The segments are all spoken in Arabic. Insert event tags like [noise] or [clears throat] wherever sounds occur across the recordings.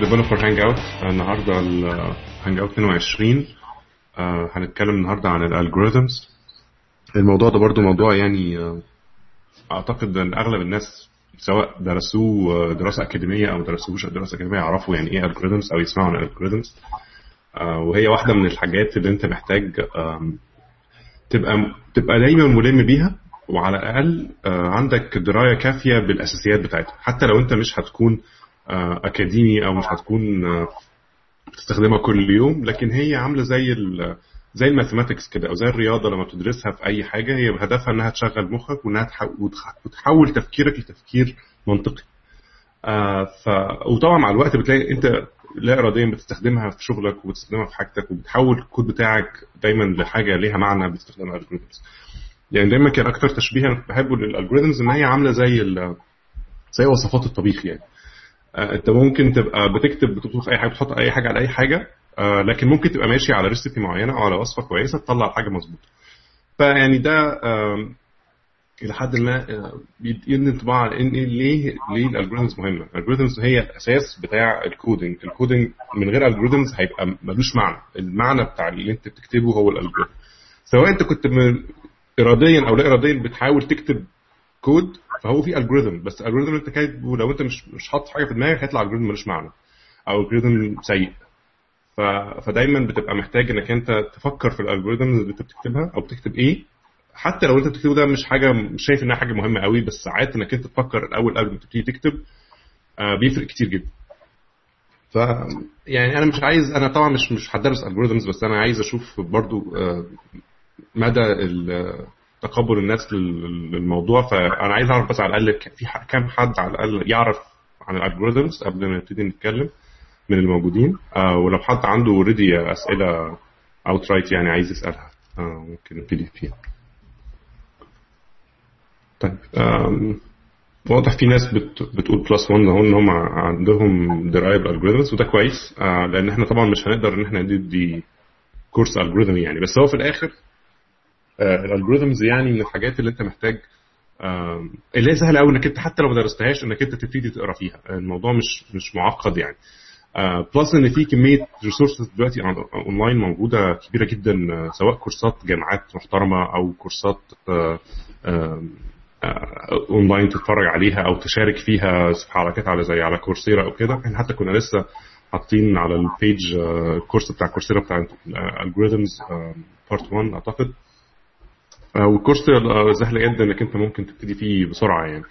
Developer Hangout النهارده ال Hangout 22 آه، هنتكلم النهارده عن ال algorithms الموضوع ده برضو موضوع يعني آه، أعتقد إن أغلب الناس سواء درسوه آه، دراسة أكاديمية أو درسوهوش دراسة أكاديمية يعرفوا يعني إيه algorithms أو يسمعوا عن ال algorithms وهي واحدة من الحاجات اللي أنت محتاج تبقى تبقى دايما ملم بيها وعلى الأقل آه، عندك دراية كافية بالأساسيات بتاعتها. حتى لو أنت مش هتكون آه، أكاديمي أو مش هتكون آه، بتستخدمها كل يوم لكن هي عاملة زي زي ال mathematics كده أو زي الرياضة لما بتدرسها في أي حاجة هي هدفها إنها تشغل مخك وإنها تح- وتح- وتحول تفكيرك لتفكير منطقي آه ف... وطبعا مع الوقت بتلاقي أنت لا اراديا بتستخدمها في شغلك وبتستخدمها في حاجتك وبتحول الكود بتاعك دايما لحاجة ليها معنى باستخدام ال algorithms يعني دايما كان أكتر تشبيه أنا بحبه لل algorithms إن هي عاملة زي. زي وصفات الطبيخ يعني آه، انت ممكن تبقى بتكتب بتطبخ أي حاجة بتحط أي حاجة على أي حاجة آه، لكن ممكن تبقى ماشي على recipe معينة أو على وصفة كويسة تطلع الحاجة مظبوطة. فيعني ده إلى حد ما آه، بيديني انطباع على إن إيه- ليه ليه ال algorithms مهمة. ال algorithms هي الاساس بتاع ال coding ال coding من غير ال algorithms هيبقى ملوش معنى. المعنى بتاع اللي أنت بتكتبه هو ال algorithm سواء أنت كنت من اراديا أو لا اراديا بتحاول تكتب كود فهو في algorithm بس ال algorithm اللي انت كاتبه لو انت مش مش حاطط حاجة في دماغك هيطلع algorithm ملوش معنى أو algorithm سيء. ف... فدايما بتبقى محتاج إنك أنت تفكر في ال algorithm اللي أنت بتكتبها أو بتكتب إيه. حتى لو أنت بتكتبه ده مش حاجة مش شايف إنها حاجة مهمة قوي بس ساعات إنك أنت تفكر الأول قبل ما تبتدي تكتب آه، بيفرق كتير جدا. ف يعني أنا مش عايز أنا طبعا مش مش هدرس algorithms بس أنا عايز أشوف برضو آه، مدى ال- تقبل الناس لل- للموضوع. فانا عايز أعرف بس على الأقل في كام حد على الأقل يعرف عن ال algorithms قبل ما نبتدي نتكلم من الموجودين؟ آه ولو حد عنده already أسئلة outright يعني عايز يسألها آه ممكن نبتدي فيها. طيب واضح في ناس بت بتقول plus 1 أهو إن هم عندهم درايه بال algorithms وده كويس آه لأن إحنا طبعا مش هنقدر إن إحنا ندي course algorithm يعني. بس هو في الآخر ال algorithms يعني من الحاجات اللي انت محتاج اللي هي سهلة قوي إنك أنت حتى لو ما درستهاش إنك أنت تبتدي تقرأ فيها. الموضوع مش مش معقد يعني. plus إن في كمية resources دلوقتي اونلاين موجودة كبيرة جدا آه، سواء كورسات جامعات محترمة أو كورسات آه، آه، اونلاين تتفرج عليها أو تشارك فيها في حركات على زي على كورسيرا أو كده. إحنا حتى كنا لسه حاطين على ال page آه، ال course بتاع كورسيرا بتاع algorithms part 1 أعتقد. آه، وال course آه، سهل جدا إنك أنت ممكن تبتدي فيه بسرعة يعني.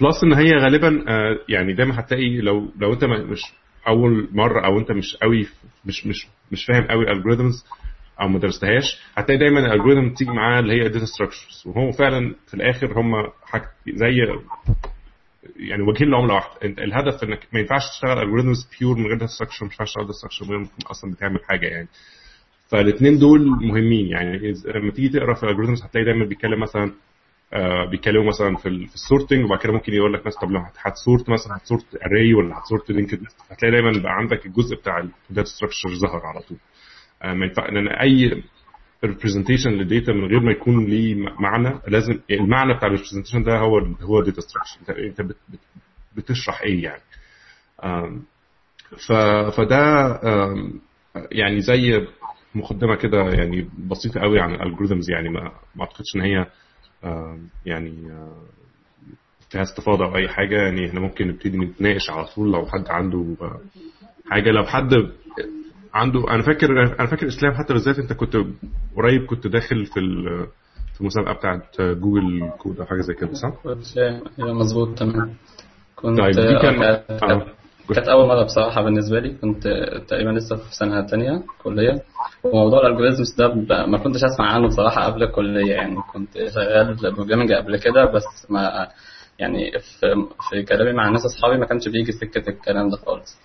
plus إن هي غالبا آه، يعني دايما هتلاقي لو لو أنت مش أول مرة أو أنت مش قوي مش مش مش فاهم قوي ال algorithms أو ما درستهاش هتلاقي دايما ال algorithm تيجي معاه اللي هي data structures وهو فعلا في الآخر هم حاجة زي يعني وجهين لعملة واحدة. الهدف إنك ما ينفعش تشتغل algorithms pure من غير data structure مش ينفعش تشتغل data structure من غير أصلا بتعمل حاجة يعني. فالاثنين دول مهمين. يعني لما تيجي تقرا في ال algorithms هتلاقي دايما بيتكلم مثلا آه، بيتكلموا مثلا في في ال sorting وبعد كده ممكن يقول لك مثلا طب لو هت- هت sort مثلا هت sort array ولا هت sort linked هتلاقي دايما بقى عندك الجزء بتاع ال data structure ظهر على طول. آه، ما ينفع لأن أي representation لل data من غير ما يكون ليه معنى لازم المعنى بتاع ال representation ده هو هو data structure انت أنت بت- بت- بتشرح إيه يعني؟ ف فده يعني زي مقدمة كده يعني بسيطة قوي عن ال algorithms يعني ما ما أعتقدش إن هي يعني فيها استفاضة أو أي حاجة يعني إحنا ممكن نبتدي نتناقش على طول لو حد عنده آه، حاجة لو حد عنده أنا فاكر أنا فاكر إسلام حتى بالذات أنت كنت قريب كنت داخل في في المسابقة بتاعت جوجل كود أو حاجة زي كده صح؟ مظبوط تمام كنت طيب دي كان. كانت أول مرة بصراحة بالنسبة لي. كنت تقريبا لسه في سنة تانية كلية. وموضوع ال algorithms ده ما كنتش أسمع عنه بصراحة قبل الكلية يعني. كنت شغال programming قبل كده بس ما يعني في في كلامي مع ناس أصحابي ما كانش بيجي سكة الكلام ده خالص.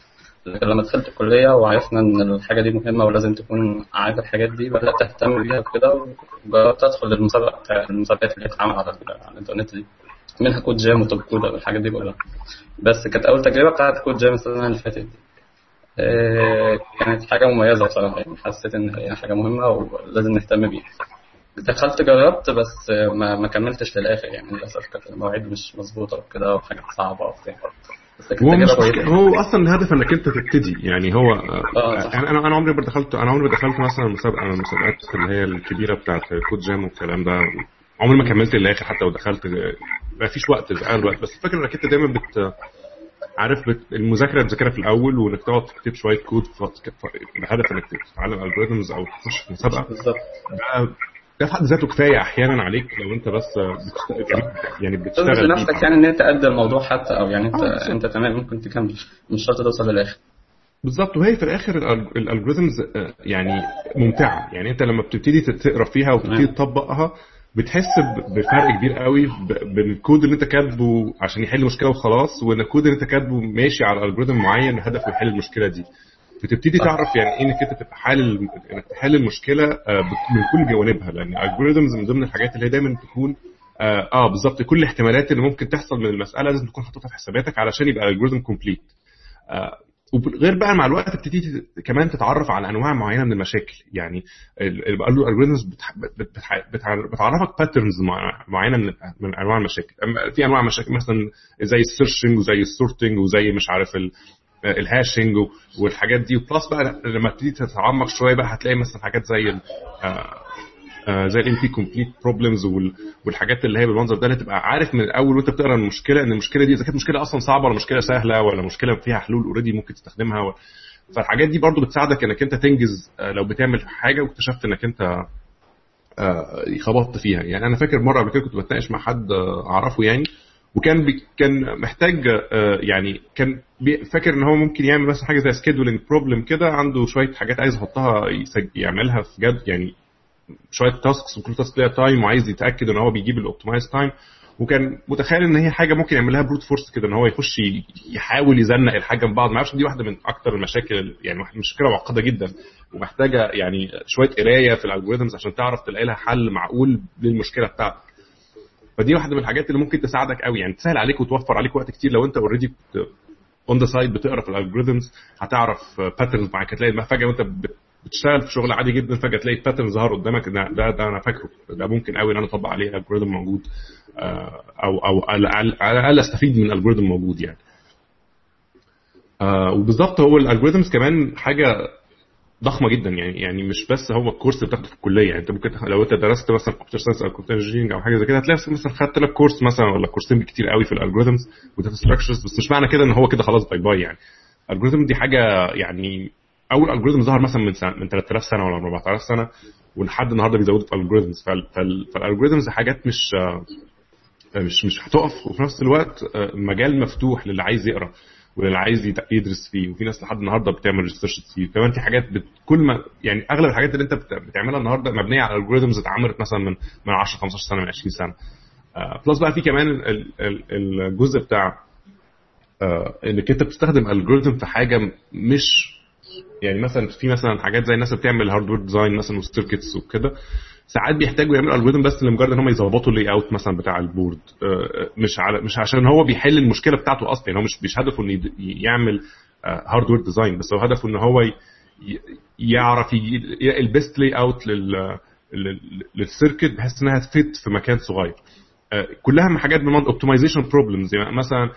لكن لما دخلت الكلية وعرفنا إن الحاجة دي مهمة ولازم تكون عارف الحاجات دي بدأت أهتم بيها وكده وجربت أدخل المسابقة بتاع المسابقات اللي بتتعمل على ال- على الإنترنت دي. منها كود جام وتوب كود والحاجات دي كلها. بس كانت أول تجربة بتاعت كود جام السنة اللي فاتت. آه، كانت حاجة مميزة بصراحة يعني. حسيت إن هي حاجة مهمة ولازم نهتم بيها. دخلت جربت بس ما ما كملتش للآخر يعني. للأسف كانت المواعيد مش مظبوطة وكده وحاجات صعبة وبتاع. هو مش هو أصلا الهدف إنك أنت تبتدي. يعني هو آه أنا أنا عمري ما دخلت أنا عمري ما دخلت مثلا مسابقة من المسابقات اللي هي الكبيرة بتاعت كود جام والكلام ده. عمري ما كملت للآخر حتى ودخلت ما فيش وقت اغلب الوقت. بس فاكر إنك أنت دايما بت عارف بت... المذاكرة بتذاكرها في الأول وإنك تقعد تكتب شوية كود بهدف إنك تتعلم algorithms أو تخش في مسابقة. بالظبط. ده في حد ذاته كفاية أحيانا عليك لو أنت بس بتشتغل يعني بتشتغل لنفسك يعني إن انت قد الموضوع حتى أو يعني انت آه أنت تمام ممكن تكمل. مش شرط توصل للآخر. بالظبط. وهي في الآخر ال algorithms يعني ممتعة. يعني أنت لما بتبتدي تقرأ فيها وتبتدي تطبقها بتحس بفرق كبير قوي بين الكود اللي انت كاتبه عشان يحل مشكلة وخلاص وإن الكود اللي انت كاتبه ماشي على algorithm معين هدفه يحل المشكلة دي. بتبتدي تعرف يعني إيه إنك أنت تبقى حل إنك تحل المشكلة من كل جوانبها لأن ال algorithms من ضمن الحاجات اللي هي دايما تكون آه, آه بالظبط كل الاحتمالات اللي ممكن تحصل من المسألة لازم تكون حاططها في حساباتك علشان يبقى ال algorithm complete آه وغير بقى مع الوقت بتبتدي كمان تتعرف على أنواع معينة من المشاكل. يعني ال algorithms بتعرفك patterns معينة من من أنواع المشاكل. في أنواع مشاكل مثلا زي ال searching وزي ال sorting وزي مش عارف ال hashing والحاجات دي. و plus بقى لما تبتدي تتعمق شوية بقى هتلاقي مثلا حاجات زي زي ال NP-complete problems والحاجات اللي هي بالمنظر ده اللي تبقى عارف من الأول وأنت بتقرأ المشكلة إن المشكلة دي إذا كانت مشكلة أصلا صعبة ولا مشكلة سهلة ولا مشكلة فيها حلول already ممكن تستخدمها و... فالحاجات دي برضو بتساعدك إنك أنت تنجز آه لو بتعمل حاجة واكتشفت إنك أنت آه خبطت فيها. يعني أنا فاكر مرة قبل كده كنت بتناقش مع حد أعرفه يعني وكان بي كان محتاج يعني كان فاكر إن هو ممكن يعمل مثلا حاجة زي scheduling problem كده عنده شوية حاجات عايز يحطها يعملها في جد يعني شوية tasks وكل task ليها time وعايز يتأكد إن هو بيجيب ال optimized time وكان متخيل إن هي حاجة ممكن يعملها brute force كده إن هو يخش يحاول يزنق الحاجة من بعض. ما أعرفش دي واحدة من أكتر المشاكل يعني مشكلة معقدة جدا. ومحتاجة يعني شوية قراية في ال algorithms عشان تعرف تلاقي لها حل معقول للمشكلة بتاعتك. فدي واحدة من الحاجات اللي ممكن تساعدك قوي. يعني تسهل عليك وتوفر عليك وقت كتير. لو أنت already on the side بتقرأ في ال algorithms هتعرف patterns معاك هتلاقي فجأة وأنت بتشتغل في شغل عادي جدا فجأة تلاقي pattern ظهر قدامك. ده, ده ده أنا فاكره. ده ممكن قوي إن أنا أطبق عليه algorithm موجود أو أو على الاقل أستفيد من algorithm موجود يعني. وبالظبط هو ال algorithms كمان حاجة ضخمة جدا يعني يعني مش بس هو الكورس بتاخده في الكلية. يعني أنت ممكن لو أنت درست مثلا computer science أو computer engineering أو حاجة زي كده هتلاقي مثلا خدت لك كورس مثلا ولا كورسين كتير قوي في ال algorithms و data structures بس مش معنى كده إن هو كده خلاص bye bye يعني. ال algorithm دي حاجة يعني أول algorithm ظهر مثلا من سنة من 3000 سنة ولا 4000 سنة ولحد النهارده بيزودوا في ال algorithms فال algorithms حاجات مش مش مش هتقف. وفي نفس الوقت مجال مفتوح للي عايز يقرأ واللي عايز يدرس فيه. وفي ناس لحد النهارده بتعمل research فيه كمان في حاجات بت... كل ما يعني أغلب الحاجات اللي أنت بتعملها النهارده مبنية على algorithms اتعملت مثلا من من 10 15 سنة من 20 سنة. آه plus بقى في كمان ال... ال... الجزء بتاع آه إنك أنت بتستخدم algorithm في حاجة مش يعني مثلا في مثلا حاجات زي الناس بتعمل hardware design مثلا وال circuits وكده ساعات بيحتاجوا يعملوا algorithm بس لمجرد إن هم يظبطوا ال layout مثلا بتاع ال board مش على مش عشان هو بيحل المشكلة بتاعته أصلا يعني هو مش مش هدفه إنه يعمل hardware design بس هو هدفه ان هو يعرف ال best layout لل circuit بحيث إنها ت fit في مكان صغير. كلها حاجات من optimization problems يعني مثلا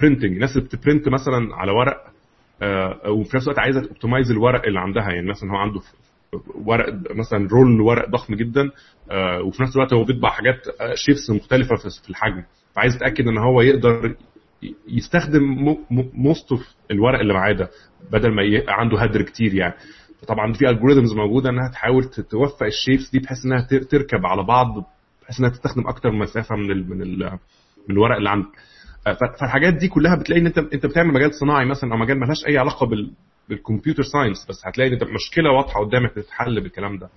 printing الناس اللي بت print مثلا على ورق وفي نفس الوقت عايزة optimize الورق اللي عندها. يعني مثلا هو عنده ورق مثلا roll ورق ضخم جدا وفي نفس الوقت هو بيطبع حاجات shapes مختلفة في الحجم. فعايز يتاكد إن هو يقدر يستخدم most of الورق اللي معاه ده بدل ما عنده هدر كتير يعني. فطبعا في algorithms موجودة إنها تحاول توفق ال shapes دي بحيث إنها تركب على بعض بحيث إنها تستخدم أكتر مسافة من من من الورق اللي عندك. فالحاجات دي كلها بتلاقي إن انت أنت بتعمل مجال صناعي مثلا أو مجال ملهاش أي علاقة بال بال computer science بس هتلاقي إن أنت مشكلة واضحة قدامك تتحل بالكلام ده.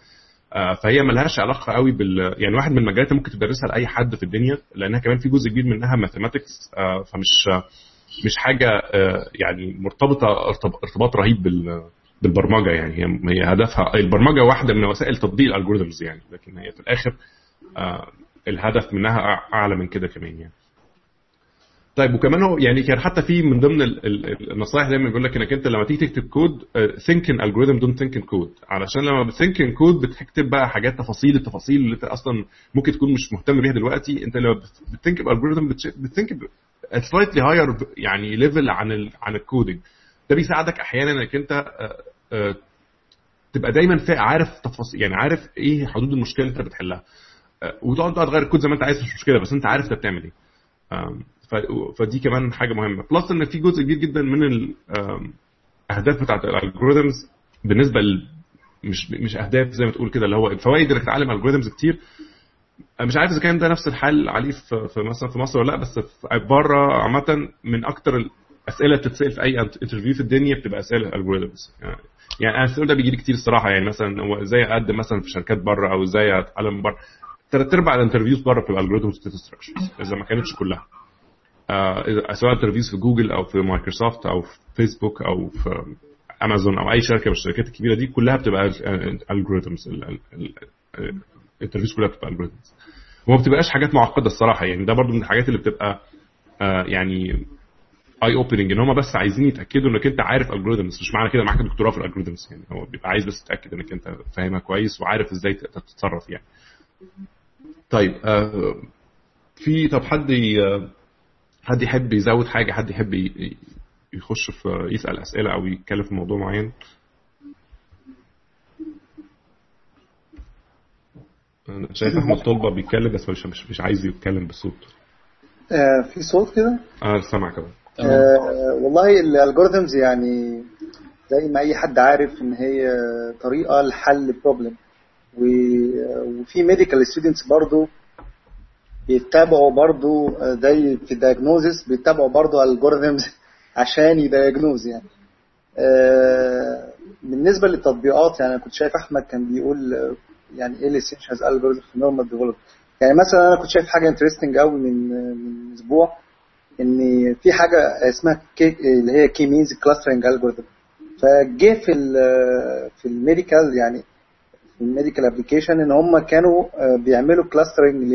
فهي ملهاش علاقة قوي بال يعني واحد من المجالات ممكن تدرسها لأي حد في الدنيا لأنها كمان في جزء كبير منها mathematics فمش مش حاجة يعني مرتبطة ارتباط رهيب بال بالبرمجة يعني. هي هي هدفها البرمجة واحدة من وسائل تطبيق ال algorithms يعني لكن هي في الآخر الهدف منها أعلى من كده كمان يعني. طيب وكمان هو يعني كان حتى في من ضمن النصائح دايما بيقول لك إنك أنت لما تيجي تكتب كود think in algorithm don't think in code علشان لما بت think in code بتكتب بقى حاجات تفاصيل التفاصيل اللي أنت أصلا ممكن تكون مش مهتم بيها دلوقتي. أنت لما بتثينك بالجوريزم بتثينك سلايتلي هاير يعني level عن ال عن ال coding ده بيساعدك أحيانا إنك أنت آه، آه، تبقى دايما عارف تفاصيل يعني عارف إيه حدود المشكلة اللي أنت بتحلها. وتقعد بقى تغير الكود زي ما أنت عايز مش مشكلة بس أنت عارف أنت بتعمل إيه. فدي كمان حاجة مهمة. plus إن في جزء كبير جدا من الاهداف بتاعت ال algorithms بالنسبة ل مش مش أهداف زي ما تقول كده اللي هو الفوائد إنك تتعلم algorithms كتير. مش عارف إذا كان ده نفس الحال عليه في, في مثلا في مصر ولا لأ بس بره عامة من أكتر الأسئلة اللي بتتسأل في أي interview في الدنيا بتبقى أسئلة algorithms يعني يعني أنا السؤال ده بيجي لي كتير الصراحة يعني مثلا هو إزاي أقدم مثلا في شركات بره أو إزاي أتعلم بره. ثلاث ارباع ال interviews بره في ال algorithms data structures إذا ما كانتش كلها. سواء interviews في جوجل أو في مايكروسوفت أو في فيسبوك أو في أمازون أو أي شركة من الشركات الكبيرة دي كلها بتبقى algorithms ال interviews كلها بتبقى algorithms وما بتبقاش حاجات معقدة الصراحة يعني ده برضو من الحاجات اللي بتبقى آه يعني eye opening إن هم بس عايزين يتأكدوا إنك أنت عارف algorithms مش معنى كده معاك دكتوراه في ال algorithms يعني هو بيبقى عايز بس تتاكد إنك أنت فاهمها كويس وعارف إزاي تتصرف يعني. طيب آه في طب حد حد يحب يزود حاجة حد يحب يخش في يسأل أسئلة أو يتكلم في موضوع معين؟ أنا شايف أحمد طلبة بيتكلم بس مش مش, مش عايز يتكلم بالصوت آه في صوت كده؟ آه سامعك كده آه والله ال algorithms يعني زي ما أي حد عارف إن هي طريقة لحل problem وفي medical students برضو بيتابعوا برضو زي في ال diagnosis بيتابعوا برضو algorithms [laughs] عشان ي diagnose يعني. آه بالنسبة للتطبيقات يعني أنا كنت شايف أحمد كان بيقول يعني إيه ال essentials algorithm في normal development يعني مثلا أنا كنت شايف حاجة interesting قوي من من أسبوع إن في حاجة اسمها K اللي هي K-means clustering algorithm فجه في ال في ال medical يعني في ال medical application إن هم كانوا بيعملوا clustering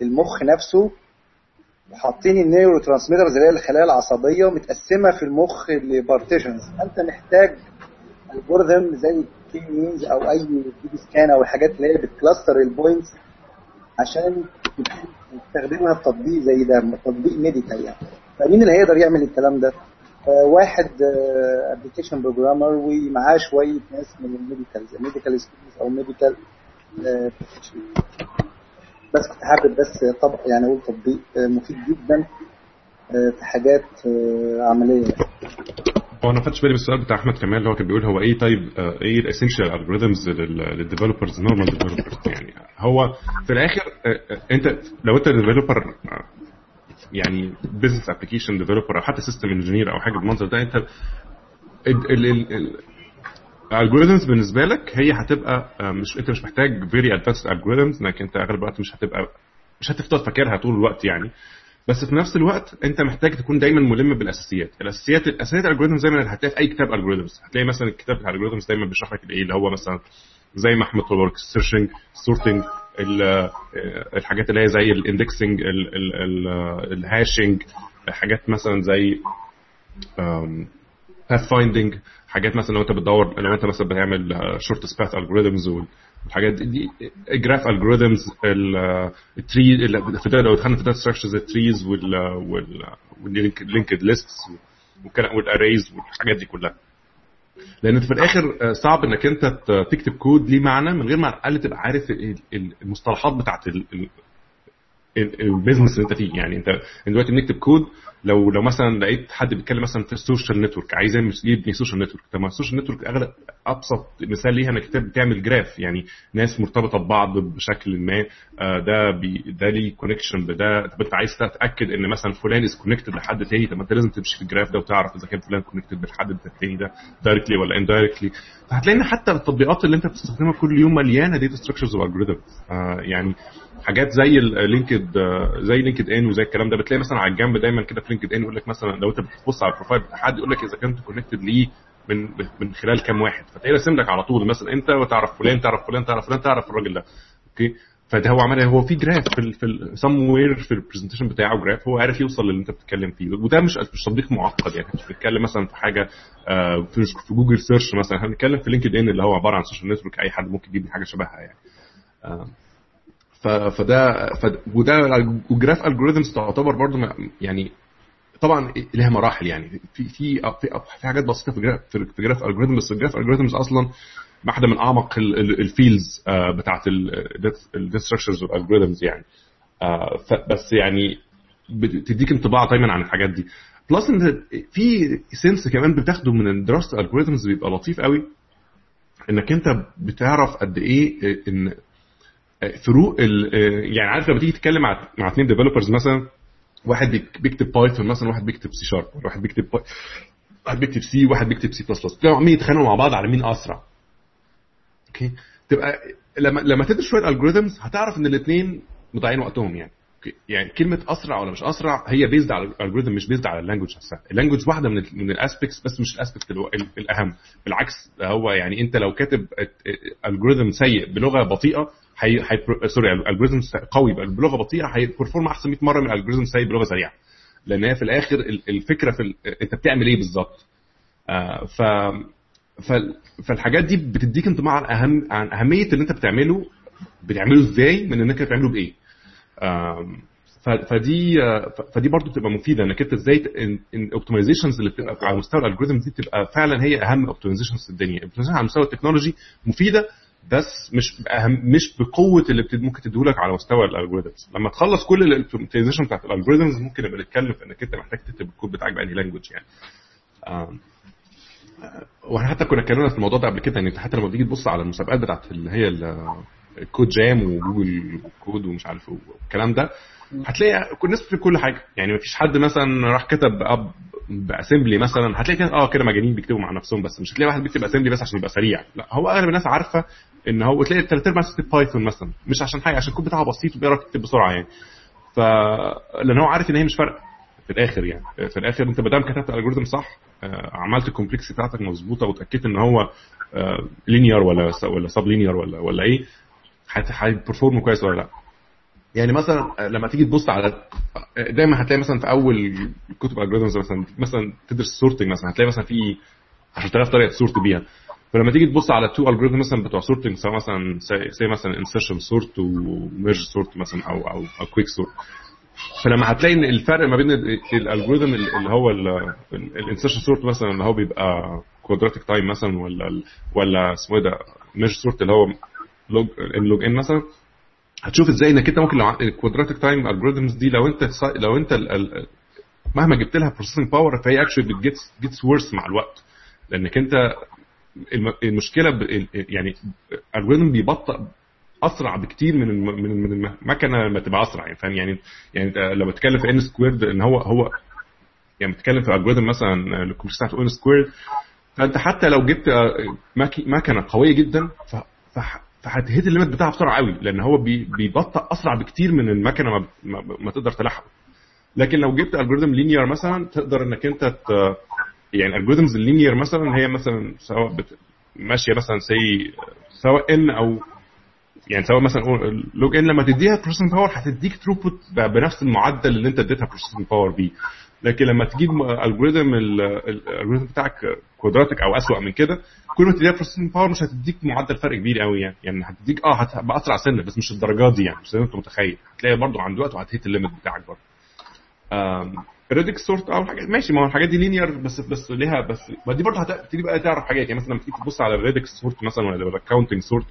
للمخ نفسه وحاطين ال neurotransmitters اللي هي الخلايا العصبية متقسمة في المخ ل partitions انت محتاج algorithm زي K-means أو a DBSCAN أو الحاجات اللي هي بت cluster ال points عشان تستخدمها في تطبيق زي ده تطبيق medical يعني. فمين اللي هيقدر يعمل الكلام ده؟ واحد application programmer ومعاه شوية ناس من ال medical medical أو medical بس كنت حابب بس طب يعني أقول تطبيق مفيد جدا في حاجات عملية. هو أنا ما خدتش بالي من السؤال بتاع أحمد كمال اللي هو كان بيقول هو إيه طيب إيه ال essential algorithms لل developers normal developers يعني هو في الآخر أنت لو أنت developer يعني business application developer أو حتى system engineer أو حاجة بالمنظر ده أنت ال algorithms بالنسبة لك هي هتبقى مش انت مش محتاج very advanced algorithms انك انت أغلب الوقت مش هتبقى مش هتفضل فاكرها طول الوقت يعني. بس في نفس الوقت انت محتاج تكون دايما ملم بالأساسيات. الأساسيات الأساسيات ال algorithms دايما هتلاقي في أي كتاب algorithms هتلاقي مثلا الكتاب بتاع ال algorithms دايما بيشرح لك إيه اللي هو مثلا زي ما احمد قال ال searching ال sorting الحاجات اللي هي زي ال indexing ال hashing حاجات مثلا زي path finding حاجات مثلا لو أنت بتدور لو أنت مثلا بتعمل short path algorithms والحاجات دي graph algorithms ال tree لو دخلنا في data structures ال trees وال linked lists وال arrays والحاجات دي كلها. لأن في الآخر صعب إنك أنت تكتب كود ليه معنى من غير ما على الاقل تبقى عارف المصطلحات بتاعت ال business اللي انت فيه. يعني انت دلوقتي بنكتب كود لو لو مثلا لقيت حد بيتكلم مثلا في ال social network عايز يبني social network طب ما ال social network أغلب أبسط مثال ليها إنك بتعمل graph يعني ناس مرتبطة ببعض بشكل ما. ده بي ده ليه connection بده طب أنت عايز تتأكد إن مثلا فلان is connected لحد تاني طب ما أنت لازم تمشي في ال graph ده وتعرف إذا كان فلان connected بالحد التاني ده directly ولا indirectly فهتلاقي إن حتى التطبيقات اللي أنت بتستخدمها كل يوم مليانة data structures و algorithms يعني حاجات زي ال linked زي LinkedIn وزي الكلام ده. بتلاقي مثلا على الجنب دايما كده في LinkedIn يقول لك مثلا لو أنت بتبص على ال profile بتاع حد يقول لك إذا كنت connected ليه من من خلال كام واحد. فتلاقي راسم لك على طول مثلا أنت وتعرف فلان تعرف فلان تعرف فلان تعرف الراجل ده. okay؟ فده هو عمل هو في graph في في سم وير في ال presentation بتاعه graph هو عارف يوصل للي أنت بتتكلم فيه. وده مش مش تطبيق معقد يعني. مش بنتكلم مثلا في حاجة آه في, في Google search مثلا. إحنا بنتكلم في LinkedIn اللي هو عبارة عن social network أي حد ممكن يجيب حاجة شبهها يعني. آه. فده وده و graph algorithms تعتبر برضو يعني طبعا لها مراحل يعني. في في في, حاجات بسيطة في graph في graph algorithm بس ال graph algorithms أصلا واحدة من أعمق ال fields بتاعت ال data structures وال algorithms يعني. آه، فبس يعني بتديك انطباع دايما عن الحاجات دي. plus إن في sense كمان بتاخده من دراسه ال algorithms بيبقى لطيف قوي إنك أنت بتعرف قد إيه إن فروق ال- يعني عارف لما تيجي تتكلم مع مع اثنين developers مثلا واحد بيك- بيكتب Python مثلا واحد بيكتب C Sharp واحد بيكتب. واحد بيكتب C واحد بيكتب C plus plus تلاقوا عمالين يتخانقوا مع بعض على مين أسرع okay تبقى لما لما تدرس شوية algorithms هتعرف إن الاثنين مضيعين وقتهم يعني؟ يعني كلمة أسرع ولا مش أسرع هي based على ال algorithm مش based على ال language نفسها. ال language واحدة من من ال aspects بس مش ال aspect الأهم. بالعكس هو يعني أنت لو كاتب algorithm سيء بلغة بطيئة هي هي sorry algorithm قوي بلغة بطيئة ه perform أحسن 100 مرة من algorithm سيء بلغة سريعة. لأن هي في الآخر ال- الفكرة في ال- أنت بتعمل إيه بالظبط؟ آه، ف فال- فالحاجات دي بتديك انطباع عن اهم عن أهمية اللي أنت بتعمله بتعمله إزاي من إنك تعمله بإيه؟ فدي آه، فدي برضو بتبقى مفيدة إنك أنت إزاي ال optimizations اللي بتبقى على مستوى ال algorithm دي بتبقى فعلا هي أهم optimizations في الدنيا. ال optimization على مستوى ال technology مفيدة بس مش بأهم مش بقوة اللي ممكن تديهولك على مستوى ال algorithms لما تخلص كل ال optimization بتاعت ال algorithms ممكن نبقى نتكلم في إنك أنت محتاج تكتب الكود بتاعك بأنهي language يعني. آم، وإحنا حتى كنا اتكلمنا في الموضوع ده قبل كده يعني حتى لما بتيجي تبص على المسابقات بتاعت اللي هي ال Code Jam و Google Code ومش عارف والكلام ده هتلاقي الناس بتكتب كل حاجة. يعني مفيش حد مثلا راح كتب app ب assembly مثلا هتلاقي كده آه كده مجانين بيكتبوا مع نفسهم بس مش هتلاقي واحد بيكتب assembly بس عشان يبقى سريع. لا هو أغلب الناس عارفة إن هو تلاقي ثلاث أرباع بتكتب Python مثلا مش عشان حاجة عشان الكود بتاعه بسيط وبيعرف يكتب بسرعة يعني. ف لأن هو عارف إن هي مش فارقة. في الآخر يعني في الآخر أنت ما دام كتبت ال algorithm صح آه، عملت ال complex بتاعتك مظبوطة وتأكدت إن هو linear ولا ولا sub linear ولا ولا إيه ه perform كويس ولا لا. يعني مثلا لما تيجي تبص على دايما هتلاقي مثلا في أول كتب ال algorithms مثلا مثلا تدرس sorting مثلا هتلاقي مثلا في 10000 طريقة ت sort بيها. فلما تيجي تبص على two algorithm مثلا بتوع sorting سواء مثلا زي مثلا insertion sort و merge sort مثلا أو أو أو quick sort فلما هتلاقي إن الفرق ما بين ال algorithm اللي هو ال insertion sort مثلا اللي هو بيبقى quadratic time مثلا ولا ولا اسمه إيه ده merge sort اللي هو log n log n مثلا هتشوف إزاي انك انت ممكن لو ال quadratic time algorithms دي لو انت لو انت مهما جبت لها processing power فهي actually بت gets gets worse مع الوقت. لانك انت الم- المشكلة يعني ال algorithm بيبطئ أسرع بكتير من من من المكنة لما تبقى أسرع يعني فاهم؟ يعني يعني انت لما تتكلم في n squared إن هو هو يعني بتتكلم في algorithm مثلا الكمبيوتر n squared فأنت حتى لو جبت آه، مكنة قوية جدا ف- فهت hit ال limit بتاعها بسرعة قوي لأن هو بي- بيبطئ أسرع بكتير من المكنة ما, ما, تقدر تلحقه لكن لو جبت algorithm linear مثلا تقدر إنك أنت ت... يعني algorithms ال linear مثلا هي مثلا سواء بت... ماشية مثلا سي سواء ان أو يعني سواء مثلا لوج ان لما تديها بروسيسنج باور هتديك تروبوت بنفس المعدل اللي أنت اديتها بروسيسنج باور بيه. لكن لما تجيب الجوريزم الالجوريزم بتاعك كوادراتيك أو أسوأ من كده كل تديها بروسيسنج باور مش هتديك معدل فرق كبير قوي يعني. يعني هتديك آه هتبقى اسرع سنة بس مش الدرجات دي يعني مش زي ما أنت متخيل. هتلاقي برضه عند وقت وهتهيت الليمت بتاعك برضه ريدك سورت أو حاجات ماشي ما هو الحاجات دي لينير بس بس ليها بس ما دي برضه هتبتدي بقى تعرف حاجات. يعني مثلا لما تيجي تبص على الريدك سورت مثلا ولا الكاونتنج سورت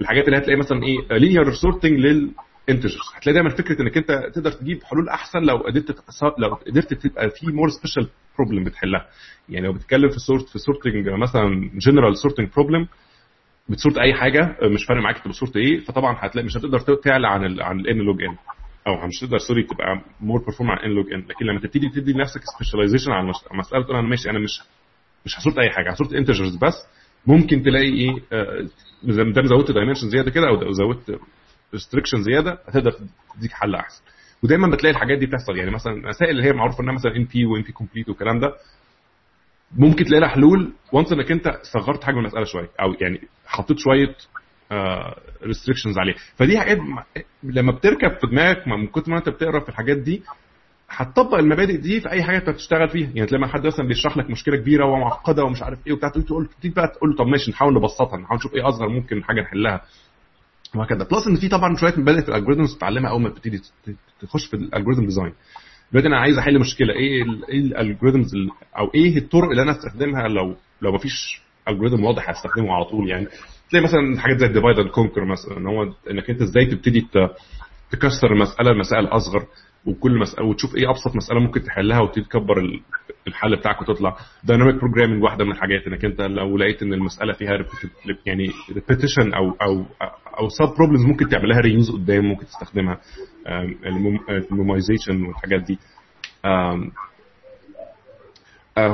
الحاجات اللي هتلاقي مثلا إيه linear sorting لل integers هتلاقي دايما فكرة إنك أنت تقدر تجيب حلول أحسن لو قدرت لو قدرت تبقى في more special problem بتحلها. يعني لو بتتكلم في sort في sorting مثلا general sorting problem بت sort أي حاجة مش فارق معاك انت بت sort إيه فطبعا هتلاقي مش هتقدر تعلى عن ال عن ال n log n أو مش هتقدر sorry تبقى more perform عن n log n لكن لما تبتدي تدي لنفسك specialization على مساله تقول أنا ماشي أنا مش مش ه sort أي حاجة ه sort integers بس. ممكن تلاقي إيه آه، دام زودت dimension زيادة كده أو زودت restriction زيادة هتقدر تديك حل أحسن. ودايما بتلاقي الحاجات دي بتحصل. يعني مثلا المسائل اللي هي معروفة إنها مثلا NP و NP complete والكلام ده ممكن تلاقي لها حلول once إنك أنت صغرت حجم المسألة شوية أو يعني حطيت شوية restrictions عليه فدي حاجات لما بتركب في دماغك من كتر ما أنت بتقرأ في الحاجات دي هتطبق المبادئ دي في أي حاجة أنت بتشتغل فيها. يعني لما حد مثلا بيشرح لك مشكلة كبيرة ومعقده ومش عارف إيه وبتاع تقول تقول بقى تقول له طب ماشي نحاول نبسطها نحاول نشوف إيه أصغر ممكن حاجة نحلها. وهكذا. plus إن في طبعا شوية مبادئ في ال algorithms تتعلمها أول ما تبتدي تخش في ال algorithm design دلوقتي أنا عايز أحل مشكلة. إيه إيه ال algorithms أو إيه الطرق اللي أنا أستخدمها لو لو مفيش algorithm واضح هستخدمه على طول يعني. تلاقي مثلا حاجات زي ال divide and conquer مثلا إن هو إنك أنت إزاي تبتدي تكسر المساله لمسائل أصغر. وكل مسألة وتشوف إيه أبسط مسألة ممكن تحلها وتبتدي تكبر الحل بتاعك وتطلع. dynamic programming واحدة من الحاجات إنك أنت لو لقيت إن المسألة فيها يعني repetition أو أو أو sub problems ممكن تعملها reuse قدام ممكن تستخدمها ال memoization والحاجات دي.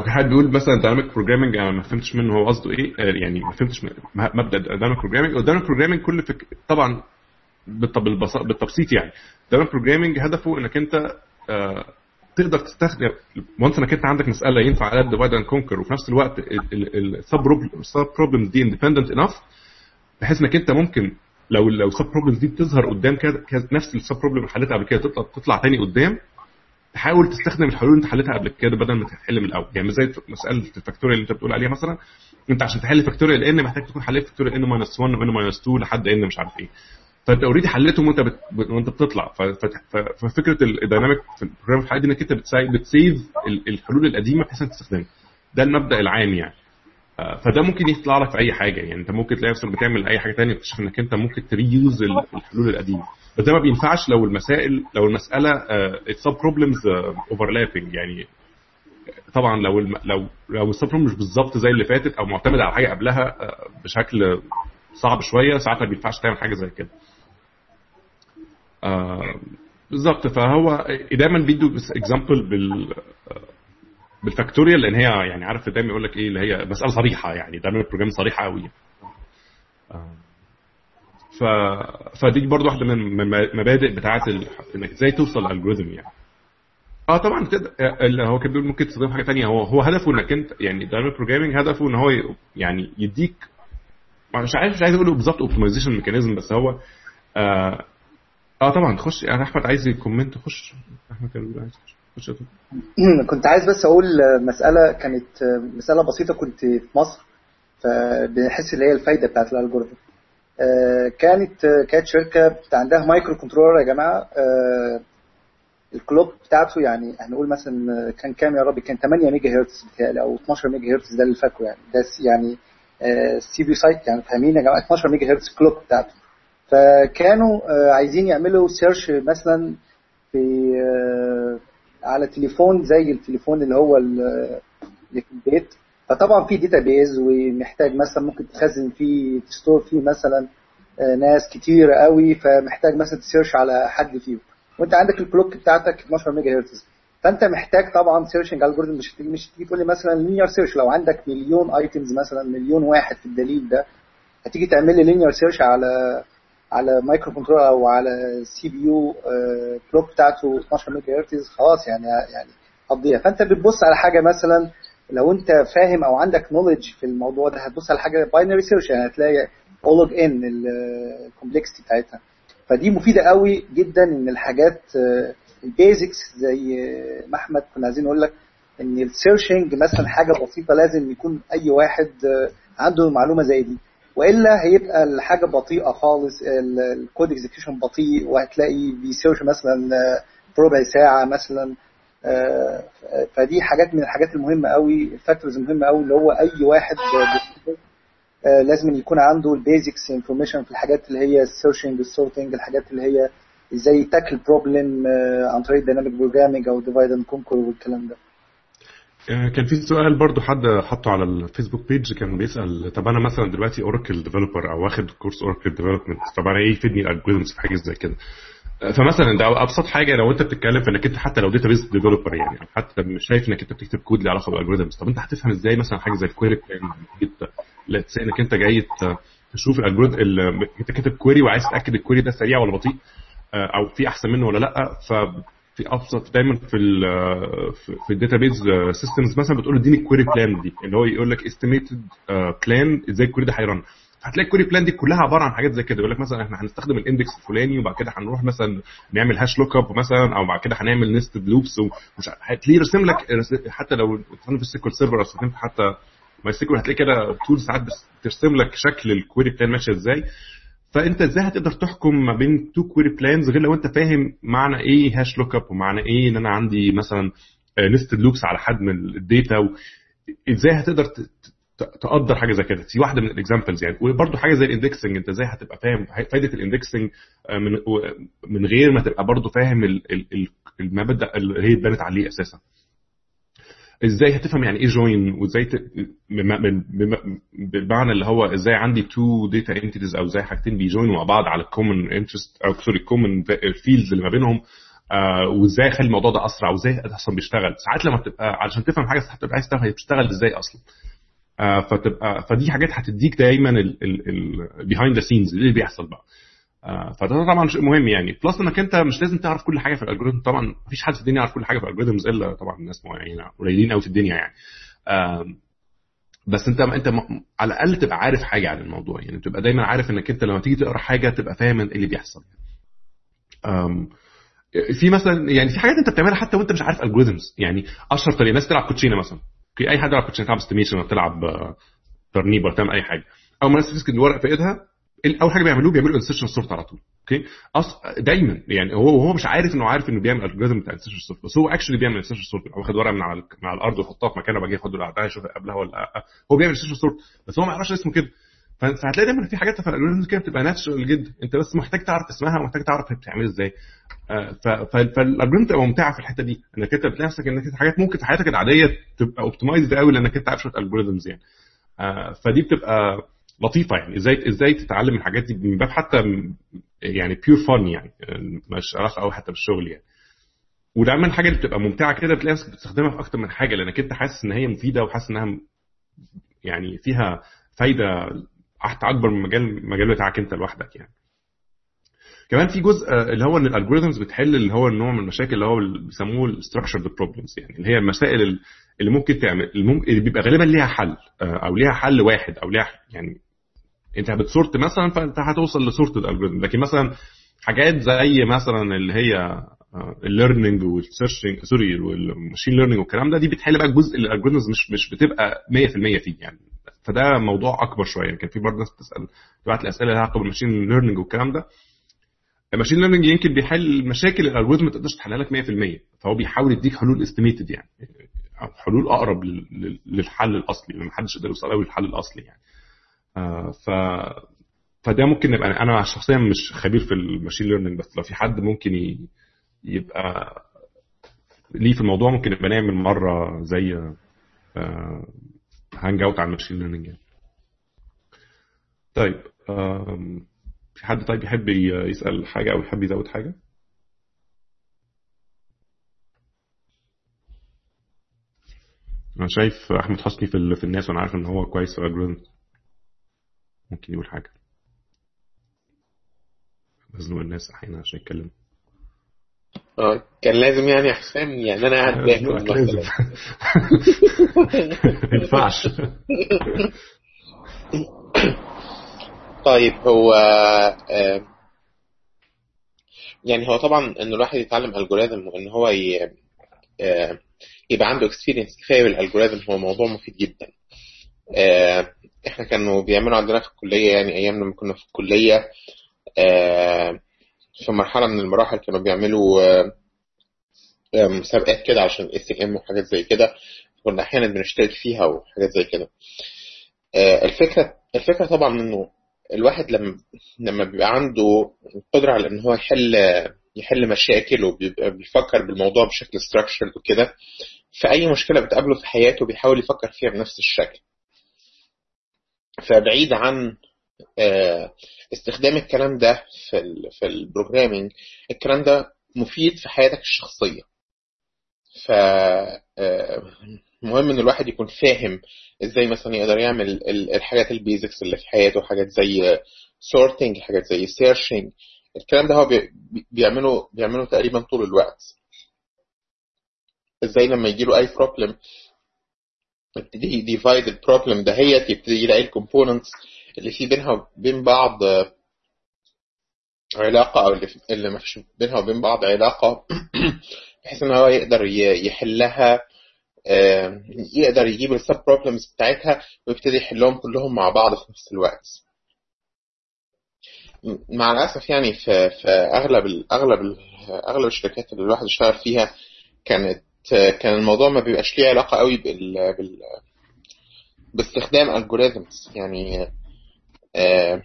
حد بيقول مثلا dynamic programming أنا ما فهمتش منه هو قصده إيه يعني ما فهمتش مبدأ dynamic programming ال dynamic programming كل فك... طبعا بالتبسيط يعني. dynamic programming هدفه إنك أنت آه تقدر تستخدم once إنك أنت عندك مسألة ينفع عليها divide and conquer وفي نفس الوقت ال sub problems دي independent enough بحيث إنك أنت ممكن لو لو ال sub problems دي بتظهر قدام كده نفس ال sub problem اللي حلتها قبل كده تطلع تطلع تاني قدام تحاول تستخدم الحلول اللي أنت حلتها قبل كده بدل ما تحل من الأول. يعني زي مسألة ال factorial اللي أنت بتقول عليها مثلا أنت عشان تحل factorial n محتاج تكون حليت factorial n minus 1 و n minus 2 لحد n مش عارف إيه. فانت already حليتهم وانت. وانت بتطلع. ففكرة ال dynamic في ال program في دي انك انت بت save الحلول القديمة بحيث انك تستخدمها. ده المبدأ العام يعني. فده ممكن يطلع لك في أي حاجة يعني. انت ممكن تلاقي نفسك بتعمل أي حاجة ثانية تكتشف إنك انت ممكن ت reuse الحلول القديمة. بس ده ما بينفعش لو المسائل لو المسألة ال sub problems overlapping يعني. طبعا لو الم... لو لو ال sub مش بالظبط زي اللي فاتت أو معتمد على حاجة قبلها بشكل صعب شوية ساعتها ما بينفعش تعمل حاجة زي كده. آه بالظبط فهو دايما بيدوا example بال بال factorial لأن هي يعني عارف دايما يقول لك إيه اللي هي مسألة صريحة يعني دايما ال program صريحة قوي آه ف فدي برضو واحدة من المبادئ بتاعه. إنك إزاي توصل لل algorithm يعني. آه طبعا تقدر اللي هو كان بيقول ممكن تستخدم حاجة ثانية هو هو هدفه إنك أنت يعني dynamic programming هدفه إن هو يعني يديك مش عارف مش عايز أقول بالظبط optimization mechanism بس هو آه, آه طبعا تخش يعني أحمد عايز ي comment خش. أحمد كان بيقول عايز خش كنت عايز بس أقول مسألة كانت مسألة بسيطة. كنت في مصر فبنحس اللي هي الفايدة بتاعت ال algorithm آه كانت كانت شركة عندها microcontroller يا جماعة. آه ال clock بتاعته يعني هنقول مثلا كان كام يا ربي؟ كان 8 ميجا هرتز بتهيألي أو 12 ميجا هرتز ده اللي فاكره يعني. ده يعني CPU سايت يعني فاهمين يا جماعة؟ 12 megahertz clock بتاعته. فكانوا عايزين يعملوا search مثلا في على تليفون زي التليفون اللي هو اللي في البيت. فطبعا في database ومحتاج مثلا ممكن تخزن فيه ت store فيه مثلا ناس كتير قوي فمحتاج مثلا ت search على حد فيهم. وانت عندك ال clock بتاعتك 12 ميجا هرتز فانت محتاج طبعا searching algorithm مش مش تيجي تقول لي مثلا linear search لو عندك مليون items مثلا مليون واحد في الدليل ده هتيجي تعمل لي linear search على على microcontroller أو على CPU clock بتاعته 12 ميجا هرتز خلاص يعني يعني هتضيع. فأنت بتبص على حاجة مثلا لو أنت فاهم أو عندك knowledge في الموضوع ده هتبص على حاجة binary search يعني هتلاقي O log n ال complexity بتاعتها. فدي مفيدة قوي جدا إن الحاجات ال basics زي ما أحمد كنا عايزين نقول لك إن ال searching مثلا حاجة بسيطة لازم يكون أي واحد عنده معلومة زي دي. وإلا هيبقى الحاجة بطيئة خالص ال code execution بطيء وهتلاقي بي search مثلا ربع ساعة مثلا فدي حاجات من الحاجات المهمة قوي ال factors المهمة قوي اللي هو أي واحد لازم يكون عنده ال basics information في الحاجات اللي هي ال searching ال sorting الحاجات اللي هي إزاي ت tackle problem عن طريق dynamic programming أو divide and conquer والكلام ده. كان في سؤال برضو حد حطه على الفيسبوك page كان بيسأل طب أنا مثلا دلوقتي Oracle developer أو واخد كورس Oracle development طب أنا إيه يفيدني ال algorithms في حاجة زي كده؟ فمثلا ده أبسط حاجة لو أنت بتتكلم في إنك أنت حتى لو database developer يعني حتى مش شايف إنك أنت بتكتب كود له علاقة بال algorithms طب أنت هتفهم إزاي مثلا حاجة زي ال query plan إنك أنت جاي تشوف ال algorithm أنت كاتب query وعايز تتأكد ال query ده سريع ولا بطيء أو في أحسن منه ولا لأ ف في أبسط دايما في ال في ال database systems مثلا بتقول اديني ال query plan دي اللي هو يقول لك estimated plan إزاي ال query ده ه run. هتلاقي ال query plan دي كلها عبارة عن حاجات زي كده يقول لك مثلا إحنا هنستخدم ال index الفلاني وبعد كده هنروح مثلا نعمل hash lookup مثلا أو بعد كده هنعمل nested loops ومش هتلاقيه رسم لك حتى لو استخدمت في ال SQL Server أو استخدمت حتى MySQL هتلاقي كده tools ساعات بترسم لك شكل ال query plan ماشية إزاي. فأنت إزاي هتقدر تحكم ما بين two query plans غير لو أنت فاهم معنى إيه hash lookup ومعنى إيه إن أنا عندي مثلا nested loops على حجم ال data؟ إزاي هتقدر تقدر حاجة زي كده؟ دي واحدة من ال examples يعني. وبرده حاجة زي ال indexing أنت إزاي هتبقى فاهم فايدة ال indexing من من غير ما تبقى برده فاهم المبدأ اللي هي اتبنت عليه أساسا. إزاي هتفهم يعني إيه join وإزاي ت... بمعنى اللي هو إزاي عندي two data entities أو إزاي حاجتين بي join وا مع بعض على ال common interest أو sorry ال common fields اللي ما بينهم آه وإزاي أخلي الموضوع ده أسرع وإزاي أصلا بيشتغل. ساعات لما بتبقى علشان تفهم حاجة هتبقى عايز تفهم هي بتشتغل إزاي أصلا. آه فتبقى فدي حاجات هتديك دايما ال behind the scenes اللي بيحصل بقى. فده طبعا شيء مهم يعني. plus إنك أنت مش لازم تعرف كل حاجة في ال algorithm طبعا مفيش حد في الدنيا يعرف كل حاجة في ال algorithms إلا طبعا الناس معينين قليلين قوي في الدنيا يعني. آه بس أنت أنت على الأقل تبقى عارف حاجة عن الموضوع يعني. تبقى دايما عارف إنك أنت لما تيجي تقرأ حاجة تبقى فاهم إيه اللي بيحصل. في مثلا يعني في حاجات أنت بتعملها حتى وأنت مش عارف algorithms يعني أشهر طريقة ناس تلعب كوتشينة مثلا. في أي حد يلعب كوتشينة تلعب estimation ولا تلعب ترنيب ولا تعمل أي حاجة. أول ما الناس تمسك الورق في إيدها أول حاجة بيعملوه بيعملوا insertion sort على طول okay؟ أص... دايما يعني هو وهو مش عارف إنه عارف إنه بيعمل algorithm بتاع insertion sort بس هو actually بيعمل insertion sort هو واخد ورقة من على من على الأرض ويحطها في مكانه وبعدين ياخد اللي بعدها يشوف قبلها ولا لأ. هو بيعمل insertion sort بس هو ما يعرفش اسمه كده. فهتلاقي دايما في حاجات في ال algorithm كده بتبقى natural جدا. أنت بس محتاج تعرف اسمها ومحتاج تعرف هي بتعمل إزاي. فال algorithm تبقى ممتعة في الحتة دي إنك أنت بتلاقي نفسك إنك حاجات ممكن في حياتك العادية تبقى optimized قوي لأنك أنت عارف شوية algorithms يعني. فدي بتبقى لطيفة يعني. إزاي إزاي تتعلم الحاجات دي من باب حتى يعني pure fun يعني مش علاقة قوي حتى بالشغل يعني. ودايما الحاجة اللي بتبقى ممتعة كده بتلاقي نفسك بتستخدمها في أكتر من حاجة لأنك أنت حاسس إن هي مفيدة وحاسس إنها يعني فيها فايدة حتى أكبر من مجال المجال بتاعك أنت لوحدك يعني. كمان في جزء اللي هو إن ال algorithms بتحل اللي هو النوع من المشاكل اللي هو بيسموه ال structured problems يعني اللي هي المسائل اللي ممكن تعمل اللي, بيبقى غالبا ليها حل أو ليها حل واحد أو ليها يعني انت بت sort مثلا فانت هتوصل ل sort ال algorithm. لكن مثلا حاجات زي مثلا اللي هي ال learning وال searching sorry وال machine learning والكلام ده دي بتحل بقى جزء ال algorithms مش مش بتبقى 100% فيه يعني. فده موضوع أكبر شوية. يعني كان في برضه ناس بتسأل تبعت لي أسئلة لها علاقة بال machine learning والكلام ده. ال machine learning يمكن بيحل مشاكل ال algorithm ما تقدرش تحلها لك 100% فهو بيحاول يديك حلول estimated يعني. حلول أقرب للحل الأصلي لأن محدش يقدر يوصل قوي للحل الأصلي يعني. آه ف فده ممكن نبقى أنا شخصيا مش خبير في ال machine learning بس لو في حد ممكن. يبقى ليه في الموضوع ممكن نبقى نعمل مرة زي آه hangout على ال machine learning يعني. طيب في حد طيب يحب يسأل حاجة أو يحب يزود حاجة أنا شايف أحمد حسني في في الناس وأنا عارف إن هو كويس في ال algorithm ممكن يقول حاجة. بزنق الناس أحيانا عشان يتكلموا. آه كان لازم يعني حسام يعني أنا قاعد باكل لازم. [laughs] ما ينفعش. طيب هو آه يعني هو طبعا إن الواحد يتعلم algorithm وإن هو ي... آه يبقى عنده experience كفاية بال algorithm هو موضوع مفيد جدا. إحنا كانوا بيعملوا عندنا في الكلية يعني أيام لما كنا في الكلية في مرحلة من المراحل كانوا بيعملوا مسابقات كده عشان ACM وحاجات زي كده كنا أحيانا بنشترك فيها وحاجات زي كده. الفكرة الفكرة طبعا إنه الواحد لما لما بيبقى عنده قدره على إن هو يحل يحل مشاكل وبيبقى بيفكر بالموضوع بشكل structured وكده فأي مشكلة بتقابله في حياته بيحاول يفكر فيها بنفس الشكل. فبعيد عن استخدام الكلام ده في ال في ال programming الكلام ده مفيد في حياتك الشخصية. ف مهم إن الواحد يكون فاهم إزاي مثلا يقدر يعمل الحاجات ال basics اللي في حياته حاجات زي sorting حاجات زي searching الكلام ده هو بيعمله بيعمله تقريبا طول الوقت. إزاي لما يجي له أي problem يبتدي ي divide ال problem دهيت يبتدي يلاقي ال components اللي في بينها وبين بعض علاقة أو اللي, ما فيش بينها وبين بعض علاقة [clears throat] بحيث إن هو يقدر يحلها يقدر يجيب السب بروبلمز بتاعتها ويبتدي يحلهم كلهم مع بعض في نفس الوقت. مع الأسف يعني في في أغلب ال أغلب الشركات اللي الواحد اشتغل فيها كانت كان الموضوع ما بيبقاش ليه علاقة قوي بال, بال باستخدام algorithms يعني آه،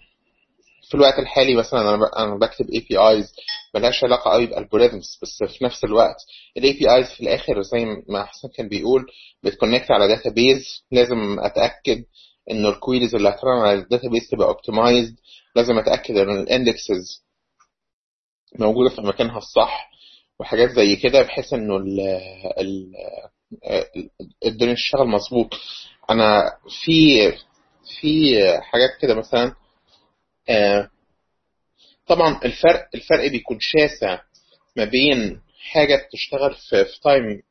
في الوقت الحالي مثلا أنا أنا بكتب APIs ملهاش علاقة قوي ب algorithms بس في نفس الوقت ال APIs في الآخر زي ما حسن كان بيقول بت connect على database لازم أتأكد إنه ال queries اللي هت run على ال database تبقى optimized لازم أتأكد إن ال indexes موجودة في مكانها الصح. وحاجات زي كده بحيث إنه ال ال الدنيا تشتغل مظبوط. أنا في في حاجات كده مثلا آه، طبعا الفرق الفرق بيكون شاسع ما بين حاجة بتشتغل في في time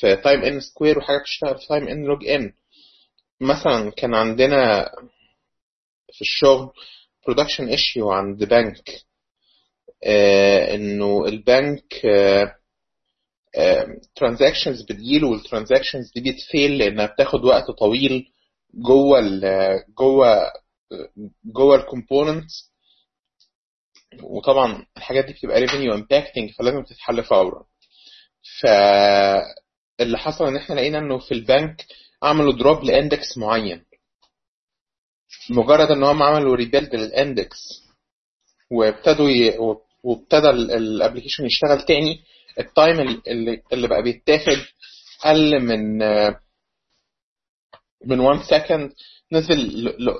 في time n square وحاجة بتشتغل في time n log n مثلا كان عندنا في الشغل production issue عند بنك آه إنه البنك transactions آه بتجيله وال transactions دي بت fail لأنها بتاخد وقت طويل جوه ال جوه جوه ال components وطبعا الحاجات دي بتبقى revenue impacting فلازم تتحل فورا. فاللي حصل إن إحنا لقينا إنه في البنك عملوا drop ل index معين. مجرد إن هم عملوا rebuild لل index وابتدوا ي... وابتدى ال application يشتغل تاني ال time اللي, اللي بقى بيتاخد قل من من 1 second نزل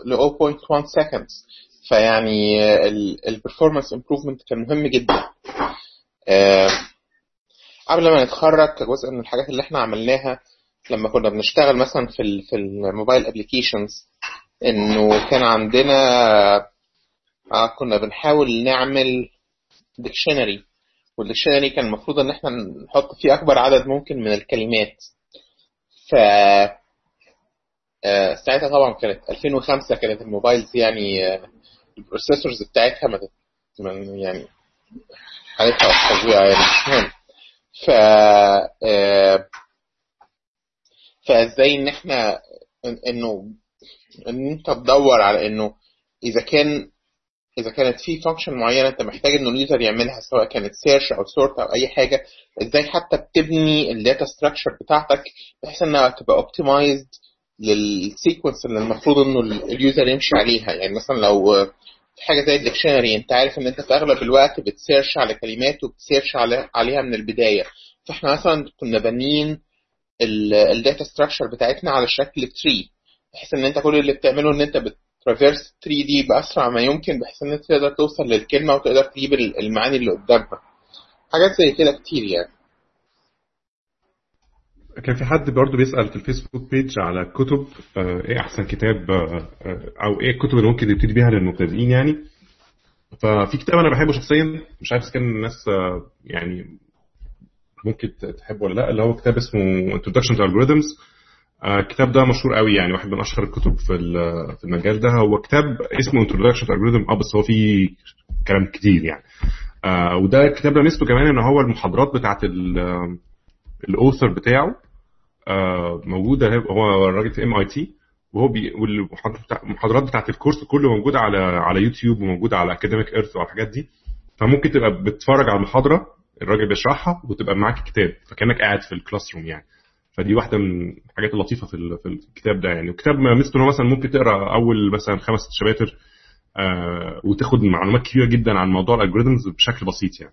ل 0.1 seconds. فيعني ال performance improvement كان مهم جدا. قبل ما نتخرج كجزء من الحاجات اللي إحنا عملناها لما كنا بنشتغل مثلا في في ال mobile applications إنه كان عندنا كنا بنحاول نعمل dictionary وال dictionary كان المفروض إن إحنا نحط فيه أكبر عدد ممكن من الكلمات. ف ساعتها طبعا كانت 2005 كانت ال mobiles يعني ال processors بتاعتها ما يعني حالتها فظيعه يعني مش مهم. ف فإزاي إن إحنا إنه إن أنت تدور على إنه إذا كان إذا كانت في function معينة أنت محتاج انه ال user يعملها سواء كانت search أو sort أو أي حاجة إزاي حتى بتبني ال data structure بتاعتك بحيث إنها تبقى optimized لل sequence اللي المفروض إنه ال user يمشي عليها. يعني مثلا لو حاجة زي ال dictionary أنت عارف إن أنت في أغلب الوقت بت search على كلمات وبت search عليها من البداية. فإحنا مثلا كنا بانيين ال data structure بتاعتنا على شكل tree بحيث إن أنت كل اللي بتعمله إن أنت بت traverse tree دي بأسرع ما يمكن بحيث ان انت تقدر توصل للكلمة وتقدر تجيب المعاني اللي قدامها. حاجات زي كده كتير يعني. كان في حد برضه بيسأل في ال Facebook page على كتب إيه أحسن كتاب أو إيه الكتب اللي ممكن يبتدي بيها للمبتدئين يعني. ففي كتاب أنا بحبه شخصيا مش عارف إذا كان الناس يعني ممكن تحبه ولا لأ اللي هو كتاب اسمه Introduction to Algorithms. الكتاب ده مشهور قوي يعني واحد من أشهر الكتب في في المجال ده. هو كتاب اسمه Introduction to آه بس هو فيه كلام كتير يعني. وده الكتاب ده ميزته كمان إن هو المحاضرات بتاعت ال author بتاعه موجودة هو راجل في MIT وهو بي.. والمحاضرات بتاعت ال course كله موجوده على على يوتيوب وموجوده على Academic Earth والحاجات دي. فممكن تبقى بتتفرج على المحاضرة الراجل بيشرحها وتبقى معاك الكتاب فكأنك قاعد في ال classroom يعني. فدي واحدة من الحاجات اللطيفة في في الكتاب ده يعني. الكتاب ميزته مثلا ممكن تقرأ أول مثلا خمس chapters آه وتاخد معلومات كبيره جدا عن موضوع ال algorithms بشكل بسيط يعني.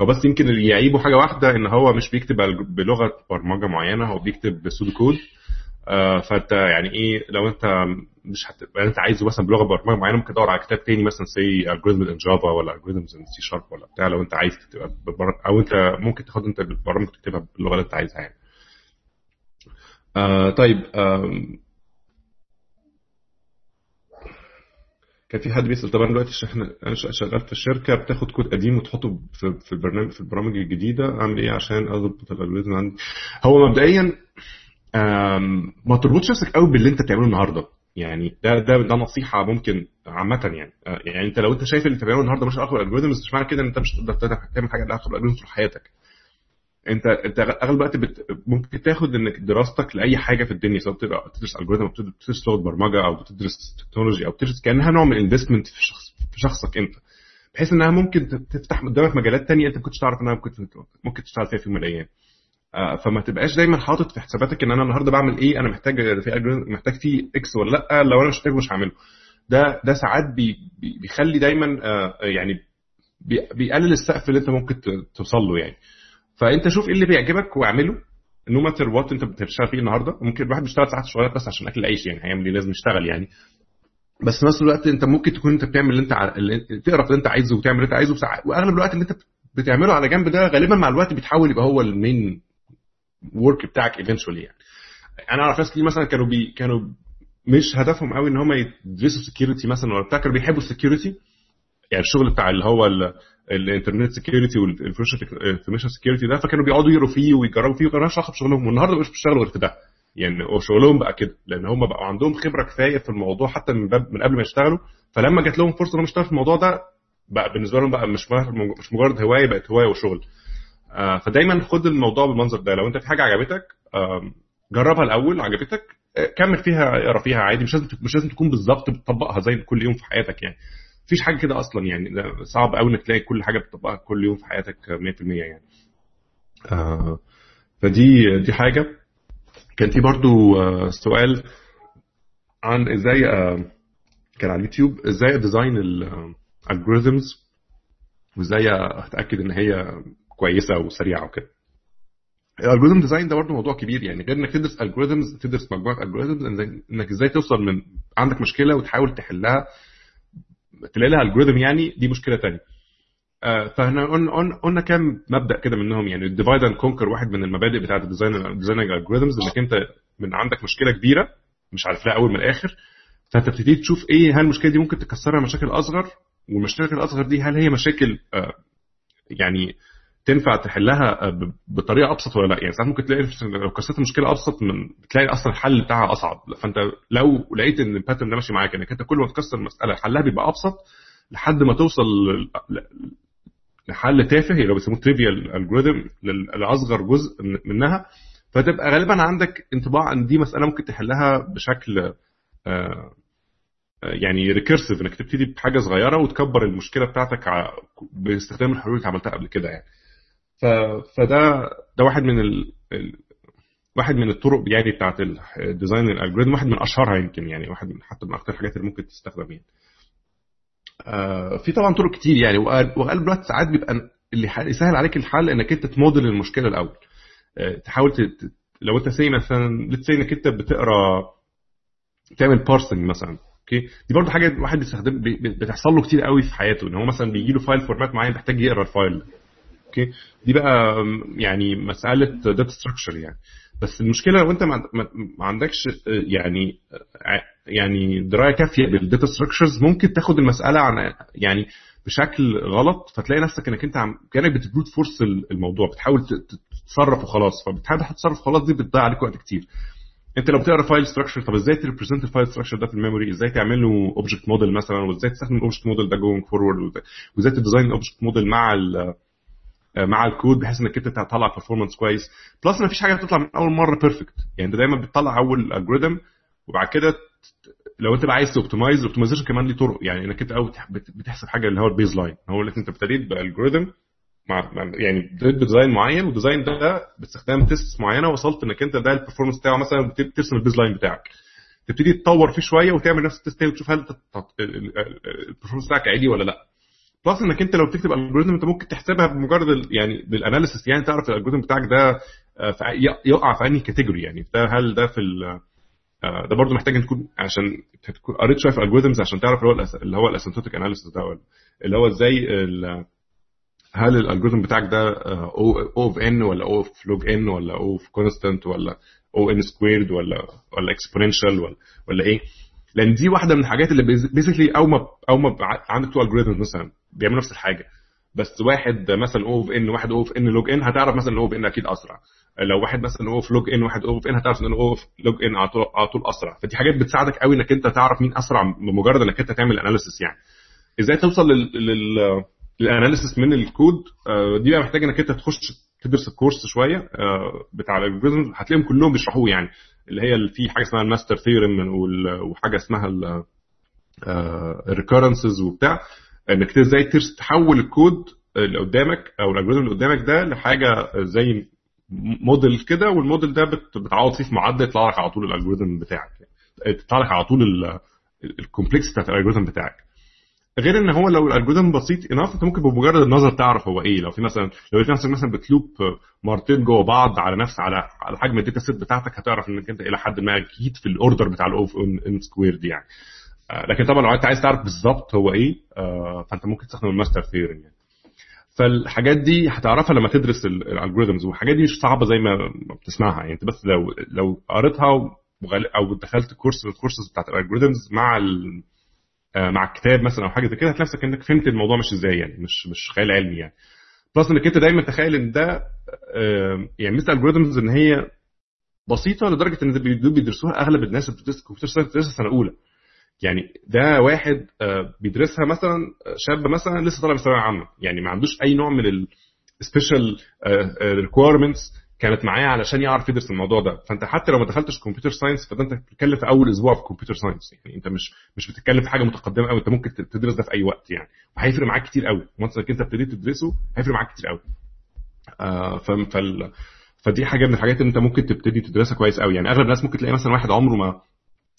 هو بس يمكن اللي يعيبه حاجة واحدة إن هو مش بيكتب بلغة برمجة معينة هو بيكتب pseudo code آه فأنت يعني إيه لو أنت مش هتبقى أنت عايزه مثلا بلغة برمجة معينة ممكن تدور على كتاب تاني مثلا سي algorithm in Java ولا الجوريزمز ان سي شارب ولا بتاع لو أنت عايز تبقى أو أنت ممكن تاخد أنت البرامج تكتبها باللغة اللي أنت عايزها يعني. آه طيب آه كان في حد بيسأل طبعا دلوقتي إحنا أنا شغال في الشركة بتاخد كود قديم وتحطه في في البرنامج في البرامج الجديدة أعمل إيه عشان أضبط ال algorithm عندي؟ هو مبدئيا ما تربطش نفسك قوي باللي أنت بتعمله النهارده. يعني ده ده ده نصيحة ممكن عامة يعني. يعني أنت لو أنت شايف اللي أنت بتعمله النهارده مش علاقة بال algorithms مش معنى كده إن أنت مش هتقدر تعمل حاجة لها علاقة بال algorithms طول حياتك. انت انت اغلب الوقت بت... ممكن تاخد انك دراستك لأي حاجة في الدنيا سواء بتدرس algorithm أو بتدرس لغه برمجة أو بتدرس technology أو بتدرس كأنها نوع من investment في شخص في شخصك أنت. بحيث إنها ممكن تفتح قدامك مجالات تانية أنت ما كنتش تعرف إنها ممكن ممكن تشتغل فيها في يوم من الأيام. آه فما تبقاش دايما حاطط في حساباتك إن أنا النهارده بعمل إيه أنا محتاج في محتاج فيه X ولا لأ لو أنا مش محتاجه مش هعمله. ده ده ساعات بي بيخلي دايما آه يعني بيقلل السقف اللي أنت ممكن توصل له يعني. فأنت شوف إيه اللي بيعجبك واعمله. no matter what أنت بتشتغل فيه النهارده. ممكن الواحد بيشتغل ساعات شغلات بس عشان أكل العيش يعني. هيعمل إيه لازم يشتغل يعني. بس في نفس الوقت أنت ممكن تكون أنت بتعمل اللي أنت. اللي... تقرأ اللي أنت عايزه وتعمل اللي أنت عايزه. واغلب الوقت اللي أنت بتعمله على جنب ده غالبا مع الوقت بيتحول يبقى هو ال main work بتاعك eventually يعني. أنا أعرف ناس كتير مثلا كانوا بي كانوا مش هدفهم قوي إن هم يدرسوا security مثلا ولا بتاع. كانوا بيحبوا ال security يعني الشغل بتاع اللي هو ال internet security وال information security ده فكانوا بيقعدوا يقروا فيه ويجربوا فيه وكانوا علاقة بشغلهم والنهاردة مش بيشتغلوا غير في ده. يعني وشغلهم بقى كده لأن هم بقوا عندهم خبرة كفاية في الموضوع حتى من باب من قبل ما يشتغلوا. فلما جات لهم فرصة انهم يشتغلوا في الموضوع ده بقى بالنسبة لهم بقى مش مش مجرد هواية بقت هواية وشغل. آه فدايما خد الموضوع بالمنظر ده. لو أنت في حاجة عجبتك آه جربها الأول عجبتك آه كمل فيها اقرأ فيها عادي مش لازم مش لازم تكون بالظبط بتطبقها زي كل يوم في حياتك يعني. مفيش حاجة كده أصلا يعني. صعب قوي إنك تلاقي كل حاجة بتطبقها كل يوم في حياتك 100% يعني. آه فدي دي حاجة. كان في برضو آه سؤال عن إزاي آه كان على اليوتيوب إزاي design ال algorithms وإزاي اتاكد إن هي كويسة وسريعة وكده. ال algorithm design ده برضه موضوع كبير يعني. غير إنك تدرس algorithms تدرس مجموعة algorithms إنك إزاي توصل من عندك مشكلة وتحاول تحلها تلاقي لها algorithm يعني دي مشكلة ثانية آه فاحنا قلنا قلنا كام مبدأ كده منهم يعني ال divide and conquer واحد من المبادئ بتاعه ال design designing algorithms إنك أنت من عندك مشكلة كبيرة مش عارف لها أول من الآخر. فأنت بتبتدي تشوف إيه هل المشكلة دي ممكن تكسرها مشاكل أصغر؟ والمشاكل الأصغر دي هل هي مشاكل آه يعني تنفع تحلها بطريقة أبسط ولا لأ؟ يعني ساعات ممكن تلاقي لو كسرت المشكلة أبسط من بتلاقي أصلا الحل بتاعها أصعب. فأنت لو لقيت إن ال pattern ده ماشي معاك انك انت كل ما تكسر المساله حلها بيبقى أبسط لحد ما توصل لحل تافه اللي بيسموه trivial algorithm لأصغر جزء منها. فتبقى غالبا عندك انطباع إن دي مسألة ممكن تحلها بشكل يعني recursive إنك تبتدي بحاجة صغيرة وتكبر المشكلة بتاعتك باستخدام الحلول اللي عملتها قبل كده يعني. ف... فده ده واحد من ال... ال... واحد من الطرق يعني بتاعت ال design ال algorithm واحد من أشهرها يمكن يعني واحد من حتى من أكثر الحاجات اللي ممكن تستخدم يعني آه في طبعا طرق كتير يعني واغلب الوقت ساعات بيبقى اللي يسهل عليك الحل إنك أنت تموديل المشكلة الأول. آه تحاول. لو أنت say مثلا let's إنك أنت بتقرأ تعمل parsing مثلا okay؟ دي برضه حاجة واحد بيستخدم بتحصل له كتير قوي في حياته إن هو مثلا بيجي له file format معين محتاج يقرأ ال file okay؟ دي بقى يعني مسألة data structure يعني. بس المشكلة لو أنت ما عندكش يعني يعني دراية كافية بال data structures ممكن تاخد المسألة عن يعني بشكل غلط فتلاقي نفسك إنك أنت عم كأنك بت brute force الموضوع بتحاول تتصرف وخلاص فبتحاول تتصرف خلاص دي بتضيع عليك وقت كتير. أنت لو بتقرأ file structure طب إزاي ت represent ال file structure ده في ال memory؟ إزاي تعمل له object model مثلا؟ وإزاي تستخدم ال object model ده going forward وازاي ت design ال object model مع ال مع الكود بحيث إنك أنت تطلع performance كويس. plus ما فيش حاجة بتطلع من أول مرة perfect يعني أنت دايما بتطلع أول algorithm وبعد كده لو أنت بقى عايز ت optimize ال optimization كمان ليه طرق. يعني إنك أنت أول بتحسب حاجة اللي هو ال baseline هو اللي أنت ابتديت ب algorithm مع يعني ابتديت ب design معين وال design ده باستخدام test معينة وصلت إنك أنت ده ال performance بتاعه مثلا بترسم ال baseline بتاعك. تبتدي تطور فيه شوية وتعمل نفس ال test وتشوف هل ال performance بتاعك عالي ولا لأ. plus إنك أنت لو بتكتب algorithm أنت ممكن تحسبها بمجرد يعني بال analysis يعني تعرف ال algorithm بتاعك ده يقع في أنهي category يعني. ده هل ده في ده برضه محتاج إن تكون عشان تكون قريت شوية في ال algorithms عشان تعرف اللي هو اللي هو ال asymptotic analysis ده اللي هو إزاي هل ال algorithm بتاعك ده O of n ولا O of log n ولا O of constant ولا O n squared ولا ولا exponential ولا ولا إيه؟ لأن دي واحدة من الحاجات اللي basically أو ما أو ما عندك two algorithms مثلا. بيعملوا نفس الحاجة. بس واحد مثلا O of n واحد O of n log n هتعرف مثلا O of n أكيد أسرع. لو واحد مثلا O of log n واحد O of n هتعرف ان O of log n على طول أسرع. فدي حاجات بتساعدك قوي إنك أنت تعرف مين أسرع بمجرد إنك أنت تعمل analysis يعني. إزاي توصل لل, من الكود؟ دي بقى محتاج إنك أنت تخش تدرس ال course شوية آه، بتاع ال algorithm هتلاقيهم كلهم بيشرحوه يعني. اللي هي في حاجة اسمها ال master theorem وحاجة اسمها ال recurrences وبتاع. انك إزاي تحول الكود اللي قدامك أو ال algorithm اللي قدامك ده لحاجة زي موديل كده والموديل ده بت- بتعوض فيه في معدل يطلع لك على طول ال algorithm بتاعك. يطلع لك على طول ال complexity بتاعت ال algorithm بتاعك. غير ان هو لو ال algorithm بسيط enough انت ممكن بمجرد النظر تعرف هو إيه. لو في مثلا لو لقيت نفسك مثلا بت loop مرتين جوه بعض على نفس على على حجم ال data set بتاعتك هتعرف انك انت إلى حد ما أكيد في ال order بتاع ال O of n square دي يعني. لكن طبعا لو انت عايز تعرف بالظبط هو إيه آه، فانت ممكن تستخدم ال master theory يعني. فالحاجات دي هتعرفها لما تدرس ال algorithms والحاجات دي مش صعبة زي ما بتسمعها يعني. انت بس لو لو قريتها أو دخلت course من الكورسز بتاعت ال algorithms مع ال آه، مع الكتاب مثلا أو حاجة زي كده هتلاقي نفسك إنك فهمت الموضوع مش إزاي يعني مش مش خيال علمي يعني. plus إنك أنت دايما تخيل إن ده آه، يعني مثل ال algorithms إن هي بسيطة لدرجة إن بيدرسوها أغلب الناس اللي بتدرس computer science سنه اولى يعني ده واحد آه، بيدرسها مثلا آه، شاب مثلا لسه طالع من ثانويه عامه يعني ما عندوش أي نوع من ال special requirements كانت معاه علشان يعرف يدرس الموضوع ده. فأنت حتى لو ما دخلتش computer science فده أنت بتتكلم في أول أسبوع في computer science يعني أنت مش مش بتتكلم في حاجة متقدمة قوي أنت ممكن تدرس ده في أي وقت يعني. وهيفرق معاك كتير قوي once انك أنت ابتديت تدرسه هيفرق معاك كتير قوي آه فدي حاجة من الحاجات اللي أنت ممكن تبتدي تدرسها كويس قوي يعني أغلب الناس ممكن تلاقي مثلا واحد عمره ما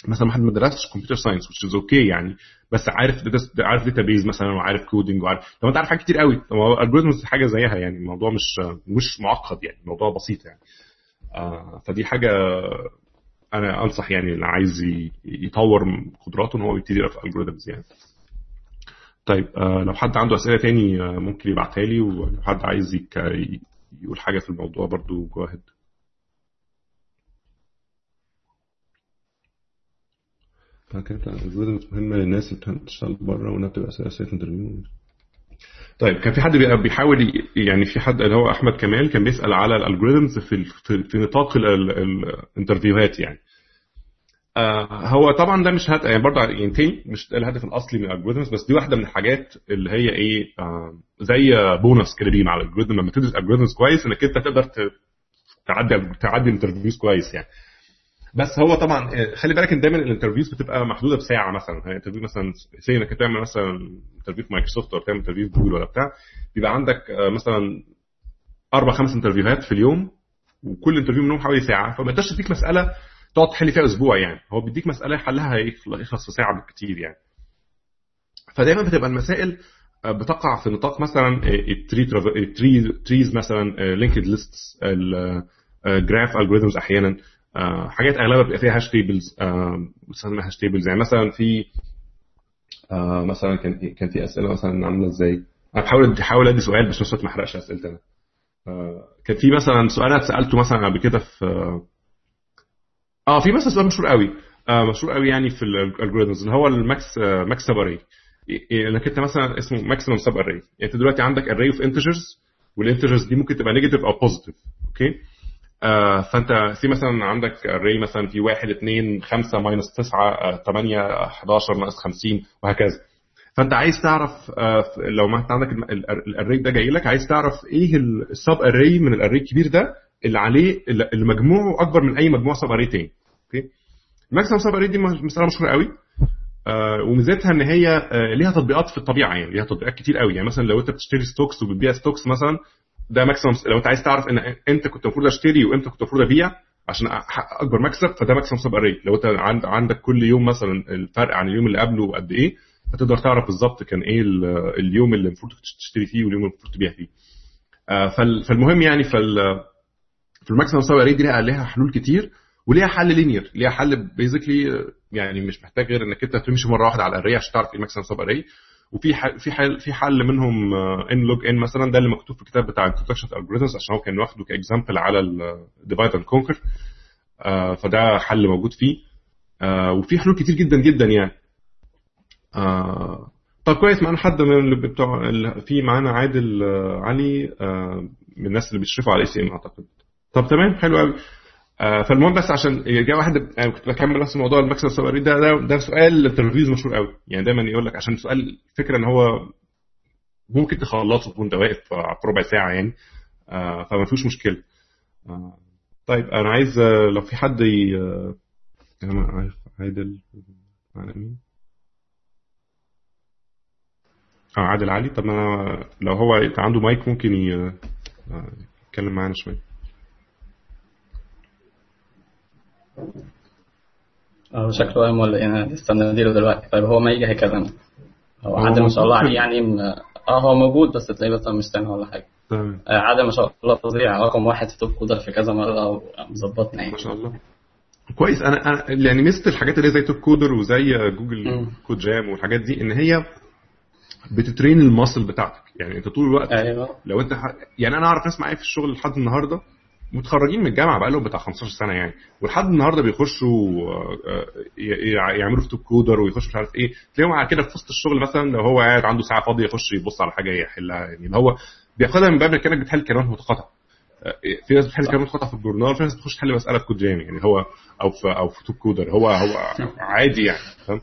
مثلا واحد ما درسش computer science which is okay يعني بس عارف عارف database مثلا وعارف coding وعارف طب انت عارف حاجات كتير قوي. طب algorithms حاجة زيها يعني الموضوع مش مش معقد يعني الموضوع بسيط يعني. آه فدي حاجة أنا أنصح يعني اللي عايز يطور قدراته إن هو يبتدي يقرأ في ال algorithms يعني. طيب آه لو حد عنده أسئلة تاني آه ممكن يبعتها لي ولو حد عايز. يقول حاجة في الموضوع برضو جو فكانت ال algorithms مهمة للناس اللي بتشتغل بره وإنها بتبقى اساسيه interview طيب كان في حد بي- بيحاول يعني في حد اللي هو أحمد كمال كان بيسأل على ال algorithms في في, نطاق ال- ال- ال interview هات يعني. آه هو طبعا ده مش هد... يعني برضه يعني تاني مش الهدف الأصلي من ال algorithms بس دي واحدة من الحاجات اللي هي إيه آه زي بونص كده بيه مع ال algorithm لما تدرس algorithms كويس إنك أنت تقدر تعدي تعدي ال interviews كويس يعني. بس هو طبعا آه، خلي بالك إن دايما ال interviews بتبقى محدودة بساعة مثلا. يعني interview مثلا say إنك تعمل مثلا interview في مايكروسوفت ولا تعمل interview في جوجل ولا بتاع بيبقى عندك آه، مثلا أربع خمس interview هات في اليوم وكل interview منهم حوالي ساعة. فما يقدرش يديك مسألة تقعد تحل فيها أسبوع يعني. هو بيديك مسألة حلها يخلص في ساعة بالكتير يعني. فدايما بتبقى المسائل آه، بتقع في نطاق مثلا ال tree trees مثلا linked list ال graph algorithms أحيانا. حاجات أغلبها بيبقى فيها hash tables بتسمى hash tables يعني مثلا في آه، مثلا كان كان في أسئلة مثلا عاملة إزاي؟ أنا بحاول بحاول أدي سؤال بس ما احرقش أسئلتي أنا. آه، كان في مثلا سؤال أنا اتسالته مثلا قبل كده في آه في مثلا سؤال مشهور قوي آه مشهور قوي يعني في ال algorithms اللي هو ال max آه max subarray إنك أنت مثلا اسمه maximum subarray يعني أنت دلوقتي عندك array of integers وال integers دي ممكن تبقى negative أو positive okay آه فانت في مثلا عندك array مثلا في 1 2 5 minus 9 8 11 ناقص 50 وهكذا. فانت عايز تعرف آه لو ما انت عندك ال array ده جاي لك عايز تعرف إيه ال subarray من ال array الكبير ده اللي عليه اللي مجموعه أكبر من أي مجموعة subarray تاني. أوكي؟ ال maximum subarray دي مساله مشهورة قوي. آه وميزتها إن هي ليها تطبيقات في الطبيعة يعني ليها تطبيقات كتير قوي. يعني مثلا لو أنت بتشتري stocks وبتبيع stocks مثلا ده maximum لو انت عايز تعرف ان انت كنت المفروض اشتري وامتى كنت المفروض ابيع عشان احقق اكبر مكسب فده maximum subarray لو انت عندك كل يوم مثلا الفرق عن اليوم اللي قبله قد إيه فتقدر تعرف بالظبط كان إيه اليوم اللي المفروض تشتري فيه واليوم اللي المفروض تبيع فيه. آه فالمهم يعني فال في ال maximum subarray دي ليها حلول كتير وليها حل linear. ليها حل basically يعني مش محتاج غير إنك أنت تمشي مرة واحدة على ال array عشان تعرف إيه ال maximum subarray وفي حل في حل في حل منهم n log n مثلا ده اللي مكتوب في الكتاب بتاع Introduction الـ algorithms عشان هو كان واخده ك example على ال divide and conquer فده حل موجود فيه. uh, وفي حلول كتير جدا جدا يعني. uh, طب كويس معانا حد من اللي بتوع في معانا عادل علي uh, من الناس اللي بيشرفوا على اي سي ام أعتقد. طب تمام حلو قوي فالمهم بس عشان جاء واحد أنا كنت بكمل بس موضوع المكسب السوبر ده ده, ده سؤال الانترفيوز مشهور قوي. يعني دايما يقول لك عشان سؤال فكرة إن هو ممكن تخلصه وأنت واقف في ربع ساعة يعني آه، فما فيش مشكلة. آه، طيب أنا عايز آه، لو في حد ي... آه، أنا عارف عادل معنا مين؟ آه عادل علي. طب أنا لو هو عنده مايك ممكن ي... آه، يتكلم معانا شوية. هو شكله قايم ولا إيه لسه نديله دلوقتي. طيب هو ما يجي هيكلمنا هو عادل ما شاء الله عليه يعني م- آه هو موجود بس تلاقيه بس مش سامع ولا حاجة. تمام. آه، عادل ما شاء الله فظيع رقم واحد في TopCoder في كذا مرة ومظبطنا يعني. ما شاء الله. كويس. أنا أنا يعني ميزه الحاجات اللي زي TopCoder وزي Google. Code Jam والحاجات دي إن هي بت train ال muscle بتاعتك. يعني أنت طول الوقت أيوه. لو أنت ح... يعني أنا أعرف ناس معايا في الشغل لحد النهارده متخرجين من الجامعة بقالهم بتاع 15 سنة يعني. ولحد النهارده بيخشوا آه، آه، يعملوا في TopCoder ويخشوا مش عارف إيه. تلاقيهم على كده في وسط الشغل مثلا لو هو قاعد عنده ساعة فاضية يخش يبص على حاجة يحلها يعني. اللي هو بياخدها من باب كأنك بتحل كلمات متقاطعة. آه، في ناس بتحل كلمات متقاطعة في الجورنال في ناس بتخش تحل مسألة في كود يعني. هو أو في أو في TopCoder. هو هو عادي يعني فاهم؟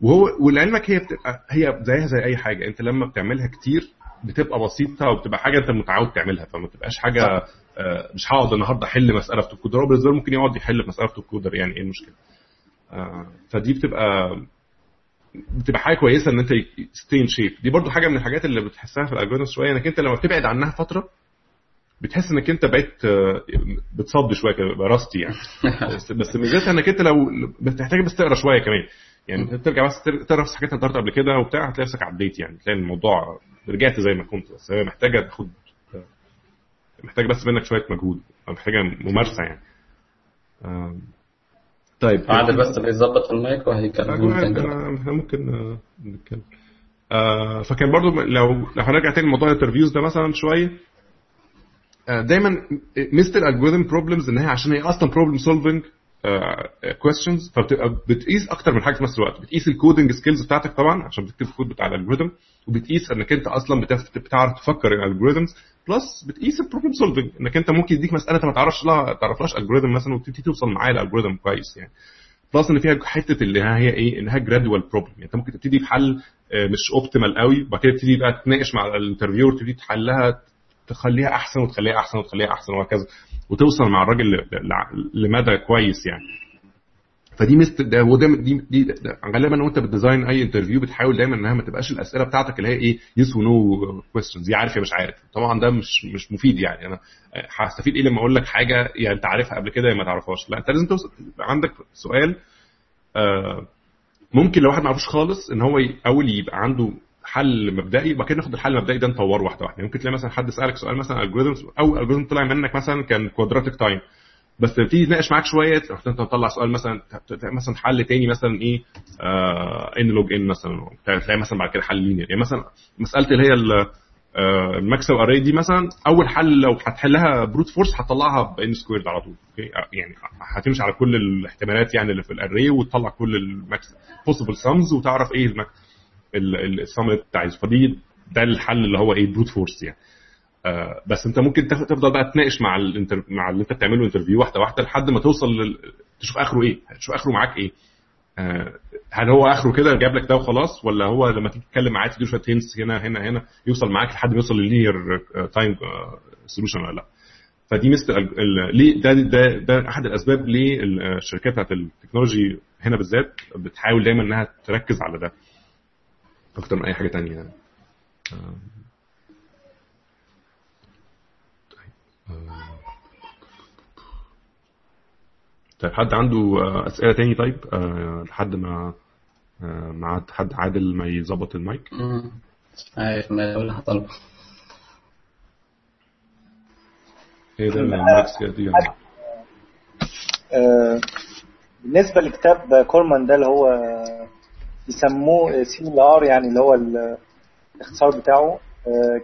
وهو ولعلمك هي بتبقى هي زيها زي أي حاجة. أنت لما بتعملها كتير بتبقى بسيطة وبتبقى حاجة أنت متعود تعملها فما تبقاش حاجة مش هقعد النهارده أحل مسألة في TopCoder هو بالنسبة له ممكن يقعد يحل مسألة في TopCoder يعني إيه المشكلة؟ آه، فدي بتبقى بتبقى حاجة كويسة إن أنت ستين شيب دي برضو حاجة من الحاجات اللي بتحسها في الالجوريثم شوية إنك أنت لما بتبعد عنها فترة بتحس إنك أنت بقيت آه، بتصد شوية كده بقى راستي يعني. [laughs] بس بس ميزتها إنك أنت لو بتحتاج بس تقرأ شوية كمان. يعني ترجع بس تقرأ نفس الحاجات اللي قريتها قبل كده وبتاع هتلاقي نفسك عديت يعني. تلاقي الموضوع رجعت زي ما كنت بس هي محتاجة تاخد محتاجه بس منك شوية مجهود. محتاجة ممارسة يعني. طيب. عادل بس بيظبط المايك أنا- إحنا ممكن آه، نتكلم. آه، فكان برضو لو لو هنرجع تاني لموضوع ال interviews ده مثلا شوية آه، دايما ميزه ال algorithm problems إن هي عشان هي أصلا problem solving questions فبتبقى بتقيس أكتر من حاجة في نفس الوقت. بتقيس ال coding skills بتاعتك طبعا عشان بتكتب الكود بتاع ال algorithm وبتقيس إنك أنت أصلا بتعرف تفكر ال algorithms plus بتقيس ال problem solving إنك أنت ممكن يديك مسألة أنت ما تعرفش لها تعرفلاش algorithm مثلا وتبتدي توصل معاه ل algorithm كويس يعني. plus إن فيها حتة اللي هي إيه؟ إنها gradual problem يعني أنت ممكن تبتدي بحل آه، مش optimal قوي وبعد كده تبتدي بقى تناقش مع ال interviewer تبتدي تحلها تخليها أحسن وتخليها أحسن وتخليها أحسن وهكذا وتوصل مع الراجل لمدى كويس يعني. فدي must ده وده دي, دي غالبا وانت بت design أي interview بتحاول دايما إنها ما تبقاش الأسئلة بتاعتك اللي هي إيه yes و no questions يا عارف يا مش عارف. طبعا ده مش مش مفيد يعني. أنا هستفيد إيه لما أقول لك حاجة يا أنت عارفها قبل كده يا ما تعرفهاش. لا أنت لازم توصل عندك سؤال آه، ممكن لو واحد ما يعرفوش خالص إن هو أول يبقى عنده حل مبدئي وبعد كده ناخد الحل المبدئي ده نطوره واحدة واحدة. يعني ممكن تلاقي مثلا حد سألك سؤال مثلا algorithms أو algorithm طلع منك مثلا كان quadratic time بس تبتدي تناقش معاك شوية رحت أنت مطلع سؤال مثلا مثلا حل تاني مثلا إيه إن لوج ان مثلا تلاقي مثلا بعد كده حل linear يعني مثلا مسألة اللي هي ال- آه، ال max array دي مثلا أول حل لو هتحلها brute force هتطلعها ب n squared على طول. أوكي؟ آه، يعني هتمشي على كل الاحتمالات يعني اللي في ال array وتطلع كل ال max possible sums وتعرف إيه السم اللي أنت عايزه. فدي ده الحل اللي هو إيه brute force يعني. آه، بس انت ممكن تفضل بقى تناقش مع الانتر... مع اللي انت بتعمله interview واحدة واحدة لحد ما توصل لل... تشوف آخره إيه تشوف آخره معاك إيه. آه، هل هو آخره كده جاب لك ده وخلاص ولا هو لما تيجي تتكلم معاه تديله شوية hints هنا هنا هنا يوصل معاك لحد ما يوصل لل linear time solution ولا لأ. فدي مثل ليه ده ده ده أحد الأسباب ليه الشركات بتاعت ال technology هنا بالذات بتحاول دايما إنها تركز على ده. أكتر من أي حاجة تانية يعني آه. طيب. حد عنده آه، أسئلة تاني؟ طيب آه، لحد ما آه، مع حد عادل ما يظبط المايك؟ عارف ما اللي هطلبه إيه ده المايك دي آه، بالنسبة لكتاب كورمان ده اللي هو يسموه CLR يعني اللي هو الاختصار بتاعه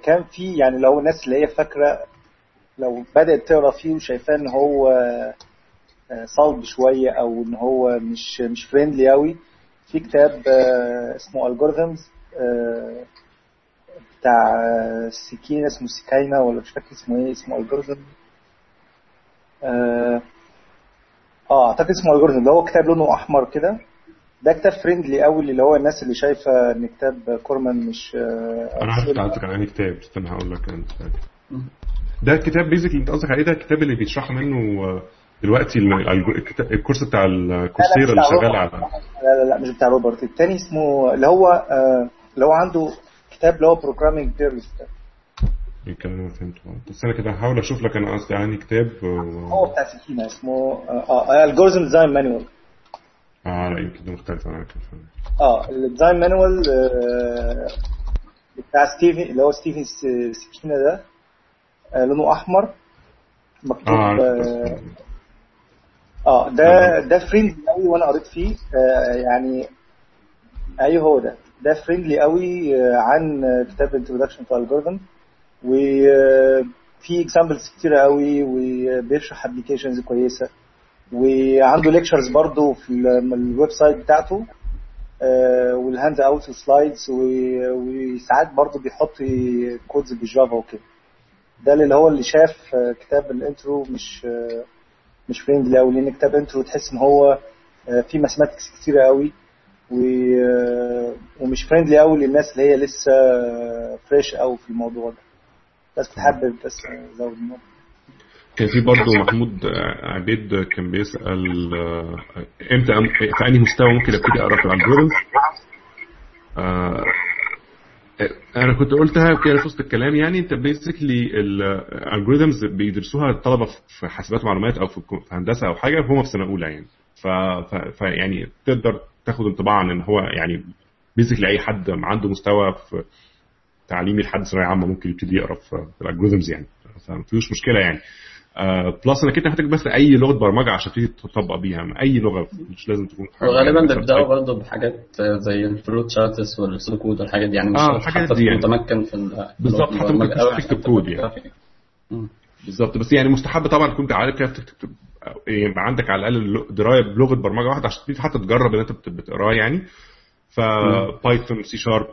كان في يعني لو الناس اللي هي فاكرة لو بدأت تقرأ فيه وشايفاه إن هو آه، صلب شوية أو إن هو مش مش friendly قوي في كتاب آه، اسمه Algorithms بتاع سكينة اسمه سكاينة ولا مش فاكر اسمه إيه اسمه Algorithm آه آه، أعتقد اسمه Algorithm اللي هو كتاب لونه أحمر كده. ده كتاب friendly قوي اللي هو الناس اللي شايفة إن كتاب كورمان مش آه، أنا عارف انت قصدك على أنهي كتاب استنى هقول لك أنا. ده الكتاب basic اللي انت قصدك عليه ده الكتاب اللي بيشرح منه آه، دلوقتي ال course بتاع Coursera اللي شغال. على لا لا لا مش بتاع روبرت. التاني اسمه اللي هو آه، اللي هو عنده كتاب اللي هو programming theories الكلام اللي أنا فهمته. بس أنا كده هحاول أشوف لك أنا قصدي عني كتاب آه، هو بتاع Skiena اسمه آه Algorithm Design Manual آه لا يمكن ده مختلف. عن كده آه ال Design Manual بتاع Steven اللي هو Steven Skiena ده. لونه أحمر. مكتوب آه بس- آه ده ده friendly قوي وأنا قريت فيه. آه يعني أيوه هو ده. ده friendly قوي آه، عن آه، كتاب Introduction to Algorithms وفي examples كتيرة قوي وبيشرح applications كويسة. وعنده lectures برضو في ال- ال website بتاعته. آه، وال handout slides وساعات برضو بيحط codes بال Java وكده. ده اللي هو اللي شاف آه، كتاب ال intro مش آه، مش friendly قوي لأن كتاب intro تحس إن هو آه، فيه mathematics كتيرة قوي ومش friendly قوي للناس اللي هي لسه fresh قوي في الموضوع ده. بس كنت حابب بس أزود الموضوع. كان في برضه محمود عبيد كان بيسأل آه، إمتى في أنهي مستوى ممكن أبتدي أقرأ في ال algorithm أنا كنت قلتها كده في وسط الكلام يعني أنت basically ال algorithms بيدرسوها الطلبة في حاسبات ومعلومات أو في هندسة أو حاجة هم في سنة أولى يعني. ف, ف... ف يعني تقدر تاخد انطباع عن إن هو يعني basically أي حد عنده مستوى في تعليمي لحد ثانويه عامه ممكن يبتدي يقرأ في ال algorithms يعني. فمفيش مشكلة يعني. plus انك انت محتاج بس اي لغة برمجة عشان تبتدي تطبق بيها. اي لغة مش لازم تكون وغالبا مثلاً بيبدأوا برضه بحاجات زي ال flow charts وال pseudo code والحاجات دي. يعني مش آه، الحاجات حتى دي يعني. متمكن في ال- بالظبط، حتى ممكن تكتب كود يعني. بالظبط. بس يعني مستحب طبعا تكون عارف كيف تكتب يبقى عندك على الأقل دراية بلغة برمجة واحدة عشان تبتدي حتى تجرب إن أنت بت- بتقراه يعني. فبايثون سي شارب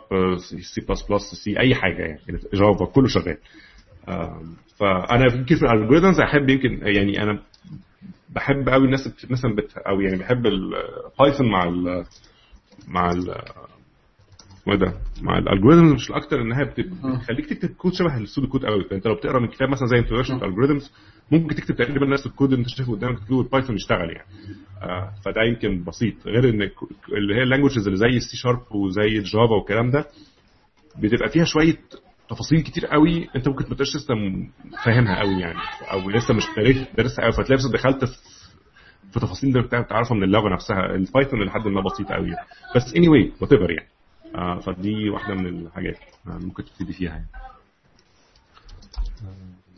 سي بلس بلس سي أي حاجة يعني. Java كله شغال. فانا يمكن في ال algorithms أحب يمكن يعني أنا بحب قوي الناس مثلا بت أو يعني بحب ال Python مع ال مع ال اسمه إيه ده؟ مع ال algorithms مش الاكتر إنها بت- بتخليك تكتب كود شبه ال pseudo code قوي فأنت لو بتقرأ من كتاب مثلا زي Introduction to Algorithms ممكن تكتب تقريبا نفس الكود اللي أنت شايفه قدامك تكتبه Python يشتغل يعني. آه فده يمكن بسيط. غير إن اللي هي ال languages اللي زي السي شارب وزي ال Java والكلام ده بتبقى فيها شوية تفاصيل كتير قوي انت ممكن ما تبقاش لسه فاهمها قوي يعني أو لسه مش دارس- دارسها قوي فتلاقي نفسك دخلت في في تفاصيل انت بتعرفها من اللغة نفسها ال Python لحد ما بسيط قوي يعني. بس anyway whatever يعني. آه فدي واحدة من الحاجات آه ممكن تبتدي فيها يعني.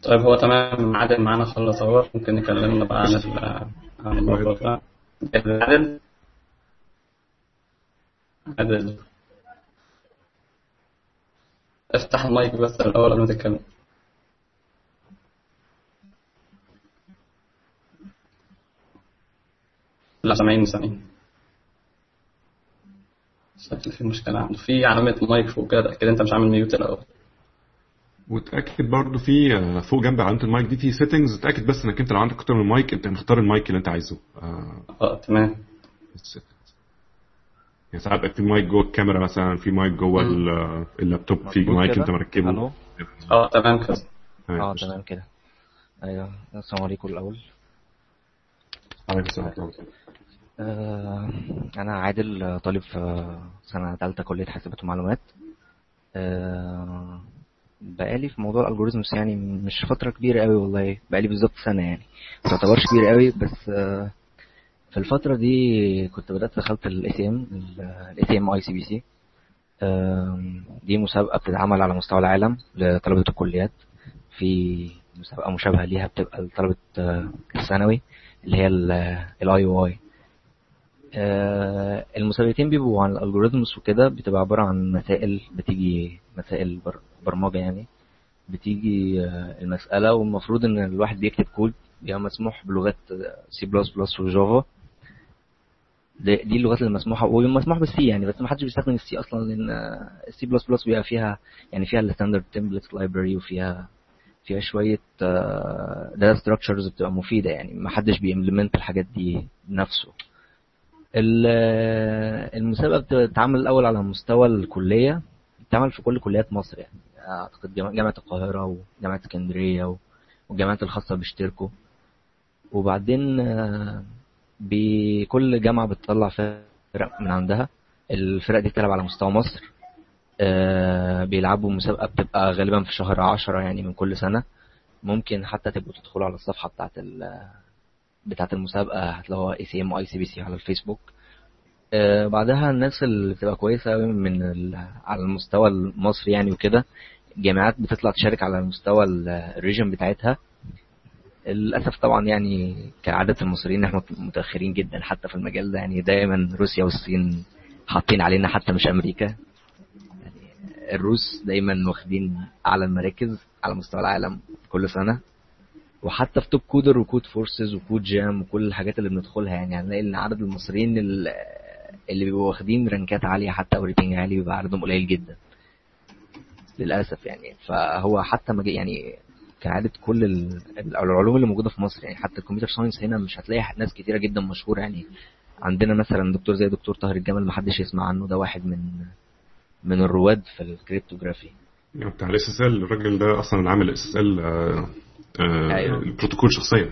طيب هو تمام عادل معانا خلص اهو. ممكن نكلمنا بقى عن عن الموضوع ده. عادل؟ عادل. افتح المايك بس الأول قبل ما تتكلم. لا سامعين سامعين شكل في مشكلة عنده. في علامة مايك فوق كده اتأكد أنت مش عامل ميوت الأول. وتأكد برضو في آه، فوق جنب علامة المايك دي في settings اتاكد بس إنك أنت لو عندك أكتر من مايك أنت مختار المايك اللي أنت عايزه. آه آه تمام. settings. يعني ساعات في مايك جوه الكاميرا مثلا في مايك جوه ال- اللابتوب في مايك؟ أنت مركبه. ألو؟ أه تمام كده. تمام. آه تمام كده. أيوه السلام عليكم الأول. عليكم السلام. آه أنا عادل طالب في سنة ثالثه كلية حاسبات ومعلومات. آه بقالي في موضوع ال algorithms يعني مش فترة كبيرة قوي والله. بقالي بالظبط سنة يعني. ما تعتبرش كبير قوي بس آه في الفترة دي كنت بدأت دخلت سي ام الاي سي ام اي سي بي سي دي مسابقة بتتعمل على مستوى العالم لطلبة الكليات. في مسابقة مشابهة ليها بتبقى لطلبة آه، الثانوي اللي هي ال IOI المسابقتين بيبقوا عن ال algorithms وكده بتبقى عبارة عن مسائل بتيجي مسائل بر- برمجة يعني. بتيجي آه، المسألة والمفروض إن الواحد بيكتب كود بيبقى مسموح بلغات سي بلس بلس وجافا دي اللغات اللي مسموحة ومسموح بال C يعني بس ما حدش بيستخدم ال C أصلا لأن السي بلس بلس بيبقى فيها يعني فيها ال Standard Template Library وفيها فيها شوية data structures بتبقى مفيدة يعني ما حدش بي implement الحاجات دي بنفسه ال- المسابقة بتتعمل الأول على مستوى الكلية بتتعمل في كل كليات مصر يعني أعتقد جامعة القاهرة وجامعه اسكندرية والجامعات الخاصة بيشتركوا. وبعدين آه، بكل جامعة بتطلع فرق من عندها. الفرق دي بتلعب على مستوى مصر. آه، بيلعبوا مسابقة بتبقى غالبا في شهر عشرة يعني من كل سنة. ممكن حتى تبقوا تدخلوا على الصفحة بتاعت ال بتاعت المسابقة هتلاقوها اي سي ام واي سي بي سي على الفيسبوك. آه، بعدها الناس اللي بتبقى كويسة أوي من. على المستوى المصري يعني وكده جامعات بتطلع تشارك على مستوى ال- ال region بتاعتها. للأسف طبعا يعني كعادة المصريين إحنا متأخرين جدا حتى في المجال ده. يعني دايما روسيا والصين حاطين علينا حتى مش أمريكا. يعني الروس دايما واخدين أعلى المراكز على مستوى العالم كل سنة. وحتى في TopCoder و Codeforces و Code Jam وكل الحاجات اللي بندخلها يعني هنلاقي إن عدد المصريين ال- اللي بيبقوا واخدين رانكات عالية حتى أو rating عالي بيبقى عددهم قليل جدا. للأسف يعني. فهو حتى مج... يعني كعادة كل ال- العلوم اللي موجودة في مصر. يعني حتى ال computer science هنا مش هتلاقي ناس كتيرة جدا مشهورة. يعني عندنا مثلا دكتور زي دكتور طاهر الجمل محدش يسمع عنه. ده واحد من من الرواد في ال cryptography يعني بتاع ال SSL. الراجل ده أصلا عامل SSL أيوه. البروتوكول شخصيا.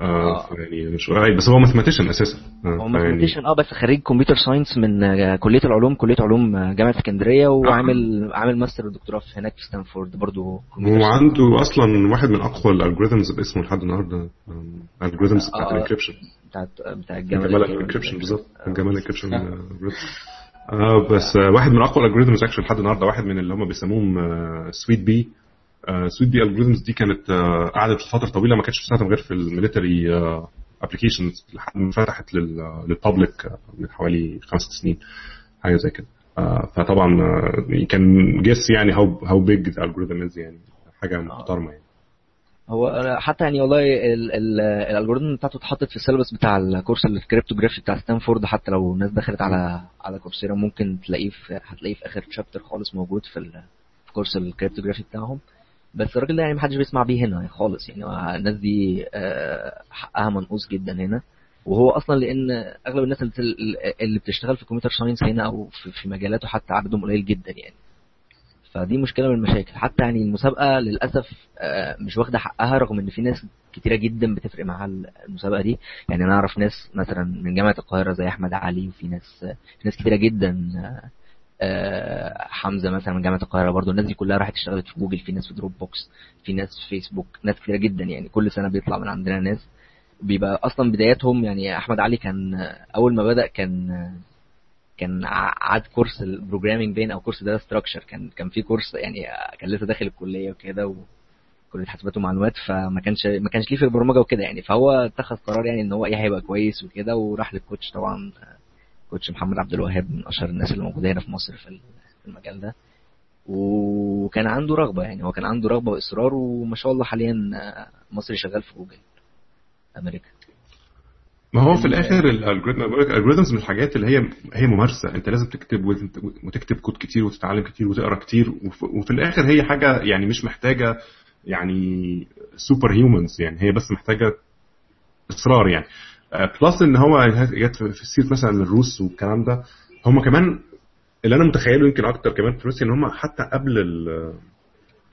آه. آه. يعني مش قريب. بس هو mathematician أساسا. آه، هو mathematician آه بس خريج computer science من آه، كلية العلوم كلية علوم آه، جامعة اسكندرية وعامل عامل ماستر ودكتوراه في هناك في ستانفورد برضه كمبيوتر هو science. عنده أصلا واحد من أقوى ال algorithms باسمه لحد النهارده. ال algorithms بتاعت آه. ال encryption بتاعت بتاع الجمل encryption بالظبط. الجمل encryption آه بس آه، واحد من أقوى ال algorithms actually لحد النهارده. واحد من اللي هم بيسموهم Suite B Suite B algorithms دي كانت آه، قعدت فتره طويلة ما كانتش بتستخدم غير في ال military applications لحد ما فتحت لل public من حوالي خمس سنين حاجة زي كده. آه، فطبعا آه، كان guess يعني how how big ال algorithm is يعني حاجة محترمة يعني. هو حتى يعني والله ال- ال- الالجوريزم بتاعته اتحطت في ال syllabus بتاع الكورس ال cryptography بتاع ستانفورد حتى لو الناس دخلت على على Coursera ممكن تلاقيه في هتلاقيه في آخر chapter خالص موجود في في كورس ال cryptography بتاعهم. بس الراجل ده يعني محدش بيسمع بيه هنا خالص يعني. الناس دي آه، حقها منقوص جدا هنا. وهو أصلا لأن أغلب الناس اللي بتشتغل في computer science هنا أو في مجالاته حتى عددهم قليل جدا يعني. فدي مشكلة من المشاكل. حتى يعني المسابقة للأسف آه، مش واخدة حقها رغم إن في ناس كتيرة جدا بتفرق معاها المسابقة دي. يعني أنا أعرف ناس مثلا من جامعة القاهرة زي أحمد علي وفي ناس في ناس كتيرة جدا آه، آه، حمزة مثلا من جامعة القاهرة برضو الناس دي كلها راحت اشتغلت في جوجل في ناس في Dropbox في ناس في فيسبوك ناس كتيرة جدا يعني كل سنة بيطلع من عندنا ناس. بيبقى أصلا بداياتهم يعني أحمد علي كان آه، أول ما بدأ كان آه، كان عاد كورس ال programming بين أو كورس data structure كان كان في كورس يعني آه، كان لسه داخل الكلية وكده وكلية حاسبات ومعلومات فما كانش ما كانش ليه في البرمجة وكده يعني. فهو اتخذ قرار يعني إن هو إيه هيبقى كويس وكده وراح لل coach طبعا. آه، coach محمد عبد الوهاب من أشهر الناس اللي موجودة هنا في مصر في المجال ده. وكان عنده رغبة يعني هو كان عنده رغبة وإصرار وما شاء الله حاليا آه، مصري شغال في جوجل أمريكا. ما هو في الآخر ال algorithms من الحاجات اللي هي هي ممارسة. أنت لازم تكتب وت- وتكتب كود كتير وتتعلم كتير وتقرأ كتير. وف- وفي الآخر هي حاجة يعني مش محتاجة يعني super humans يعني هي بس محتاجة إصرار يعني. plus إن هو جت في سيره مثلا الروس والكلام ده هم كمان اللي أنا متخيله يمكن أكتر كمان في روسيا إن هم حتى قبل ال-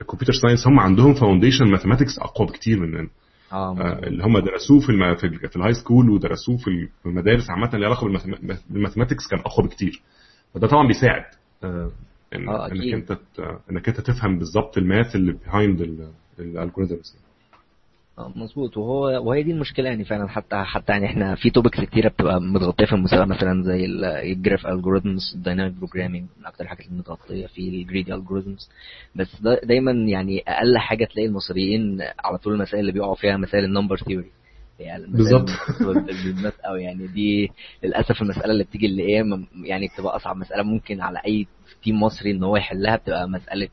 ال computer science هم عندهم foundation mathematics أقوى بكتير مننا آه، مظبوط. اللي هم درسوه في الم... في, ال... في ال high school ودرسوه في ال- في المدارس عامة اللي علاقة بال mathema- بال mathematics كان أقوى بكتير فده طبعا بيساعد آه، إن... آه، إنك. أنت. إنك أنت تفهم بالظبط ال math اللي behind ال algorithms مظبوط. وهو وهي دي المشكلة يعني فعلا حتى حتى يعني إحنا في topics كتيرة بتبقى متغطية في المسابقة مثلا زي ال- ال graph algorithms ال dynamic programming من أكتر الحاجات اللي متغطية في ال greedy algorithms بس دا دايما يعني أقل حاجة تلاقي المصريين على طول المسائل اللي بيقعوا فيها مسائل ال number theory يعني بالظبط. قوي يعني دي للأسف المسألة اللي بتيجي اللي م- يعني بتبقى أصعب مسألة ممكن على أي team مصري إن هو يحلها بتبقى مسألة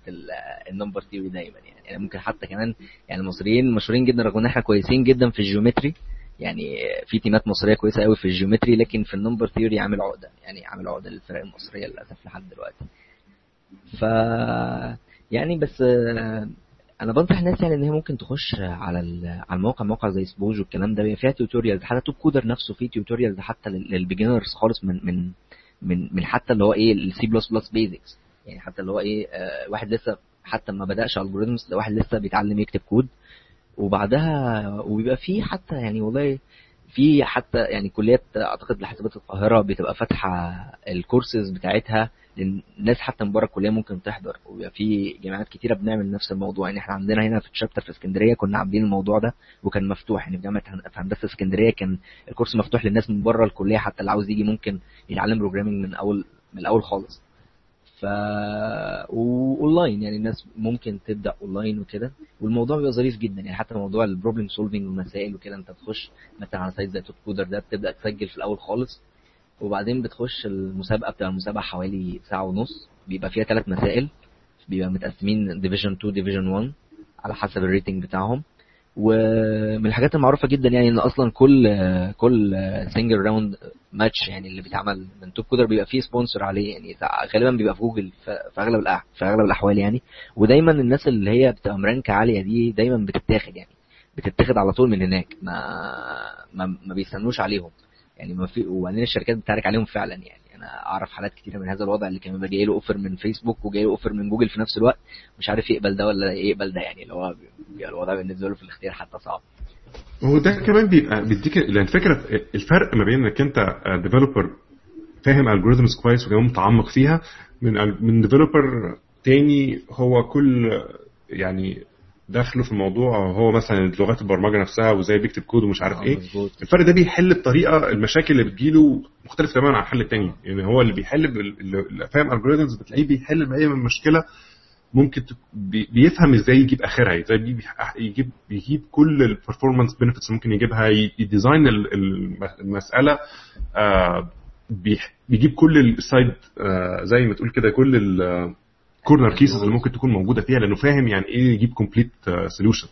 ال number theory دايما. يعني. ممكن حتى كمان يعني المصريين مشهورين جدا رغم إن إحنا كويسين جدا في ال geometry. يعني في تيمات مصرية كويسة قوي في ال geometry لكن في ال number theory عامل عقدة. يعني عامل عقدة للفرق المصرية للأسف لحد دلوقتي. ف يعني بس آه، أنا بنصح الناس يعني إن هي ممكن تخش على على الموقع موقع زي SPOJ والكلام ده فيها tutorials حتى TopCoder نفسه فيه tutorials حتى لل beginners خالص من من من من حتى اللي هو إيه ال C plus plus basics يعني حتى اللي هو إيه آه، واحد لسه حتى ما بدأش algorithms ده واحد لسه بيتعلم يكتب كود. وبعدها وبيبقى في حتى يعني والله في حتى يعني كليات أعتقد حاسبات القاهرة بتبقى فاتحة الكورسز بتاعتها للناس حتى من بره الكلية ممكن تحضر. وبيبقى في جامعات كتيرة بنعمل نفس الموضوع. يعني إحنا عندنا هنا في ال chapter في اسكندرية كنا عاملين الموضوع ده وكان مفتوح. يعني في جامعة في هندسة اسكندرية كان الكورس مفتوح للناس من بره الكلية حتى اللي عاوز يجي ممكن يتعلم programming من أول من الأول خالص. ف واونلاين يعني الناس ممكن تبدأ اونلاين وكده. والموضوع بيبقى ظريف جدا يعني حتى موضوع ال problem solving والمسائل وكده أنت بتخش مثلا على site زي TopCoder ده بتبدأ تسجل في الأول خالص. وبعدين بتخش المسابقة بتبقى المسابقة حوالي ساعة ونص بيبقى فيها ثلاث مسائل. بيبقى متقسمين division 2 division 1 على حسب ال rating بتاعهم. ومن الحاجات المعروفة جدا يعني إن أصلا كل كل single round match يعني اللي بيتعمل من TopCoder بيبقى فيه sponsor عليه. يعني غالبا بيبقى في جوجل في أغلب في أغلب الأحوال يعني. ودايما الناس اللي هي بتبقى مرانكة عالية دي دايما بتتاخد يعني. بتتاخد على طول من هناك. ما ما, ما بيستنوش عليهم. يعني ما في وبعدين الشركات بتعرك عليهم فعلا يعني. أنا أعرف حالات كتيرة من هذا الوضع اللي كان بيبقى جاي له offer من فيسبوك وجاي له offer من جوجل في نفس الوقت. مش عارف يقبل ده ولا يقبل ده يعني اللي هو الوضع بالنسبة له في الاختيار حتى صعب. هو ده كمان بيبقى بيديك لأن الفكرة الفرق ما بين إنك أنت developer فاهم algorithms كويس وكمان متعمق فيها من من developer تاني هو كل يعني دخله في الموضوع هو مثلا لغات البرمجة نفسها وإزاي بيكتب كود ومش عارف آه، إيه. مظبوط. الفرق ده بيحل بطريقه المشاكل اللي بتجيله مختلف تماما عن الحل التاني. يعني هو اللي بيحل بال- اللي فاهم algorithms بتلاقيه بيحل بأي من مشكلة ممكن بيفهم إزاي يجيب آخرها إزاي بيجيب يجيب بيجيب كل ال performance benefits ممكن يجيبها ي design ال- الم- المسألة آه، بيجيب كل ال side آه، زي ما تقول كده كل ال corner cases اللي ممكن تكون موجودة فيها لأنه فاهم يعني إيه يجيب complete solution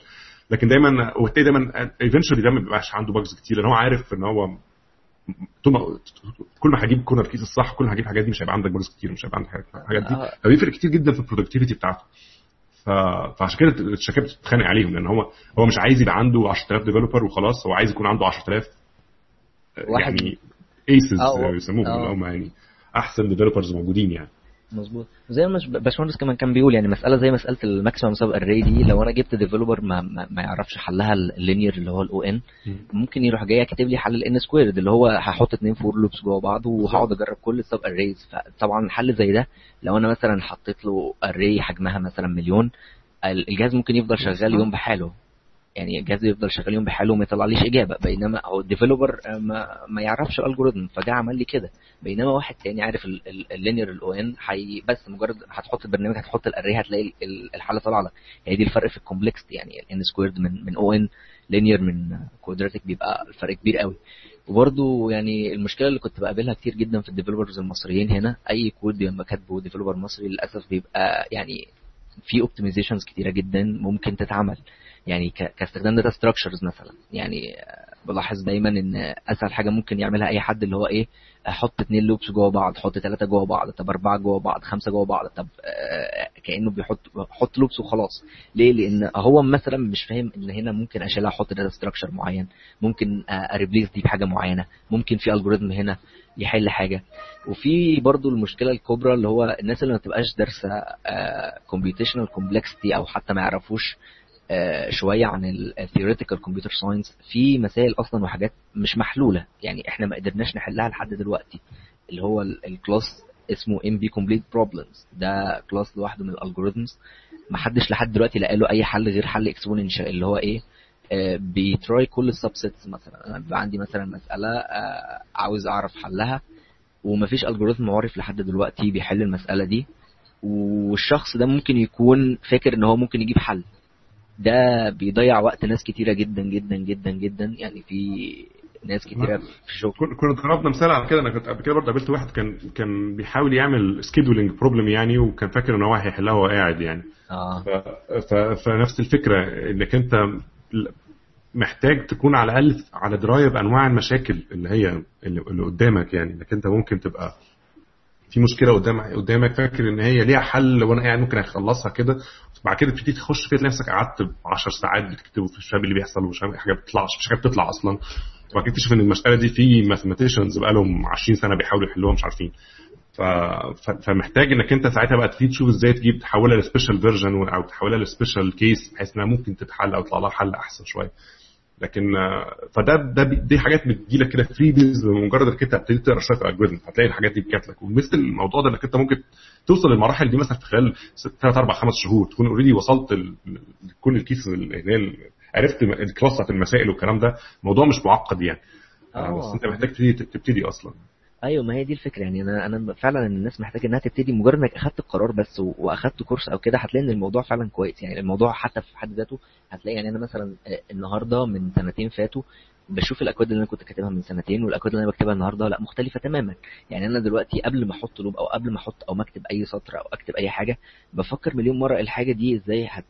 لكن دايما وبالتالي دايما eventually ده ما بيبقاش عنده bugs كتير لأن هو عارف إن هو كل ما هجيب corner case الصح كل ما هجيب الحاجات دي مش هيبقى عندك bugs كتير مش هيبقى عندك حاجات- الحاجات دي آه. فبيفرق كتير جدا في ال productivity بتاعته. فعشان كده الشركات بتتخانق عليهم لأن هو هو مش عايز يبقى عنده 10000 developer وخلاص هو عايز يكون عنده 10000 واحد. يعني aces آه، يسموهم آه. اللي هم يعني أحسن developers موجودين يعني مظبوط. زي ما باشمهندس كمان كان بيقول يعني مسألة زي مسألة ال maximum sub array دي لو أنا جبت developer ما, ما, يعرفش حلها ال linear اللي هو ال O of N ممكن يروح جاي كاتب لي حل ال N squared اللي هو هحط اتنين for loops جوه بعض وهقعد أجرب كل ال sub arrays فطبعا حل زي ده لو أنا مثلا حطيت له array حجمها مثلا مليون ال- الجهاز ممكن يفضل شغال يوم بحاله. يعني الجهاز يفضل شغال يوم بحاله وما يطلعليش إجابة. بينما هو ال developer ما, ما يعرفش ال algorithm فجاء عمل لي كده. بينما واحد تاني عارف ال linear ال O of N بس مجرد هتحط البرنامج هتحط ال array هتلاقي ال- ال- الحالة طالعة لك. هي دي الفرق في ال complexity يعني ال N squared من من O of N linear من quadratic بيبقى الفرق كبير قوي. وبرده يعني المشكلة اللي كنت بقابلها كتير جدا في ال developers المصريين هنا أي كود بيبقى كاتبه developer مصري للأسف بيبقى يعني في optimizations كتيرة جدا ممكن تتعمل. يعني كاستخدام data structures مثلا. يعني آه، بلاحظ دايما إن أسهل حاجة ممكن يعملها أي حد اللي هو إيه أحط اتنين loops جوه بعض أحط ثلاثة جوه بعض طب أربعة جوه بعض خمسة جوه بعض طب آه، كأنه بيحط بحط loops وخلاص. ليه؟ لأن هو مثلا مش فاهم إن هنا ممكن اشيلها أحط data structure معين ممكن ا replace دي بحاجة معينة ممكن في algorithm هنا يحل حاجة. وفي برضو المشكلة الكبرى اللي هو الناس اللي ما تبقاش دارسة computational complexity أو حتى ما يعرفوش آه، شوية عن ال theoretical computer science في مسائل أصلا وحاجات مش محلولة. يعني إحنا ما قدرناش نحلها لحد دلوقتي. اللي هو ال- ال class اسمه NP complete problems ده class لوحده من ال algorithms ما حدش لحد دلوقتي لقى له أي حل غير حل exponential اللي هو إيه؟ آه، بي try كل ال subsets مثلا. أنا بيبقى عندي مثلا مسألة آه، عاوز أعرف حلها. ومفيش algorithm معرف لحد دلوقتي بيحل المسألة دي. والشخص ده ممكن يكون فاكر إن هو ممكن يجيب حل. ده بيضيع وقت ناس كتيرة جدا جدا جدا جدا. يعني في ناس كتيرة في شغل كن- كنا ضربنا مثال على كده. أنا كنت قبل كده برضه قابلت واحد كان كان بيحاول يعمل scheduling problem يعني وكان فاكر ان هو هيحلها وهو قاعد يعني. آه. ف... ف... فنفس الفكرة إنك أنت محتاج تكون على الأقل على درايه بانواع المشاكل اللي هي اللي قدامك يعني. إنك أنت ممكن تبقى في مشكلة قدامك قدامك فاكر إن هي ليها حل وأنا قاعد ممكن أخلصها كده. بعد كده تبتدي تخش فيها نفسك قعدت 10 ساعات بتكتب ومش فاهم اللي بيحصل ومش حاجة بتطلعش مش حاجة بتطلع أصلا. وبعد كده تكتشف إن المسألة دي في mathematicians بقالهم 20 سنة بيحاولوا يحلوها مش عارفين. ف... فمحتاج إنك أنت ساعتها بقى تبتدي تشوف إزاي تجيب تحولها ل special version أو تحولها ل special case بحيث إنها ممكن تتحل أو يطلع لها حل أحسن شوية. لكن آه، فده ده دي حاجات بتجي لك كده freebies بمجرد إنك أنت بتبتدي تقرأ شوية algorithm هتلاقي الحاجات دي جات لك ومثل الموضوع ده إنك أنت ممكن توصل للمراحل دي مثلا في خلال 3 4 5 شهور تكون already وصلت لكل ال case اللي هي ال- عرفت ال class بتاعت المسائل والكلام ده الموضوع مش معقد يعني. آه، آه. بس أنت محتاج تبتدي أصلا. أيوه ما هي دي الفكرة. يعني أنا أنا فعلا الناس محتاجة إنها تبتدي مجرد إنك أخدت القرار بس وأخدت course أو كده هتلاقي إن الموضوع فعلا كويس. يعني الموضوع حتى في حد ذاته هتلاقي يعني أنا مثلا آه، النهارده من سنتين فاتوا بشوف الأكواد اللي أنا كنت كاتبها من سنتين والأكواد اللي أنا بكتبها النهارده لأ مختلفة تماما. يعني أنا دلوقتي قبل ما أحط loop أو قبل ما أحط أو ما أكتب أي سطر أو أكتب أي حاجة بفكر مليون مرة الحاجة دي إزاي هت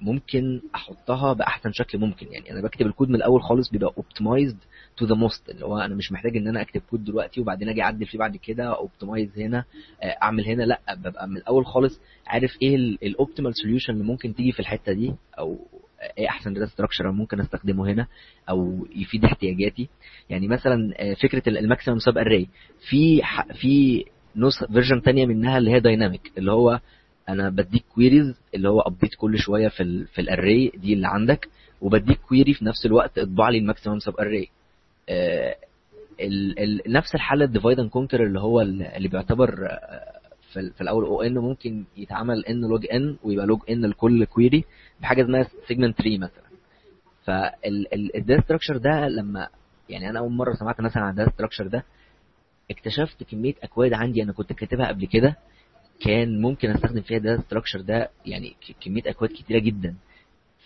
ممكن أحطها بأحسن شكل ممكن. يعني أنا بكتب الكود من الأول خالص بيبقى optimized to the most اللي هو أنا مش محتاج إن أنا أكتب كود دلوقتي وبعدين أجي أعدل فيه بعد كده optimize هنا آه، أعمل هنا. لأ ببقى من الأول خالص عارف إيه ال optimal solution اللي ممكن تيجي في الحتة دي أو إيه أحسن data structure ممكن أستخدمه هنا أو يفيد احتياجاتي. يعني مثلا آه، فكرة ال maximum sub array في في نسخ version تانية منها اللي هي dynamic اللي هو أنا بديك queries اللي هو update كل شوية في ال في ال array دي اللي عندك وبديك query في نفس الوقت اطبع لي ال maximum sub array ال نفس الحل ال divide and conquer اللي هو ال- اللي بيعتبر آه، في, في الأول O of N ممكن يتعمل N log N ويبقى log N لكل query بحاجة اسمها segment tree مثلا. فال data structure ده لما يعني أنا أول مرة سمعت مثلا عن ال data structure ده اكتشفت كمية أكواد عندي أنا كنت كاتبها قبل كده كان ممكن أستخدم فيها ال data structure ده يعني كمية أكواد كتيرة جدا.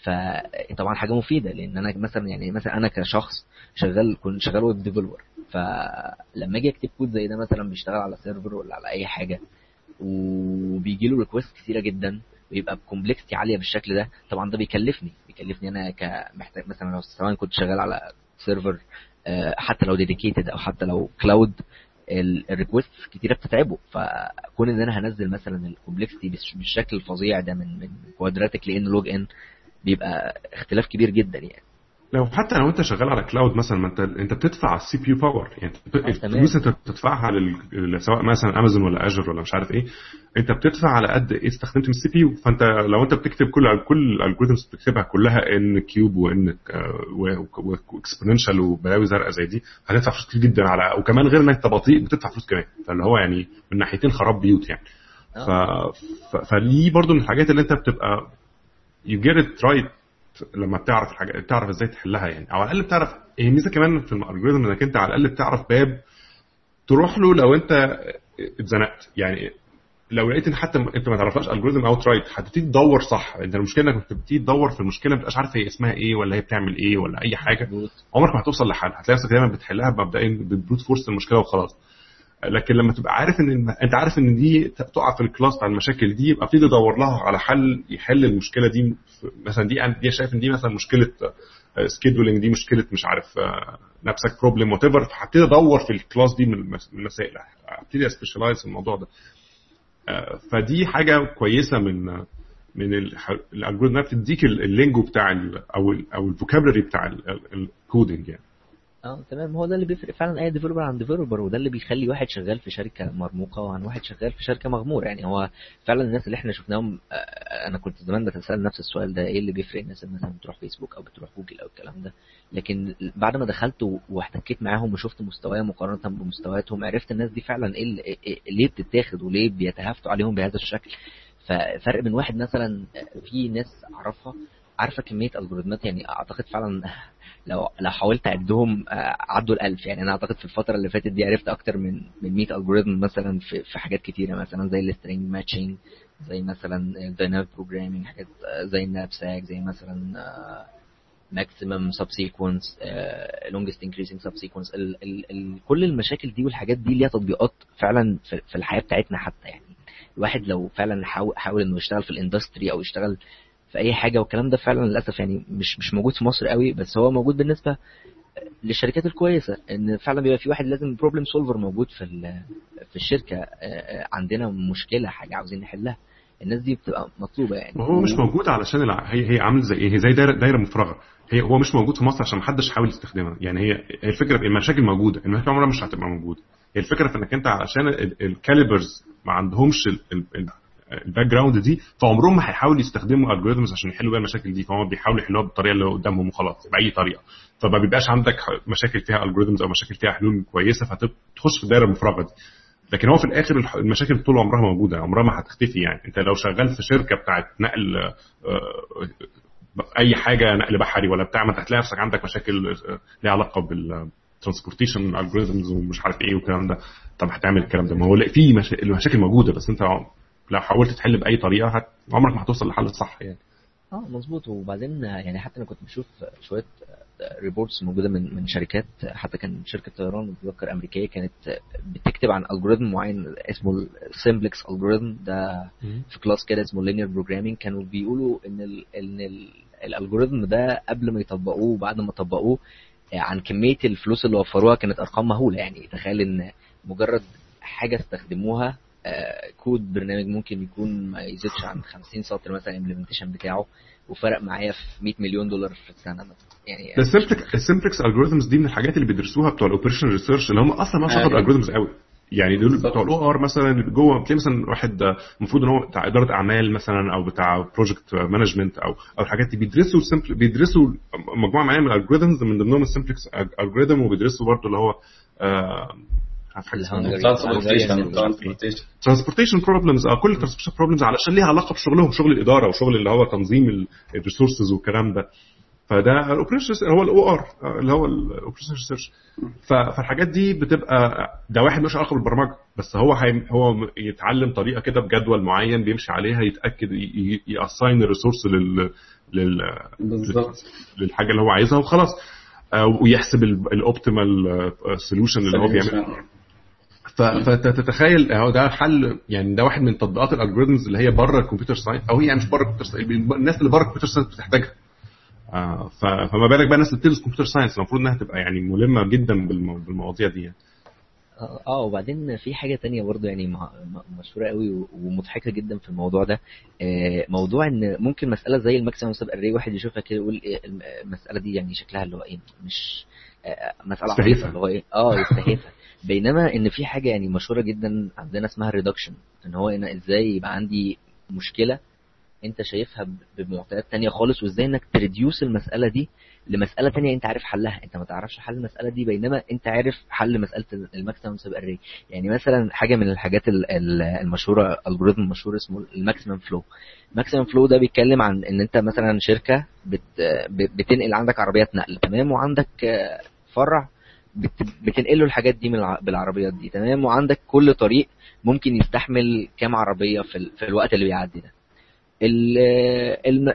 فطبعا حاجة مفيدة لأن أنا مثلا يعني مثلا أنا كشخص شغال كنت شغال web developer فلما أجي أكتب كود زي ده مثلا بيشتغل على server ولا على أي حاجة وبيجي له requests كتيرة جدا ويبقى ب complexity عالية بالشكل ده طبعا ده بيكلفني. بيكلفني أنا كمحتاج مثلا لو سواء كنت شغال على server آه، حتى لو dedicated أو حتى لو cloud ال requests كتيرة بتتعبه. فكون إن أنا هنزل مثلا ال complexity بالشكل الفظيع ده من من quadratic ل n log n بيبقى اختلاف كبير جدا يعني. لو حتى لو انت شغال على cloud مثلا ما انت انت بتدفع ال CPU power يعني آه،. الفلوس انت بتدفعها لل... سواء مثلا امازون ولا Azure ولا مش عارف إيه انت بتدفع على قد إيه استخدمت من ال CPU فانت لو انت بتكتب كل كل ال algorithms بتكتبها كلها n cube و n و exponential وبلاوي زرقاء زي دي هتدفع فلوس كتير جدا على وكمان غير إنك انت بطيء بتدفع فلوس كمان. فاللي هو يعني من ناحيتين خراب بيوت يعني. ف... ف... فدي برضو من الحاجات اللي انت بتبقى you get it right لما بتعرف الحاجة بتعرف إزاي تحلها يعني. أو على الأقل بتعرف هي ميزة كمان في ال algorithm إنك أنت على الأقل بتعرف باب تروح له لو أنت اتزنقت. يعني لو لقيت إن حتى أنت ما تعرفهاش algorithm outright هتبتدي تدور صح. أنت المشكلة إنك بتبتدي تدور في المشكلة ما بتبقاش عارف هي اسمها إيه ولا هي بتعمل إيه ولا أي حاجة. عمرك ما هتوصل لحل هتلاقي نفسك دايما بتحلها مبدئيا ب brute force المشكلة وخلاص. لكن لما تبقى عارف إن الم... أنت عارف إن دي تقع في ال class بتاع المشاكل دي يبقى ابتدي ادور لها على حل يحل المشكلة دي مثلا دي دي شايف إن دي مثلا مشكلة scheduling دي مشكلة مش عارف آه، نفسك problem whatever فهبتدي أدور في ال class دي من المس- من المسائل ابتدي specialize في الموضوع ده. آه، فدي حاجة كويسة من من ال algorithm انها بتديك ال- ال lingo بتاع أو أو ال vocabulary بتاع ال coding يعني. آه تمام. هو ده اللي بيفرق فعلا. أي developer عن developer وده اللي بيخلي واحد شغال في شركة مرموقة وعن واحد شغال في شركة مغموره يعني هو فعلا الناس اللي إحنا شفناهم آه، أنا كنت زمان بتسأل نفس السؤال ده إيه اللي بيفرق؟ الناس اللي مثلا بتروح فيسبوك أو بتروح جوجل أو الكلام ده. لكن بعد ما دخلت واحتكيت معاهم وشفت مستواهم مقارنة بمستوياتهم عرفت الناس دي فعلا إيه اللي- إيه- إيه- ليه بتتاخد وليه بيتهافتوا عليهم بهذا الشكل. ففرق بين واحد مثلا في ناس أعرفها عارفة كمية algorithmات يعني أعتقد فعلا لو لو حاولت أعدهم آه، عدوا الألف. يعني أنا أعتقد في الفترة اللي فاتت دي عرفت أكتر من من 100 algorithm مثلا في في حاجات كتيرة مثلا زي ال string matching زي مثلا ال dynamic programming حاجات آه، زي ال knapsack زي مثلا maximum subsequence longest increasing subsequence كل المشاكل دي والحاجات دي ليها تطبيقات فعلا في في الحياة بتاعتنا حتى. يعني الواحد لو فعلا حاول حاول إنه يشتغل في ال industry أو يشتغل في أي حاجة والكلام ده فعلا للأسف يعني مش مش موجود في مصر قوي بس هو موجود بالنسبة للشركات الكويسة إن فعلا بيبقى في واحد لازم problem solver موجود في ال- في الشركة آه، عندنا مشكلة حاجة عاوزين نحلها. الناس دي بتبقى مطلوبة يعني. وهو مش موجود علشان الع... هي هي عامل زي إيه هي زي دايرة دايرة مفرغة. هي هو مش موجود في مصر عشان محدش حاول يستخدمها. يعني هي الفكرة المشاكل موجودة المشاكل عمرها مش هتبقى موجودة. الفكرة في إنك أنت عشان ال calibers ما عندهمش ال background دي فعمرهم ما هيحاولوا يستخدموا ال algorithms عشان يحلوا بيها المشاكل دي فهم بيحاولوا يحلوها بالطريقة اللي قدامهم وخلاص بأي طريقة. فما بيبقاش عندك مشاكل فيها algorithms أو مشاكل فيها حلول كويسة فتخش في الدايره المفرغه دي. لكن هو في الآخر المشاكل طول عمرها موجودة عمرها ما هتختفي يعني. أنت لو شغال في شركة بتاعت نقل أي حاجة نقل بحري ولا بتاع ما هتلاقي نفسك عندك مشاكل ليها علاقة بال transportation algorithms ومش عارف إيه والكلام ده. طب هتعمل الكلام ده؟ ما هو في مشا... المشاكل موجودة بس أنت لو حاولت تحل بأي طريقة هت... عمرك ما هتوصل للحل الصح يعني. آه مظبوط. وبعدين يعني حتى أنا كنت بشوف شوية reports موجودة من من شركات حتى كان شركة طيران بتذكر أمريكية كانت بتكتب عن algorithm معين اسمه السمبلكس الجوريزم ده في class كده اسمه linear programming كانوا بيقولوا إن ال إن ال algorithm ده قبل ما يطبقوه وبعد ما طبقوه عن كمية الفلوس اللي وفروها كانت أرقام مهولة. يعني تخيل إن مجرد حاجة استخدموها كود برنامج ممكن يكون ما يزيدش عن 50 سطر مثلا ال implementation بتاعه وفرق معايا في 100 مليون دولار في السنة مثلا. يعني ال simplex algorithms دي من الحاجات اللي بيدرسوها بتوع ال operation research اللي هم أصلا ما شغلوا ال algorithms قوي. يعني دول بتوع ال OR مثلا جوه بتلاقي مثلا واحد المفروض إن هو بتاع إدارة أعمال مثلا أو بتاع project management أو أو الحاجات دي. بيدرسوا بيدرسوا مجموعة معينة من ال algorithms من ضمنهم السمبلكس الجوريزم وبيدرسوا برضه اللي هو آه transportation problems آه كل ال transportation problems علشان ليها علاقة بشغلهم شغل الإدارة وشغل اللي هو تنظيم ال resources والكلام ده. فده ال operation هو ال OR اللي هو ال operation research فالحاجات دي بتبقى ده واحد مش علاقة بالبرمجة بس هو هو يتعلم طريقة كده بجدول معين بيمشي عليها يتأكد ي assign ال resource لل لل للحاجة اللي هو عايزها وخلاص. ويحسب ال optimal solution اللي هو بيعمله فتتخيل هو ده حل يعني ده واحد من تطبيقات ال algorithms اللي هي بره ال computer science أو هي يعني مش بره ال computer science الناس اللي بره ال computer science بتحتاجها. آه فما بالك بقى الناس اللي بتدرس computer science المفروض انها تبقى يعني ملمة جدا بالمواضيع دي يعني. آه وبعدين في حاجة تانية برضه يعني مشهورة قوي ومضحكة جدا في الموضوع ده. موضوع إن ممكن مسألة زي ال maximum sub array واحد يشوفها كده يقول إيه المسألة دي يعني شكلها اللي هو إيه مش مسألة عبيطة اللي هو إيه؟ آه يستهيفها. بينما إن في حاجة يعني مشهورة جدا عندنا اسمها ال reduction إن هو أنا إزاي يبقى عندي مشكلة أنت شايفها بمعطيات تانية خالص وإزاي إنك ت reduce المسألة دي لمسألة تانية أنت عارف حلها. أنت ما تعرفش حل المسألة دي بينما أنت عارف حل مسألة ال maximum sub array يعني مثلا حاجة من الحاجات المشهورة algorithm مشهور اسمه ال maximum flow ال maximum flow ده بيتكلم عن إن أنت مثلا شركة بت بتنقل عندك عربيات نقل تمام؟ وعندك فرع بتنقل له الحاجات دي من بالعربيات دي تمام؟ وعندك كل طريق ممكن يستحمل كام عربية في, في الوقت اللي بيعدي ده.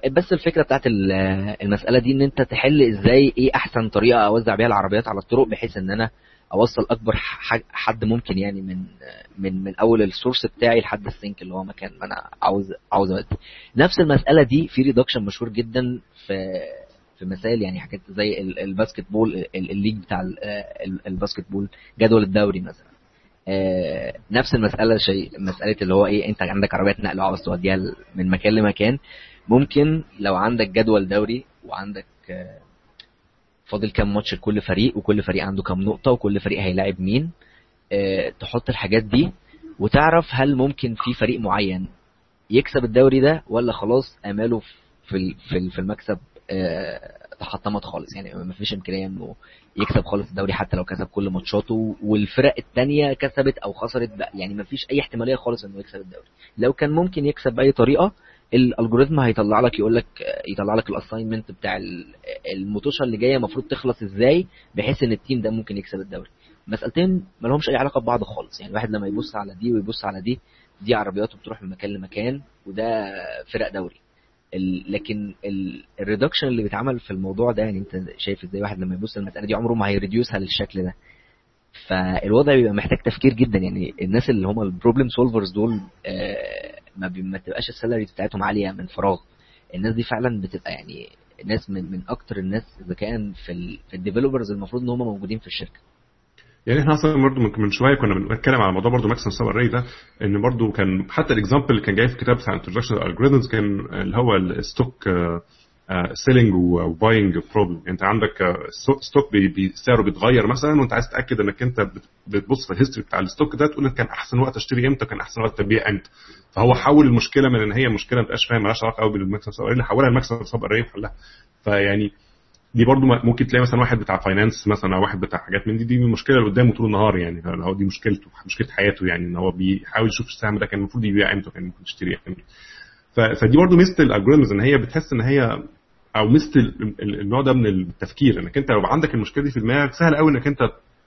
بس الفكرة بتاعت المسألة دي إن أنت تحل إزاي إيه أحسن طريقة أوزع بيها العربيات على الطرق بحيث إن أنا أوصل أكبر حد ممكن يعني من من من أول ال source بتاعي لحد ال sink اللي هو مكان ما أنا عاوز عاوز اودي نفس المسألة دي في reduction مشهور جدا في في مسائل يعني حاجات زي ال basketball league بتاع الباسكت بول جدول الدوري مثلا. آه نفس المسألة شيء مسألة اللي هو إيه أنت عندك عربيات نقل وعاوز توديها من مكان لمكان. ممكن لو عندك جدول دوري وعندك آه فاضل كام ماتش لكل فريق وكل فريق عنده كام نقطة وكل فريق هيلاعب مين آه تحط الحاجات دي وتعرف هل ممكن في فريق معين يكسب الدوري ده ولا خلاص أماله في في المكسب تحطمت خالص. يعني ما فيش إمكانية إنه يكسب خالص الدوري حتى لو كسب كل ماتشاته. والفرق الثانية كسبت أو خسرت بقى. يعني ما فيش أي احتمالية خالص إنه يكسب الدوري. لو كان ممكن يكسب بأي طريقة ال algorithm هيطلع لك يقول لك يطلع لك ال assignment بتاع الماتشات اللي جاية المفروض تخلص إزاي بحيث إن ال team ده ممكن يكسب الدوري. مسألتين ما لهمش أي علاقة ببعض خالص. يعني الواحد لما يبص على دي ويبص على دي دي عربياته بتروح من مكان لمكان وده فرق دوري. لكن ال reduction اللي بيتعمل في الموضوع ده يعني انت شايف إزاي واحد لما يبص المساله دي عمره ما هي reduce ها للشكل ده؟ فالوضع بيبقى محتاج تفكير جدا. يعني الناس اللي هم ال problem solvers دول آه ما, ما تبقاش ال salary بتاعتهم عالية من فراغ. الناس دي فعلا بتبقى يعني ناس من من أكتر الناس ذكاء في ال في ال developers المفروض إن هم موجودين في الشركة. يعني إحنا أصلا برضه من شوية كنا بنتكلم على موضوع برضه maximum sub array ده إن برضه كان حتى ال example اللي كان جاي في الكتاب بتاع introduction algorithms كان اللي هو ال stock selling و buying problem أنت عندك آه، sto- stock بي- سعره بيتغير مثلا وأنت عايز تتأكد إنك أنت بت- بتبص في ال history بتاع ال stock ده تقول إن كان أحسن وقت أشتري إمتى كان أحسن وقت أبيع إمتى. فهو حول المشكلة من إن هي مشكلة ما تبقاش فاهم مالهاش علاقة قوي بال maximum sub array حولها ل maximum sub array وحلها. فيعني دي برضو ممكن تلاقي مثلا واحد بتاع finance مثلا أو واحد بتاع حاجات من دي دي المشكلة اللي قدامه طول النهار يعني. هو دي مشكلته مشكلة حياته يعني إن هو بيحاول يشوف السهم ده كان المفروض يبيع إمتى كان المفروض يشتري إمتى فدي برضو ميزة ال algorithms إن هي بتحس إن هي أو ميزة ال- ال- النوع ده من التفكير إنك أنت لو عندك المشكلة دي في دماغك سهل قوي إنك أنت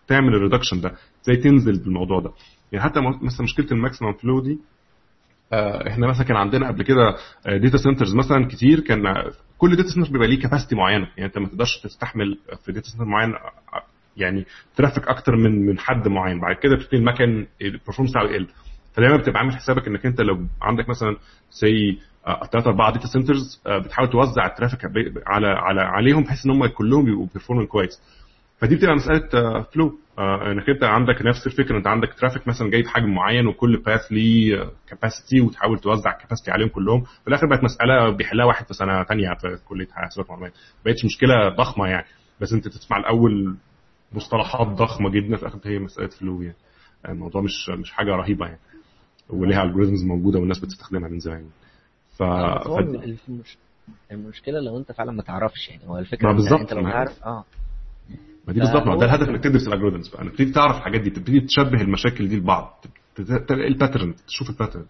تعمل ال reduction ده زي تنزل بالموضوع ده. يعني حتى مثلا مشكلة ال maximum flow دي إحنا مثلا كان عندنا قبل كده data centers مثلا كتير كان آه، كل data center بيبقى ليه capacity معينة. يعني انت ما تقدرش تستحمل في data center معين آه، يعني traffic أكتر من من حد معين. بعد كده بتبتدي المكن ال performance بتاعه يقل. فدايما بتبقى عامل حسابك إنك أنت لو عندك مثلا سي ثلاثة أربعة data centers بتحاول توزع ال traffic على على عليهم بحيث إن هم كلهم يبقوا performing كويس. فدي بتبقى مسألة flow إنك أنت عندك نفس الفكرة أنت عندك traffic مثلا جاي بحجم معين وكل path ليه capacity وتحاول توزع ال capacity عليهم كلهم في الآخر بقت مسألة بيحلها واحد في سنة ثانية في كلية حاسبات معلومات ما بقتش مشكلة ضخمة يعني بس أنت تسمع الأول مصطلحات ضخمة جدا في الآخر هي مسألة flow يعني. الموضوع مش مش حاجة رهيبة يعني وليها algorithms موجودة والناس بتستخدمها من زمان. ف... ف... المش... المشكلة لو أنت فعلا ما تعرفش يعني هو الفكرة أنت لو تعرف آه. ما دي بالظبط ده الهدف انك تدرس ال algorithms بقى انك تبتدي تعرف الحاجات دي تبتدي تشبه المشاكل دي لبعض تلاقي ال pattern تشوف ال pattern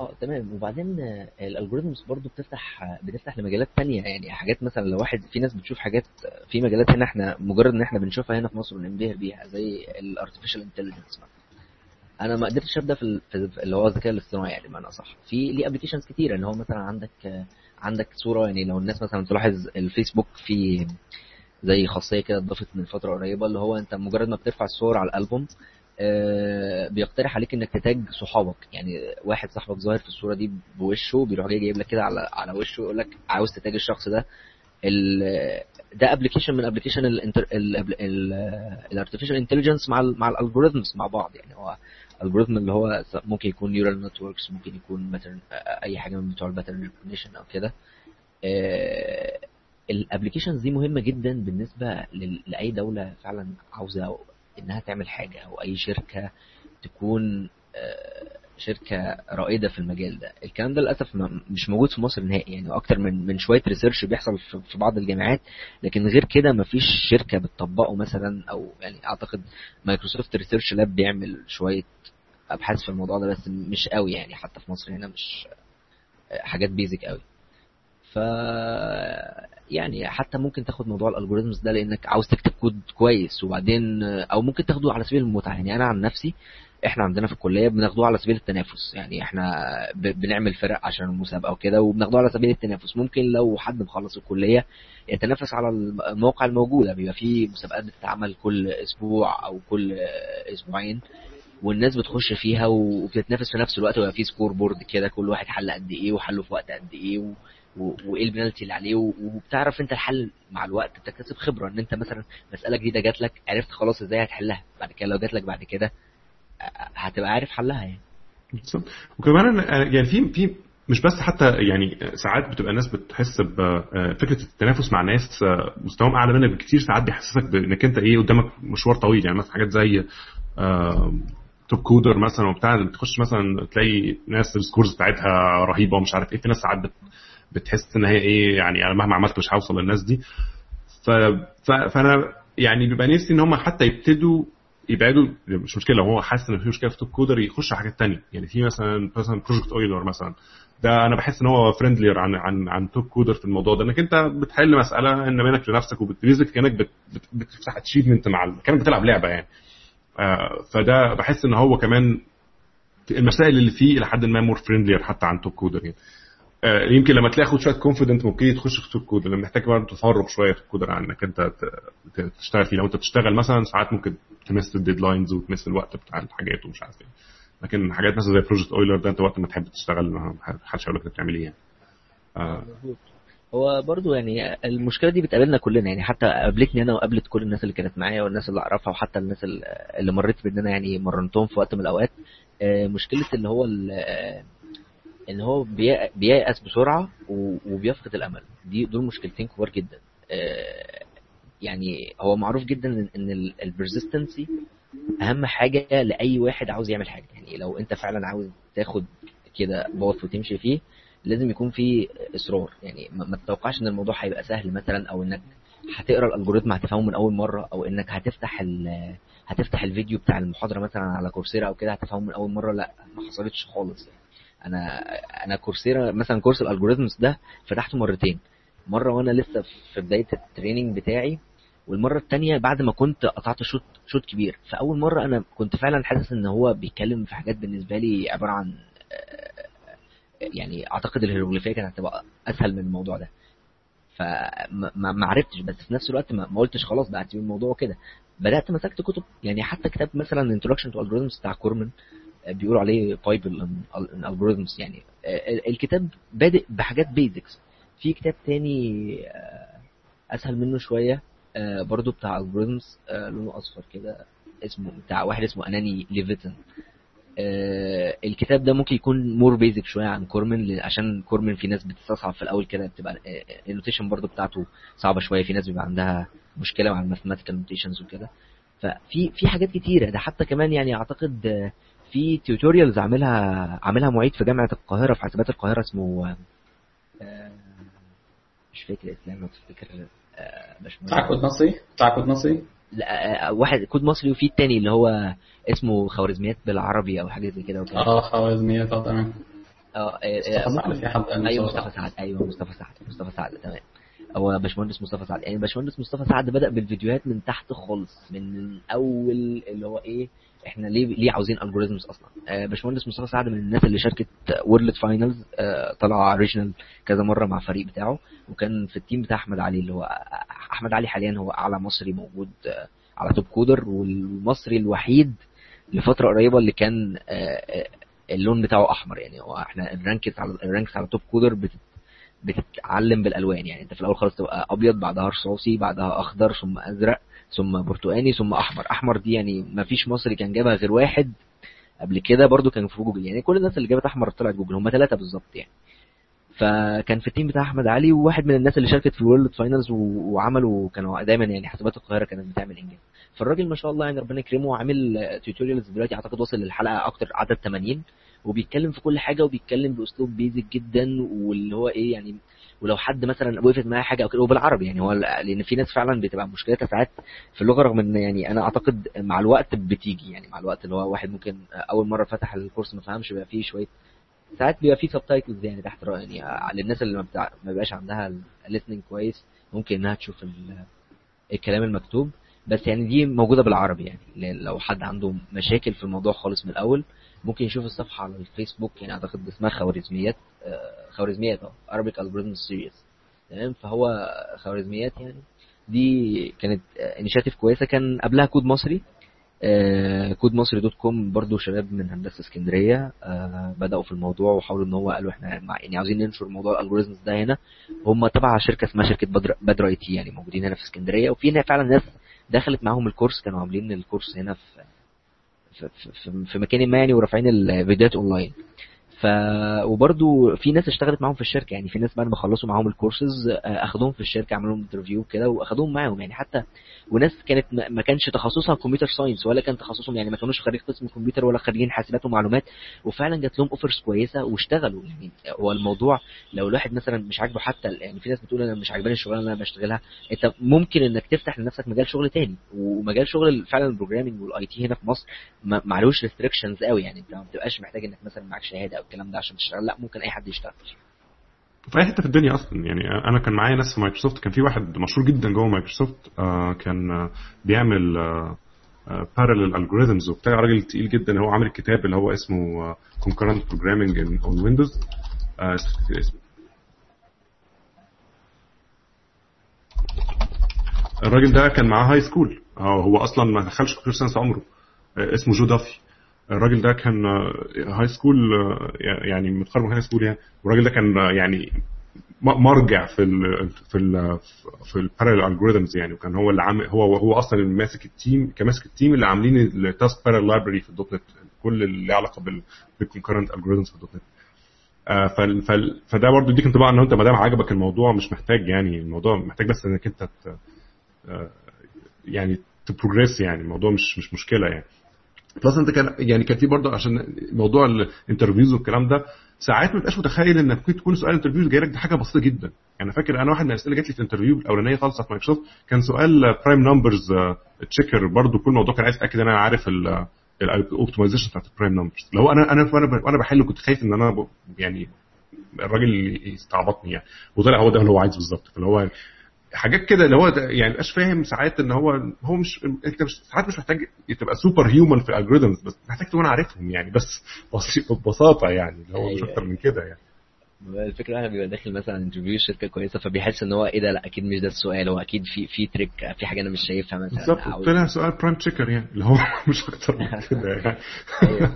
آه تمام. وبعدين ال algorithms برضو بتفتح بتفتح لمجالات تانية يعني حاجات مثلا لو واحد في ناس بتشوف حاجات في مجالات هنا إحنا مجرد إن إحنا بنشوفها هنا في مصر وننبهر بيها زي ال artificial intelligence أنا ما قدرتش أبدأ في ال- في في اللي هو الذكاء الاصطناعي يعني بمعنى صح في ليه applications كتير إن هو مثلا عندك عندك صورة يعني لو الناس مثلا تلاحظ الفيسبوك في زي خاصية كده اتضافت من فترة قريبة اللي هو انت مجرد ما بترفع الصور على الألبوم آه، بيقترح عليك انك ت tag صحابك. يعني واحد صاحبك ظاهر في الصورة دي بوشه بيروح جاي جايب لك كده على على وشه يقول لك عاوز ت tag الشخص ده. ده application من application ال artificial intelligence مع مع ال algorithms مع بعض. يعني هو algorithm اللي هو ممكن يكون neural networks ممكن يكون مثلا أي حاجة من بتوع ال pattern recognition أو كده. ال applications دي مهمة جدا بالنسبة لأي دولة فعلا عاوزة إنها تعمل حاجة أو أي شركة تكون آه، شركة رائدة في المجال ده. الكلام ده للأسف مش موجود في مصر نهائي يعني أكتر من من شوية research بيحصل في بعض الجامعات لكن غير كده ما فيش شركة بتطبقه مثلا أو يعني أعتقد Microsoft Research Lab بيعمل شوية أبحاث في الموضوع ده بس مش قوي يعني حتى في مصر هنا مش حاجات basic قوي. ف يعني حتى ممكن تاخد موضوع ال algorithms ده لانك عاوز تكتب كود كويس وبعدين أو ممكن تاخده على سبيل المتعة. يعني أنا عن نفسي إحنا عندنا في الكلية بناخدوه على سبيل التنافس. يعني إحنا بنعمل فرق عشان المسابقة وكده وبناخدوه على سبيل التنافس. ممكن لو حد مخلص الكلية يتنافس على المواقع الموجودة. بيبقى في مسابقات بتتعمل كل أسبوع أو كل أسبوعين والناس بتخش فيها وبتتنافس في نفس الوقت ويبقى في score board كده كل واحد حل قد إيه وحله في وقت قد إيه. وإيه البنالتي اللي عليه. وبتعرف أنت الحل مع الوقت. بتكتسب خبرة إن أنت مثلا مسألة جديدة جات لك عرفت خلاص إزاي هتحلها. بعد كده لو جات لك بعد كده هتبقى عارف حلها يعني. بالظبط. وكمان يعني في في مش بس حتى يعني ساعات بتبقى الناس بتحس بفكره التنافس مع ناس مستواهم أعلى منك بكتير. ساعات بيحسسك بإنك أنت إيه قدامك مشوار طويل. يعني مثلا حاجات زي TopCoder مثلا وبتاع بتخش مثلا تلاقي ناس ال scores بتاعتها رهيبة ومش عارف إيه. في ناس ساعات بتحس إن هي إيه يعني أنا مهما عملت مش هوصل للناس دي. ف... ف... فأنا يعني بيبقى نفسي إن هم حتى يبتدوا يبعدوا مش مشكلة لو هو حاسس إن في مشكلة في TopCoder يخش حاجات تانية. يعني في مثلا مثلا Project Euler مثلا. ده أنا بحس إن هو friendlier عن عن عن TopCoder في الموضوع ده. إنك أنت بتحل مسألة إن منك لنفسك وب basic كأنك بت... بت... بتفتح achievement مع كأنك بتلعب لعبة يعني. آه فده بحس إن هو كمان المسائل اللي فيه إلى حد ما more friendlier حتى عن TopCoder يعني. يمكن لما تلاقي شوية confident ممكن تخش في TopCoder لما محتاج برضه تفرغ شوية في ال TopCoder عن انك انت تشتغل فيه. لو أنت بتشتغل مثلا ساعات ممكن تمس ال deadlines وتمس الوقت بتاع الحاجات ومش عارف إيه. لكن حاجات مثلا زي Project Euler ده أنت وقت ما تحب تشتغل ما حدش هيقول لك انت بتعمل إيه يعني. آه، هو برضو يعني المشكلة دي بتقابلنا كلنا يعني حتى قابلتني أنا وقابلت كل الناس اللي كانت معايا والناس اللي أعرفها وحتى الناس اللي- مريت بإن أنا يعني مرنتهم في وقت من الأوقات. آه، مشكلة اللي هو آه، إن هو بي- بييأس بسرعة وبيفقد الأمل. دي دول مشكلتين كبار جدا. آه، يعني هو معروف جدا ان البرزستنسي أهم حاجة لأي واحد عاوز يعمل حاجة. يعني لو أنت فعلا عاوز تاخد كده باث وتمشي فيه لازم يكون في إصرار. يعني ما تتوقعش إن الموضوع هيبقى سهل مثلا أو إنك هتقرأ الالجوريثم هتفهمه من أول مرة أو إنك هتفتح هتفتح الفيديو بتاع المحاضرة مثلا على Coursera أو كده هتفهمه من أول مرة. لا ما حصلتش خالص. يعني أنا أنا Coursera مثلا course ال algorithms ده فتحته مرتين. مرة وأنا لسه في بداية ال training بتاعي والمرة التانية بعد ما كنت قطعت شوط شوط كبير. فأول مرة أنا كنت فعلا حاسس إن هو بيتكلم في حاجات بالنسبة لي عبارة عن آه، يعني أعتقد الهيروغليفية كانت هتبقى أسهل من الموضوع ده. فما ما ما عرفتش. بس في نفس الوقت ما قلتش خلاص بقى الموضوع كده. بدأت مسكت كتب يعني حتى كتاب مثلا Introduction to Algorithms بتاع كورمان آه، بيقولوا عليه bible ال algorithms يعني آه، الكتاب بادئ بحاجات basics في كتاب تاني آه، أسهل منه شوية آه، برضو بتاع آه، لونه أصفر كده اسمه بتاع واحد اسمه أناني ليفيتن الكتاب ده ممكن يكون more basic شوية عن كورمن عشان كورمن في ناس بتستصعب في الأول كده بتبقى ال notation برضو بتاعته صعبة شوية في ناس بيبقى عندها مشكلة مع ال mathematical notations وكده. ففي في حاجات كتيرة ده حتى كمان يعني أعتقد في tutorials عاملها عاملها معيد في جامعة القاهرة في حاسبات القاهرة اسمه آه، مش فاكر اسمه لو تفتكر آه، باشمهندس بتاع كود مصري؟ بتاع كود مصري؟ لا آه، واحد كود مصري وفي التاني اللي هو اسمه خوارزميات بالعربي أو حاجة زي كده آه خوارزميات آه تمام. آه آه، مصطفى آه، سعد في حد أيوه مصطفى سعد. أيوه مصطفى سعد مصطفى سعد تمام. هو باشمهندس مصطفى سعد. يعني باشمهندس مصطفى سعد بدأ بالفيديوهات من تحت خالص من اول اللي هو إيه إحنا ليه ليه عاوزين algorithms أصلا؟ آه، باشمهندس مصطفى سعد من الناس اللي شاركت World Finals طلع regional كذا مرة مع الفريق بتاعه وكان في ال team بتاع أحمد علي اللي هو أحمد علي حاليا هو أعلى مصري موجود آه، على TopCoder والمصري الوحيد لفترة قريبة اللي كان آه، آه، اللون بتاعه أحمر. يعني هو إحنا ال ranks على ال ranks على TopCoder بت بتتعلم بالألوان. يعني انت في الأول خالص تبقى أبيض بعدها رصاصي بعدها أخضر ثم أزرق. ثم برتقاني ثم أحمر. أحمر دي يعني ما فيش مصري كان جابها غير واحد قبل كده برضو كان في جوجل. يعني كل الناس اللي جابت أحمر طلعت جوجل. هم ثلاثة بالظبط يعني. فكان في ال team بتاع أحمد علي وواحد من الناس اللي شاركت في ال World Finals وعملوا كانوا دايما يعني حاسبات القاهرة كانت بتعمل إنجاز. فالراجل ما شاء الله يعني ربنا يكرمه عامل tutorials دلوقتي أعتقد وصل للحلقة أكتر عدد 80 وبيتكلم في كل حاجة وبيتكلم بأسلوب basic جدا واللي هو إيه يعني ولو حد مثلا وقفت معاه حاجة أو كده وبالعربي يعني هو لأن في ناس فعلا بتبقى مشكلتها ساعات في اللغة رغم إن يعني أنا أعتقد مع الوقت بتيجي يعني مع الوقت اللي هو واحد ممكن أول مرة فتح ال course ما فهمش بيبقى فيه شوية ساعات بيبقى فيه subtitles يعني تحت يعني للناس اللي ما, بتاع... ما بيبقاش عندها ال listening كويس ممكن إنها تشوف ال... الكلام المكتوب. بس يعني دي موجودة بالعربي يعني لو حد عنده مشاكل في الموضوع خالص من الأول ممكن يشوف الصفحة على الفيسبوك يعني أعتقد اسمها خوارزميات آه، خوارزميات آه Arabic Algorithm Series. تمام؟ فهو خوارزميات يعني. دي كانت initiative كويسة. كان قبلها كود مصري آه، كود مصري dot com برضو شباب من هندسة اسكندرية آه، بدأوا في الموضوع وحاولوا إن هو قالوا إحنا يعني عاوزين ننشر موضوع ال algorithms ده هنا. هم تبع شركة اسمها شركة بدر بدر IT يعني موجودين هنا في اسكندرية. وفي هنا فعلا ناس دخلت معاهم ال course كانوا عاملين ال course هنا في في, مكان ما يعني ورافعين الفيديوهات اونلاين ف وبرده في ناس اشتغلت معاهم في الشركة يعني في ناس بعد ما خلصوا معاهم الكورسز أخدوهم في الشركة عملوا لهم interview كده وأخدوهم معاهم يعني حتى وناس كانت ما كانش تخصصها computer science ولا كان تخصصهم يعني ما كانوش خريج قسم كمبيوتر ولا خريجين حاسبات ومعلومات وفعلا جات لهم offers كويسة واشتغلوا. يعني هو الموضوع لو الواحد مثلا مش عاجبه حتى يعني في ناس بتقول أنا مش عاجباني الشغلانة اللي أنا بشتغلها أنت ممكن إنك تفتح لنفسك مجال شغل تاني. ومجال شغل فعلا ال programming وال IT هنا في مصر ما معلوش restrictions قوي يعني ما بتبقاش محتاج إنك مثلا معاك شهادة أو الكلام ده عشان تشتغل لا ممكن أي حد يشتغل. في أي حتة في الدنيا أصلا. يعني أنا كان معايا ناس في مايكروسوفت كان في واحد مشهور جدا جوه مايكروسوفت آه كان آه بيعمل parallel algorithms وبتاع. راجل تقيل جدا هو عامل الكتاب اللي هو اسمه on Windows. آه اسمه الراجل ده كان معاه high school هو أصلا ما دخلش computer science عمره. اسمه جو دافي. الراجل ده كان high school يعني متخرج من high school يعني والراجل ده كان يعني مرجع في ال في ال في ال parallel algorithms يعني وكان هو اللي عامل هو هو أصلا اللي ماسك ال team كماسك ال team اللي عاملين ال task parallel library في ال .NET كل اللي علاقة بال concurrent algorithms في ال .NET. آه، فده برضه يديك انطباع إن انت ما دام عجبك الموضوع مش محتاج يعني الموضوع محتاج بس إنك أنت آه، يعني ت progress يعني الموضوع مش مش مشكلة يعني. plus انت كان يعني كان في برضه عشان موضوع ال interviews والكلام ده ساعات ما تبقاش متخيل ان ممكن تكون سؤال ال interview جاي لك دي حاجة بسيطة جدا. يعني فاكر أنا واحد من الأسئلة جات لي في ال interview الأولانية خالص في مايكروسوفت كان سؤال prime numbers checker برضه كل موضوع كان عايز اتاكد إن أنا عارف ال optimization بتاعت ال prime numbers هو أنا أنا وأنا بحل كنت خايف إن أنا يعني الراجل يستعبطني يعني. وطلع هو ده اللي هو عايزه بالظبط. اللي هو حاجات كده اللي هو يعني مبقاش فاهم ساعات ان هو هو مش انت مش ساعات مش محتاج تبقى super human في ال algorithms بس محتاج تكون عارفهم يعني بس ببساطة يعني اللي هو مش أيوة. أكتر من كده يعني الفكرة الواحد بيبقى داخل مثلا interview شركة كويسة فبيحس إن هو إيه ده؟ لأ أكيد مش ده السؤال. هو أكيد في في trick في حاجة أنا مش شايفها مثلا. بالظبط. طلع سؤال prime checker يعني اللي هو [laughs] مش أكتر من كده يعني. أيوة.